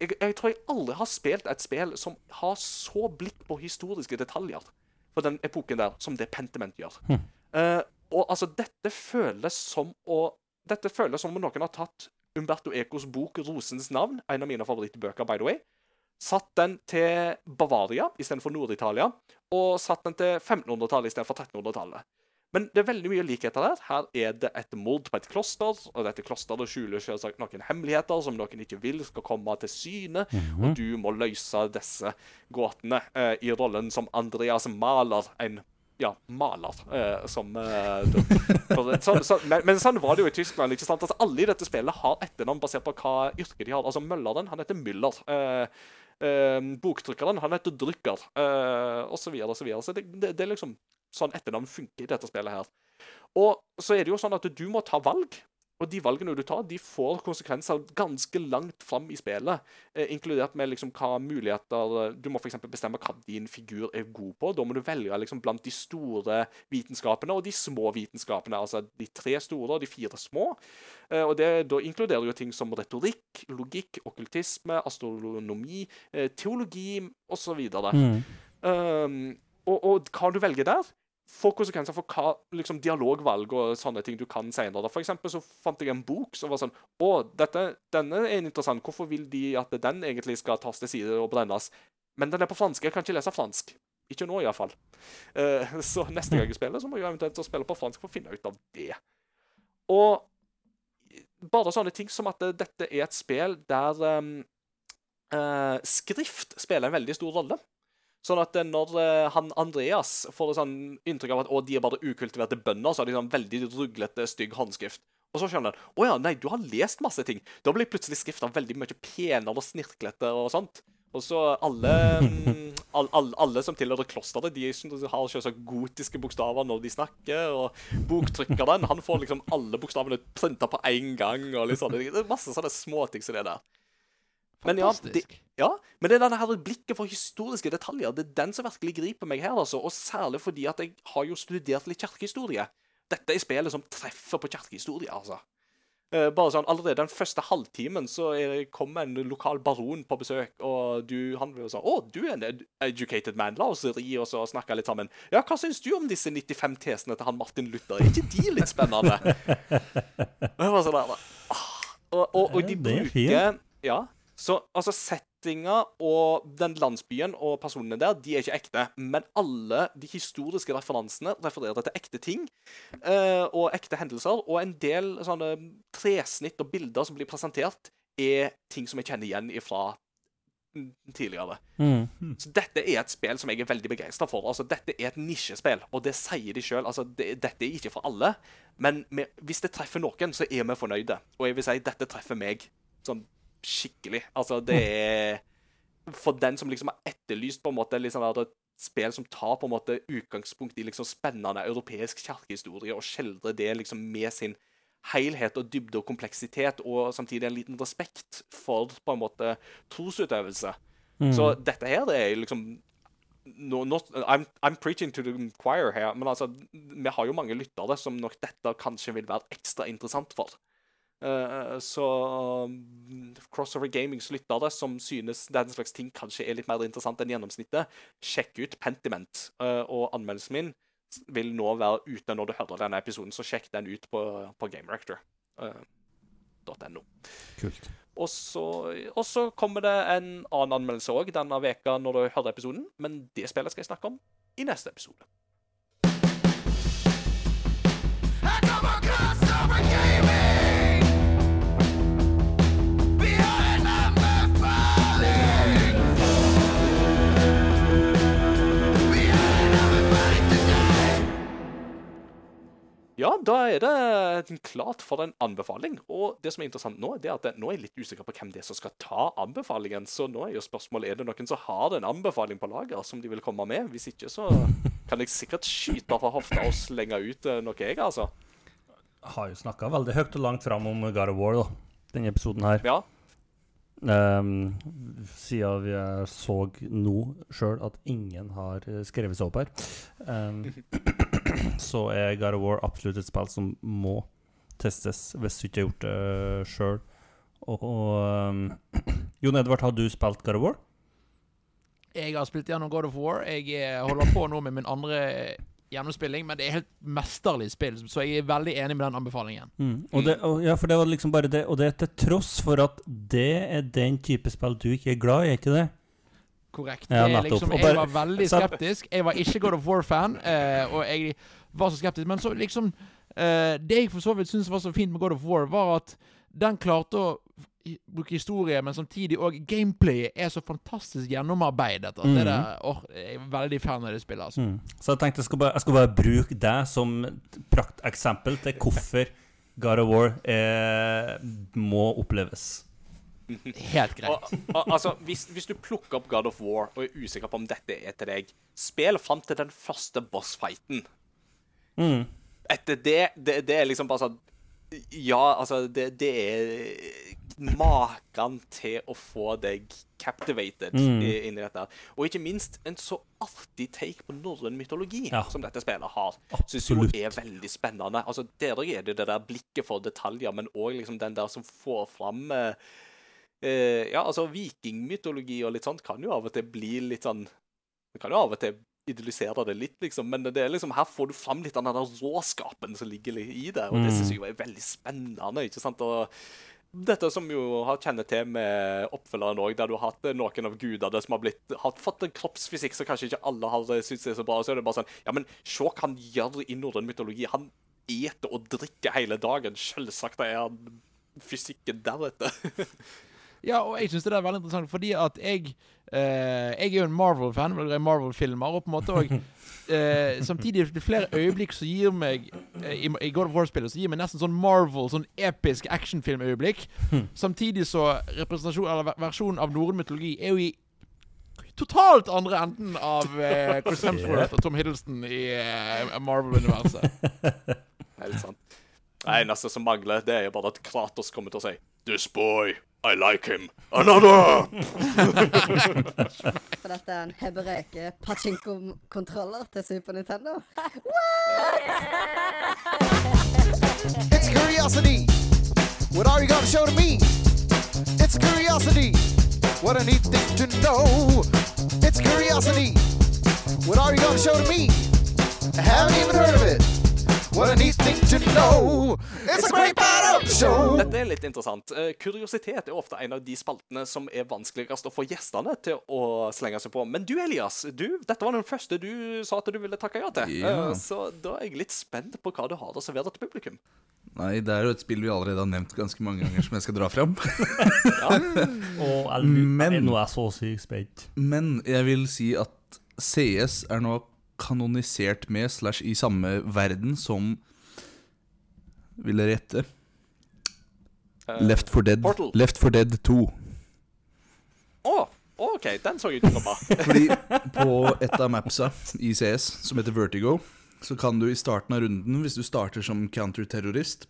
jeg, jeg tror jeg aldri har spilt et spill som har så blikk på historiske detaljer for den epoken der, som det Pentiment gjør. Eh, og altså, dette føles som å Dette føles som om noen har tatt Umberto Ecos bok 'Rosens navn', en av mine favorittbøker, by the way, satt den til Bavaria istedenfor Nord-Italia, og satt den til 1500-tallet istedenfor 1300-tallet. Men det er veldig mye likheter der. Her er det et mord på et kloster, og dette klosteret skjuler selvsagt noen hemmeligheter som noen ikke vil skal komme til syne, og du må løse disse gåtene eh, i rollen som Andreas Maler, en ja, maler. Eh, som eh, for, så, så, men, men sånn var det jo i Tyskland. ikke sant? Altså, alle i dette spillet har etternavn basert på hva yrke de har. Altså Mølleren, han heter Müller. Eh, boktrykkeren, han heter Drykker. Eh, videre og så. Så det, det, det er liksom sånn etternavn funker i dette spillet her. Og så er det jo sånn at du må ta valg. Og de valgene du tar, de får konsekvenser ganske langt fram i spillet. Eh, inkludert med liksom hva muligheter eh, Du må f.eks. bestemme hva din figur er god på. Da må du velge liksom blant de store vitenskapene og de små vitenskapene. Altså de tre store og de fire små. Eh, og det da inkluderer jo ting som retorikk, logikk, okkultisme, astronomi, eh, teologi osv. Mm. Um, og, og hva du velger der, får konsekvenser for hva liksom, dialogvalg og sånne ting du kan senere. For eksempel så fant jeg en bok som var sånn Å, dette, denne er interessant. Hvorfor vil de at den egentlig skal tas til side og brennes? Men den er på fransk. Jeg kan ikke lese fransk. Ikke nå, iallfall. Uh, så neste gang jeg spiller, så må jeg eventuelt spille på fransk for å finne ut av det. Og bare sånne ting som at eh, dette er et spill der um, uh, skrift spiller en veldig stor rolle. Sånn at eh, når eh, han Andreas får sånn inntrykk av at å, de er bare ukultiverte bønder, så har de sånn veldig ruglete, stygg håndskrift. Og så skjønner han å ja, nei, du har lest masse ting. Da blir plutselig skrifta veldig mye penere og snirklete og sånt. Og så alle, mm, all, all, alle som tilhører klosteret, de har selvsagt gotiske bokstaver når de snakker. Og boktrykkeren han får liksom alle bokstavene printa på én gang. og litt sånn. Det er masse sånne småting som det der. Men ja, det, ja, men det er denne her blikket for historiske detaljer. Det er den som virkelig griper meg her. altså, Og særlig fordi at jeg har jo studert litt kirkehistorie. Dette er spillet som treffer på kirkehistorie, altså. Eh, bare sånn, Allerede den første halvtimen så kommer en lokal baron på besøk, og du, han jo sånn 'Å, du er en ed educated man. La oss ri og snakke litt sammen.' 'Ja, hva syns du om disse 95 tesene til han Martin Luther? Er ikke de litt spennende?' Og jeg var sånn der, og, og, og de er bruker Ja. Så altså, settinga og den landsbyen og personene der, de er ikke ekte. Men alle de historiske referansene refererer til ekte ting uh, og ekte hendelser. Og en del sånne tresnitt og bilder som blir presentert, er ting som jeg kjenner igjen fra tidligere. Mm. Så dette er et spill som jeg er veldig begeistra for. Altså, dette er et nisjespill, og det sier de sjøl. Altså, det- dette er ikke for alle, men vi- hvis det treffer noen, så er vi fornøyde. Og jeg vil si dette treffer meg sånn skikkelig. Altså, det er For den som liksom har etterlyst på en måte liksom et spill som tar på en måte utgangspunkt i liksom spennende europeisk kirkehistorie, og skjeldrer det liksom med sin helhet og dybde og kompleksitet, og samtidig en liten respekt for på en måte trosutøvelse. Mm. Så dette her det er liksom no, not, I'm, I'm preaching to the choir her, men altså, vi har jo mange lyttere som nok dette kanskje vil være ekstra interessant for. Eh, så um, Crossover Gamings lyttere som synes den slags ting kanskje er litt mer interessant enn gjennomsnittet, sjekk ut Pentiment. eh, og anmeldelsen min vil nå være ute når du hører denne episoden, så sjekk den ut på, på gamerector.no. Kult. Og så, og så kommer det en annen anmeldelse òg denne veka når du hører episoden, men det spillet skal jeg snakke om i neste episode. Ja, da er det klart for en anbefaling. Og det som er interessant nå, det er at nå er jeg litt usikker på hvem det er som skal ta anbefalingen. Så nå er jo spørsmålet er det noen som har en anbefaling på lager som de vil komme med. Hvis ikke, så kan jeg sikkert skyte fra hofta og slenge ut eh, noe, jeg, altså. Jeg Har jo snakka veldig høyt og langt fram om God of War, da. Denne episoden her. Ja. Um, siden vi eh, så nå sjøl at ingen har eh, skrevet seg opp her, um, så er God of War absolutt et spill som må testes hvis du ikke har gjort det sjøl. Og, og um, Jon Edvard, har du spilt God of War? Jeg har spilt gjennom God of War. Jeg eh, holder på nå med min andre gjennomspilling, men det er helt mesterlig spill, så jeg er veldig enig med den anbefalingen. Og det, og, ja, for det var liksom bare det, og det er til tross for at det er den type spill du ikke er glad i, er ikke det? Korrekt. Ja, det er liksom, jeg var veldig skeptisk. Jeg var ikke God of War-fan, eh, og jeg var så skeptisk. Men så liksom eh, Det jeg for så vidt syns var så fint med God of War, var at den klarte å bruke historie, men samtidig òg gameplayet er så fantastisk gjennomarbeidet. At det Mhm. der, oh, jeg er veldig fan av det spillet. altså. Mm. Så jeg tenkte jeg skulle bare, jeg skulle bare bruke deg som prakteksempel til hvorfor God of War eh, må oppleves. Helt greit. Og, altså, hvis, hvis du plukker opp God of War og er usikker på om dette er til deg, spill fram til den første bossfighten. Mm. Etter det, det Det er liksom bare sånn Ja, altså, det, det er maken til å få deg captivated Mm. i- inni dette. Og ikke minst en så artig take på norrøn mytologi Ja. som dette spillet har. Syns jo er veldig spennende. Altså, Der er det det der blikket for detaljer, men òg liksom den der som får fram eh, eh, Ja, altså, vikingmytologi og litt sånt kan jo av og til bli litt sånn Man kan jo av og til idyllisere det litt, liksom, men det er liksom, her får du fram litt av den der råskapen som ligger i det, og det Mm. syns jeg jo er veldig spennende. ikke sant? Og dette som jo har kjennet til med oppfølgeren òg, der du har hatt noen av gudene som har, blitt, har fått en kroppsfysikk som kanskje ikke alle har syntes er så bra. Så er det bare sånn Ja, men se hva han gjør i norrøn mytologi. Han eter og drikker hele dagen. Selvsagt er han fysikken deretter. Ja, og jeg syns det er veldig interessant, fordi at jeg eh, Jeg er jo en Marvel-fan, veldig glad i Marvel-filmer, og på en måte òg eh, Samtidig, det er flere øyeblikk som gir meg eh, i, I God of War-spillet så gir meg nesten sånn Marvel, sånn episk actionfilmøyeblikk. Samtidig så representasjon, eller versjonen av norrøn mytologi er jo i totalt andre enden av eh, Chris Hemsworth og Tom Hiddleston i eh, Marvel-universet. Helt sant. Det eneste som mangler, det er jo bare at Kratos kommer til å si This boy, I like him. Another! For dette er en hebreke pachinko-kontroller til Super Nintendo. It's curiosity. What are you gonna show to me? It's curiosity. What a neat thing to know. It's curiosity. What are you gonna show to me? I haven't even heard of it. What a neat thing to know. It's a great part of the show. Dette er litt interessant. Eh, Kuriositet er ofte en av de spaltene som er vanskeligst å få gjestene til å slenge seg på. Men du, Elias, du, dette var den første du sa at du ville takke ja til. Ja. Eh, Så da er jeg litt spent på hva du har å servere til publikum. Nei, det er jo et spill vi allerede har nevnt ganske mange ganger, som jeg skal dra fram. Og jeg, Men- nå er jeg så sykt spent. Men jeg vil si at CS er nå kanonisert med slash i samme verden som Vil dere gjette? Uh, Left for Dead. Portal. Left for Dead 2. Å, OK, den så jeg å komme. Fordi på et av mapsa i CS, som heter Vertigo, så kan du i starten av runden, hvis du starter som counterterrorist,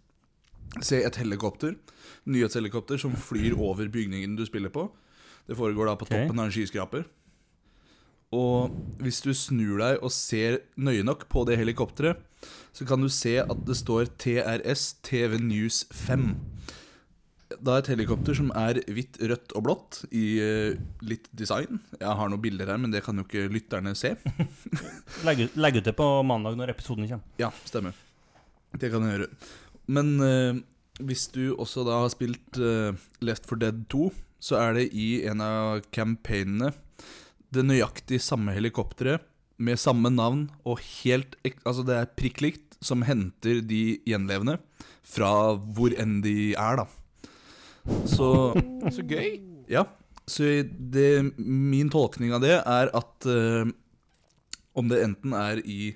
se et helikopter, nyhetshelikopter, som flyr over bygningen du spiller på. Det foregår da på okay. toppen av en skyskraper. Og hvis du snur deg og ser nøye nok på det helikopteret, så kan du se at det står TRS TV News 5. Da et helikopter som er hvitt, rødt og blått i eh, litt design. Jeg har noen bilder her, men det kan jo ikke lytterne se. Legg ut, legg ut det på mandag når episoden kommer. Ja, stemmer. Det kan jeg gjøre. Men eh, hvis du også da har spilt eh, Left for Dead 2, så er det i en av campaignene det nøyaktig samme helikopteret med samme navn og helt Altså, det er prikk likt som henter de gjenlevende fra hvor enn de er, da. Så Så gøy. ja, så det, min tolkning av det er at uh, om det enten er i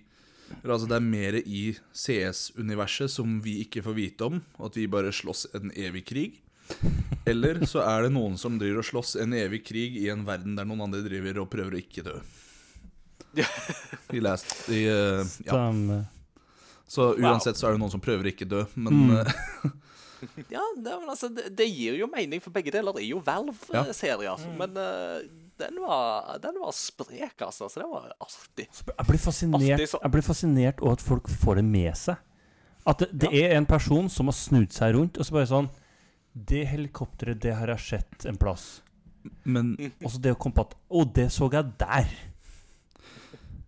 Altså det er mer i CS-universet som vi ikke får vite om, at vi bare slåss en evig krig. Eller så er det noen som driver og slåss en evig krig i en verden der noen andre driver og prøver å ikke dø. I last, i, uh, ja. Så uansett så er det noen som prøver å ikke dø, men Mm. eh, Ja, det, men altså, det, det gir jo mening, for begge deler det er jo Valve-serier. Men uh, den, var, den var sprek, altså. Så det var artig. Jeg blir fascinert så- Jeg blir fascinert over at folk får det med seg. At det, det er en person som har snudd seg rundt og så bare sånn Det helikopteret, det har jeg sett en plass. men Og så det å komme på at Å, det så jeg der!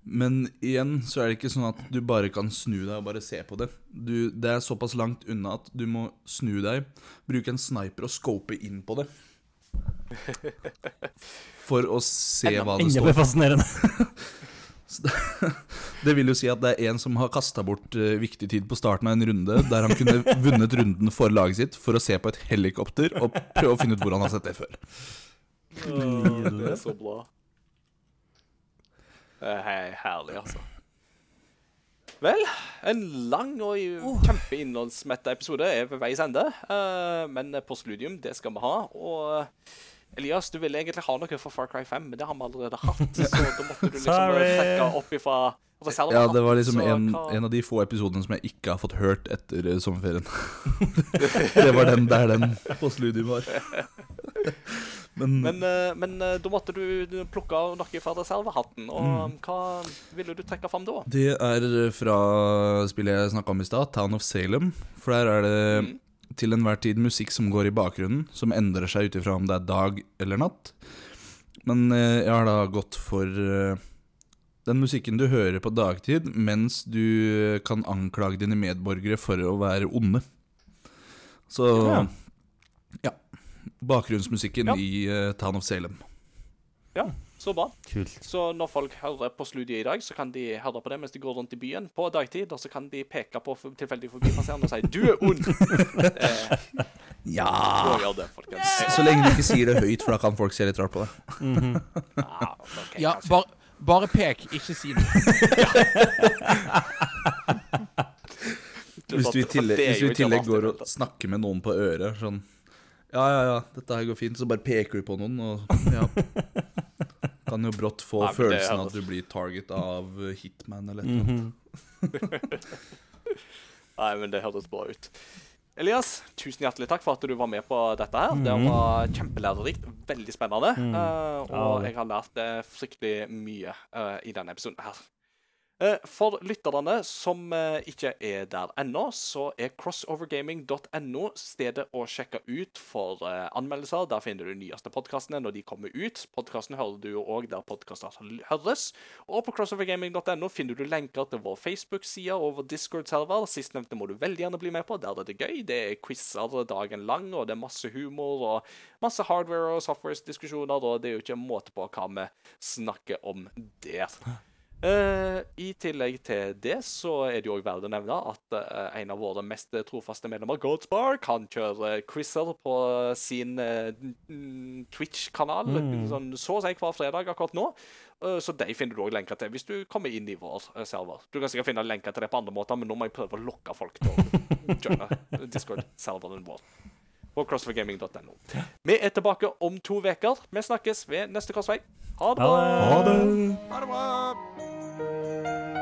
Men igjen så er det ikke sånn at du bare kan snu deg og bare se på det. Du, det er såpass langt unna at du må snu deg, bruke en sniper og scope inn på det. For å se hva det står. Enda mer fascinerende. Det, det vil jo si at det er en som har kasta bort eh, viktig tid på starten av en runde der han kunne vunnet runden for laget sitt for å se på et helikopter og prøve å finne ut hvor han har sett det før. Det er så bra. Det er herlig, altså. Vel, en lang og kjempeinnholdsmetta episode er ved veis ende. eh, men postludium, det skal vi ha. Og Elias, du ville egentlig ha noe for Far Cry 5, men det har vi allerede hatt. Så da måtte du liksom trekke opp ifra reservehatten, Ja, det var liksom en, en av de få episodene som jeg ikke har fått hørt etter eh, sommerferien. det var den der den på postludium var. Men, Men, eh, men eh, da måtte du plukke plukke noe fra reservehatten. Og Mm. hva ville du trekke fram da? det er fra spillet jeg snakka om i stad, Town of Salem. For der er det Mm. Til enhver tid musikk som går i bakgrunnen, som endrer seg ut ifra om det er dag eller natt. Men eh, jeg har da gått for eh, den musikken du hører på dagtid, mens du kan anklage dine medborgere for å være onde. Så Ja. ja. Bakgrunnsmusikken Ja. i eh, Town of Salem. Ja, så bra. Kult. Så når folk hører på studiet i dag, så kan de høre på det mens de går rundt i byen på dagtid, og så kan de peke på tilfeldig forbipasserende og si 'du er ond'. Eh, Ja! Det, folkens. Så lenge du ikke sier det høyt, for da kan folk se litt rart på det. Ah, okay, Ja, bare, bare pek, ikke si det. Hvis du i tillegg, hvis du i tillegg går og snakker med noen på øret sånn Ja, ja, ja, dette her går fint. Så bare peker du på noen, og ja Kan jo brått få Nei, følelsen av at du blir target av Hitman eller noe. Mm. Mhm. Nei, men det høres bra ut. Elias, tusen hjertelig takk for at du var med på dette her. Det Mhm. var kjempelærerikt. Veldig spennende. Mm. Uh, og ja, jeg har lært det fryktelig mye uh, i denne episoden her. Eh, For lytterne som eh, ikke er der ennå, så er crossovergaming.no stedet å sjekke ut for eh, anmeldelser. Der finner du de nyeste podkastene når de kommer ut. Podkasten hører du jo òg der podkaster høres. Og på crossovergaming.no finner du lenker til vår Facebook-side og vår Discord-server. Sistnevnte må du veldig gjerne bli med på. Der er det gøy. Det er quizer dagen lang, og det er masse humor og masse hardware- og software-diskusjoner, og det er jo ikke en måte på hva vi snakker om der. Eh, I tillegg til det så er det jo verdt å nevne at uh, en av våre mest trofaste medlemmer, Godspark, kan kjøre quizer på sin mm, Twitch-kanal sånn, så å si hver fredag akkurat nå. Så de finner du òg lenker til hvis du kommer inn i vår server. Du kan sikkert finne lenker til det på andre måter, men nå må jeg prøve å lokke folk til å joine Discord-serveren vår på crossforgaming.no. Vi er tilbake om to uker. Vi snakkes ved neste korsvei. Ha det bra! Ha det. Ha det bra!